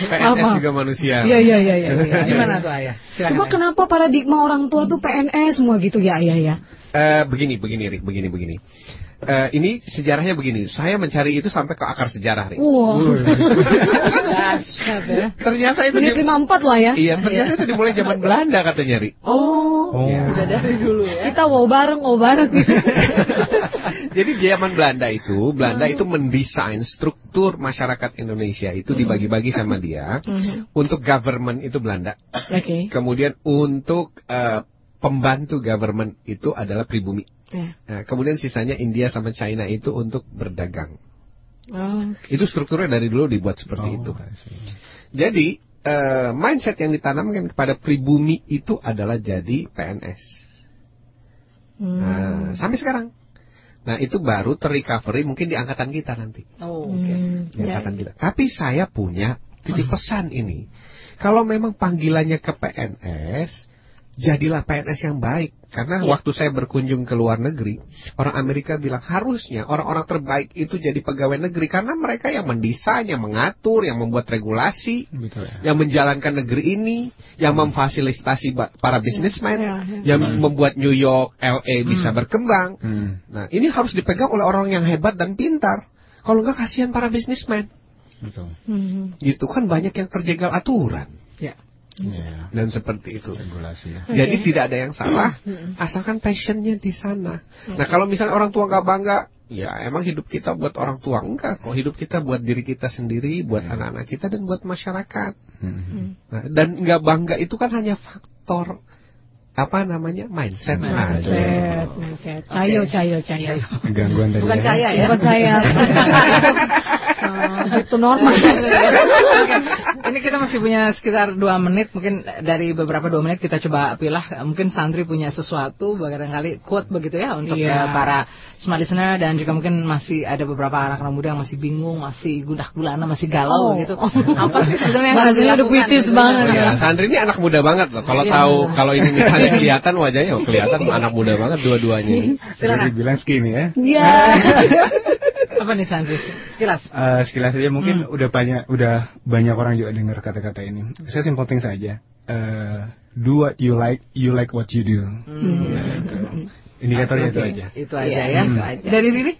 PNS juga manusia.
Iya, iya, iya. iya.
Gimana tuh ayah?
Silakan, Coba kenapa paradigma orang tua tuh PNS semua gitu ya ayah ya?
Uh, begini, begini, Rik, begini, begini. Uh, ini sejarahnya begini. Saya mencari itu sampai ke akar sejarah, Rik.
Wow.
ya. Ternyata itu
di empat lah ya.
Iya, ternyata itu dimulai zaman Belanda katanya, Rik.
Oh.
oh. Ya. Udah dari dulu ya.
Kita wow bareng, wow bareng.
Jadi zaman Belanda itu, Belanda itu mendesain struktur masyarakat Indonesia itu dibagi-bagi sama dia. Mhm. Untuk government itu Belanda.
Oke. Okay.
Kemudian untuk uh, pembantu government itu adalah pribumi. Yeah. Nah, kemudian sisanya India sama China itu untuk berdagang.
Oh,
okay. Itu strukturnya dari dulu dibuat seperti oh, itu. Jadi uh, mindset yang ditanamkan kepada pribumi itu adalah jadi PNS. Hmm. Nah, sampai sekarang. Nah itu baru terrecovery mungkin di angkatan kita nanti.
Oh, oke. Okay.
Hmm, di angkatan ya. kita. Tapi saya punya titip pesan ini. Kalau memang panggilannya ke PNS, jadilah PNS yang baik. Karena ya. waktu saya berkunjung ke luar negeri, orang Amerika bilang harusnya orang-orang terbaik itu jadi pegawai negeri karena mereka yang mendesain, yang mengatur, yang membuat regulasi, Betul, ya. yang menjalankan negeri ini, yang hmm. memfasilitasi para bisnismen, ya, ya. yang hmm. membuat New York, LA bisa hmm. berkembang. Hmm. Nah, ini harus dipegang oleh orang yang hebat dan pintar. Kalau enggak kasihan para bisnismen. Betul. Hmm. Gitu kan banyak yang terjegal aturan.
Ya.
Yeah. Dan seperti itu regulasi ya. Okay. Jadi tidak ada yang salah, asalkan passionnya di sana. Nah kalau misalnya orang tua nggak bangga, ya emang hidup kita buat orang tua enggak kok hidup kita buat diri kita sendiri, buat anak-anak yeah. kita dan buat masyarakat. Hmm. Nah, dan nggak bangga itu kan hanya faktor apa namanya? Mindset.
Mindset. Mindset. Cayo cayo cayo.
Gangguan dari
bukan caya ya?
Bukan caya uh, itu normal.
Okay. ini kita masih punya sekitar dua menit. Mungkin dari beberapa dua menit kita coba pilah. Mungkin santri punya sesuatu barangkali quote begitu ya untuk yeah. Iya. para smart listener dan juga mungkin masih ada beberapa anak-anak muda yang masih bingung masih gundah gulana masih galau oh. gitu apa sih sebenarnya yang
harus dilakukan gitu? banget
ya, santri ini anak muda banget loh kalau yeah. tahu kalau ini misalnya Iya. kelihatan wajahnya, oh, kelihatan anak muda banget dua-duanya.
Jadi bilang skinny ya.
Iya.
Apa nih Sandri? Sekilas.
Uh, sekilas aja mungkin hmm. udah banyak udah banyak orang juga dengar kata-kata ini. Saya simple thing saja. Uh, do what you like, you like what you do. Hmm. Ya, itu. Indikatornya okay. itu aja.
Itu aja ya. Hmm. Itu aja. Dari Riri?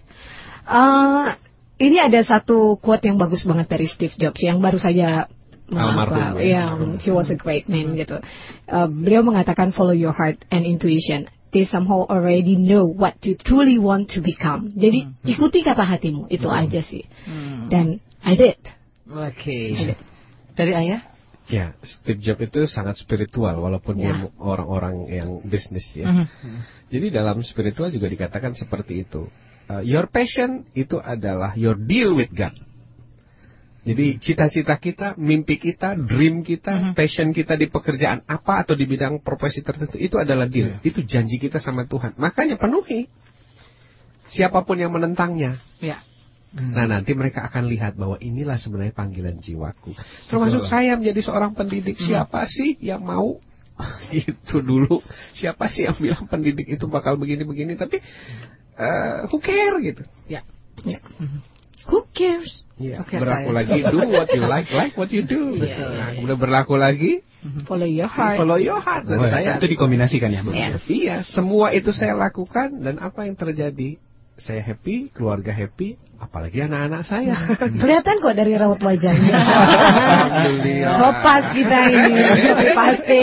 Uh, ini ada satu quote yang bagus banget dari Steve Jobs yang baru saja
Almarhum.
Ya, he was a great man gitu. Uh, beliau mengatakan follow your heart and intuition. They somehow already know what you truly want to become. Jadi hmm. ikuti kata hatimu, itu hmm. aja sih. Hmm. Dan I did.
Oke. Okay. Dari ayah?
Ya, Steve Jobs itu sangat spiritual walaupun ya. dia orang-orang yang bisnis ya. Mm -hmm. Jadi dalam spiritual juga dikatakan seperti itu. Uh, your passion itu adalah your deal with God. Jadi cita-cita kita, mimpi kita, dream kita, mm -hmm. passion kita di pekerjaan apa atau di bidang profesi tertentu itu adalah deal. Yeah. Itu janji kita sama Tuhan. Makanya penuhi. Siapa pun yang menentangnya.
Yeah.
Hmm. Nah nanti mereka akan lihat bahwa inilah sebenarnya panggilan jiwaku. Termasuk Betul. saya menjadi seorang pendidik. Hmm. Siapa sih yang mau itu dulu? Siapa sih yang bilang pendidik itu bakal begini-begini? Tapi uh, who care gitu?
Ya. ya.
Who cares?
Yeah. Okay, berlaku saya. lagi do what you like, like what you do. Yeah. Nah, kemudian berlaku lagi
follow your heart.
Follow your heart. Dan
oh, saya itu dikombinasikan ya,
Iya, iya, semua itu saya lakukan dan apa yang terjadi saya happy, keluarga happy, apalagi anak-anak saya.
Kelihatan kok dari raut wajahnya. Sopas kita ini, pasti.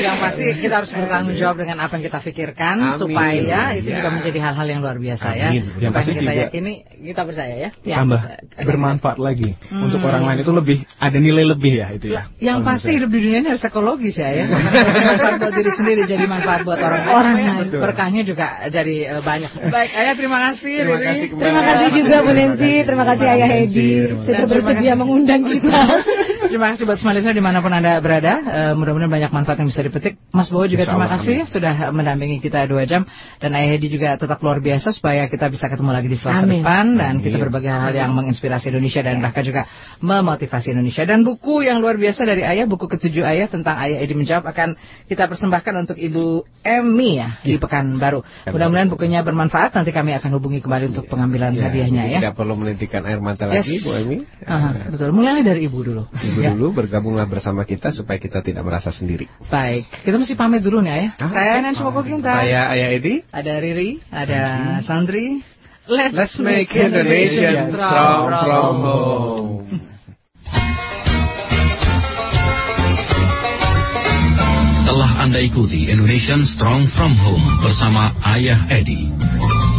yang pasti kita harus bertanggung jawab dengan apa yang kita pikirkan Amin. supaya itu ya. juga menjadi hal-hal yang luar biasa ya. Amin. ya. Yang pasti kita juga yakini, kita percaya ya.
ya. Tambah bermanfaat lagi hmm. untuk orang lain itu lebih ada nilai lebih ya itu ya.
Yang pasti hidup di dunia ini harus ekologis ya ya. manfaat buat diri sendiri jadi manfaat buat orang lain. Orang lain. Berkahnya juga jadi uh, banyak. Baik, Ayah terima kasih.
Terima kasih Terima kasih juga Bu Nancy, terima kasih Ayah Edi sudah bersedia mengundang kita.
terima kasih buat semua listener di mana pun anda berada. Uh, mudah-mudahan banyak manfaat yang bisa dipetik. Mas Bowo juga terima kasih sudah mendampingi kita dua jam dan Ayah Edi juga tetap luar biasa supaya kita bisa ketemu lagi di Selasa depan dan Amin. kita berbagi hal-hal yang menginspirasi Indonesia dan bahkan juga memotivasi Indonesia. Dan buku yang luar biasa dari Ayah, buku ketujuh Ayah tentang Ayah Edi menjawab akan kita persembahkan untuk Ibu Emmy ya di Pekanbaru. Mudah-mudahan bukunya bermanfaat. Nanti kami akan hubungi kembali untuk pengambilan ya, hadiahnya ya.
Tidak perlu menitikan air mata yes. lagi, Bu Emi.
Uh, betul. Mulai dari Ibu dulu.
Ibu ya. dulu bergabunglah bersama kita supaya kita tidak merasa sendiri.
Baik, kita mesti pamit dulu nih ya. Ah, Saya Nan Moko Kinta.
Saya Ayah Edi.
Ada Riri, ada Sandri.
Let's, Let's make Indonesia strong from home.
Telah Anda ikuti Indonesian Strong from Home bersama Ayah Edi.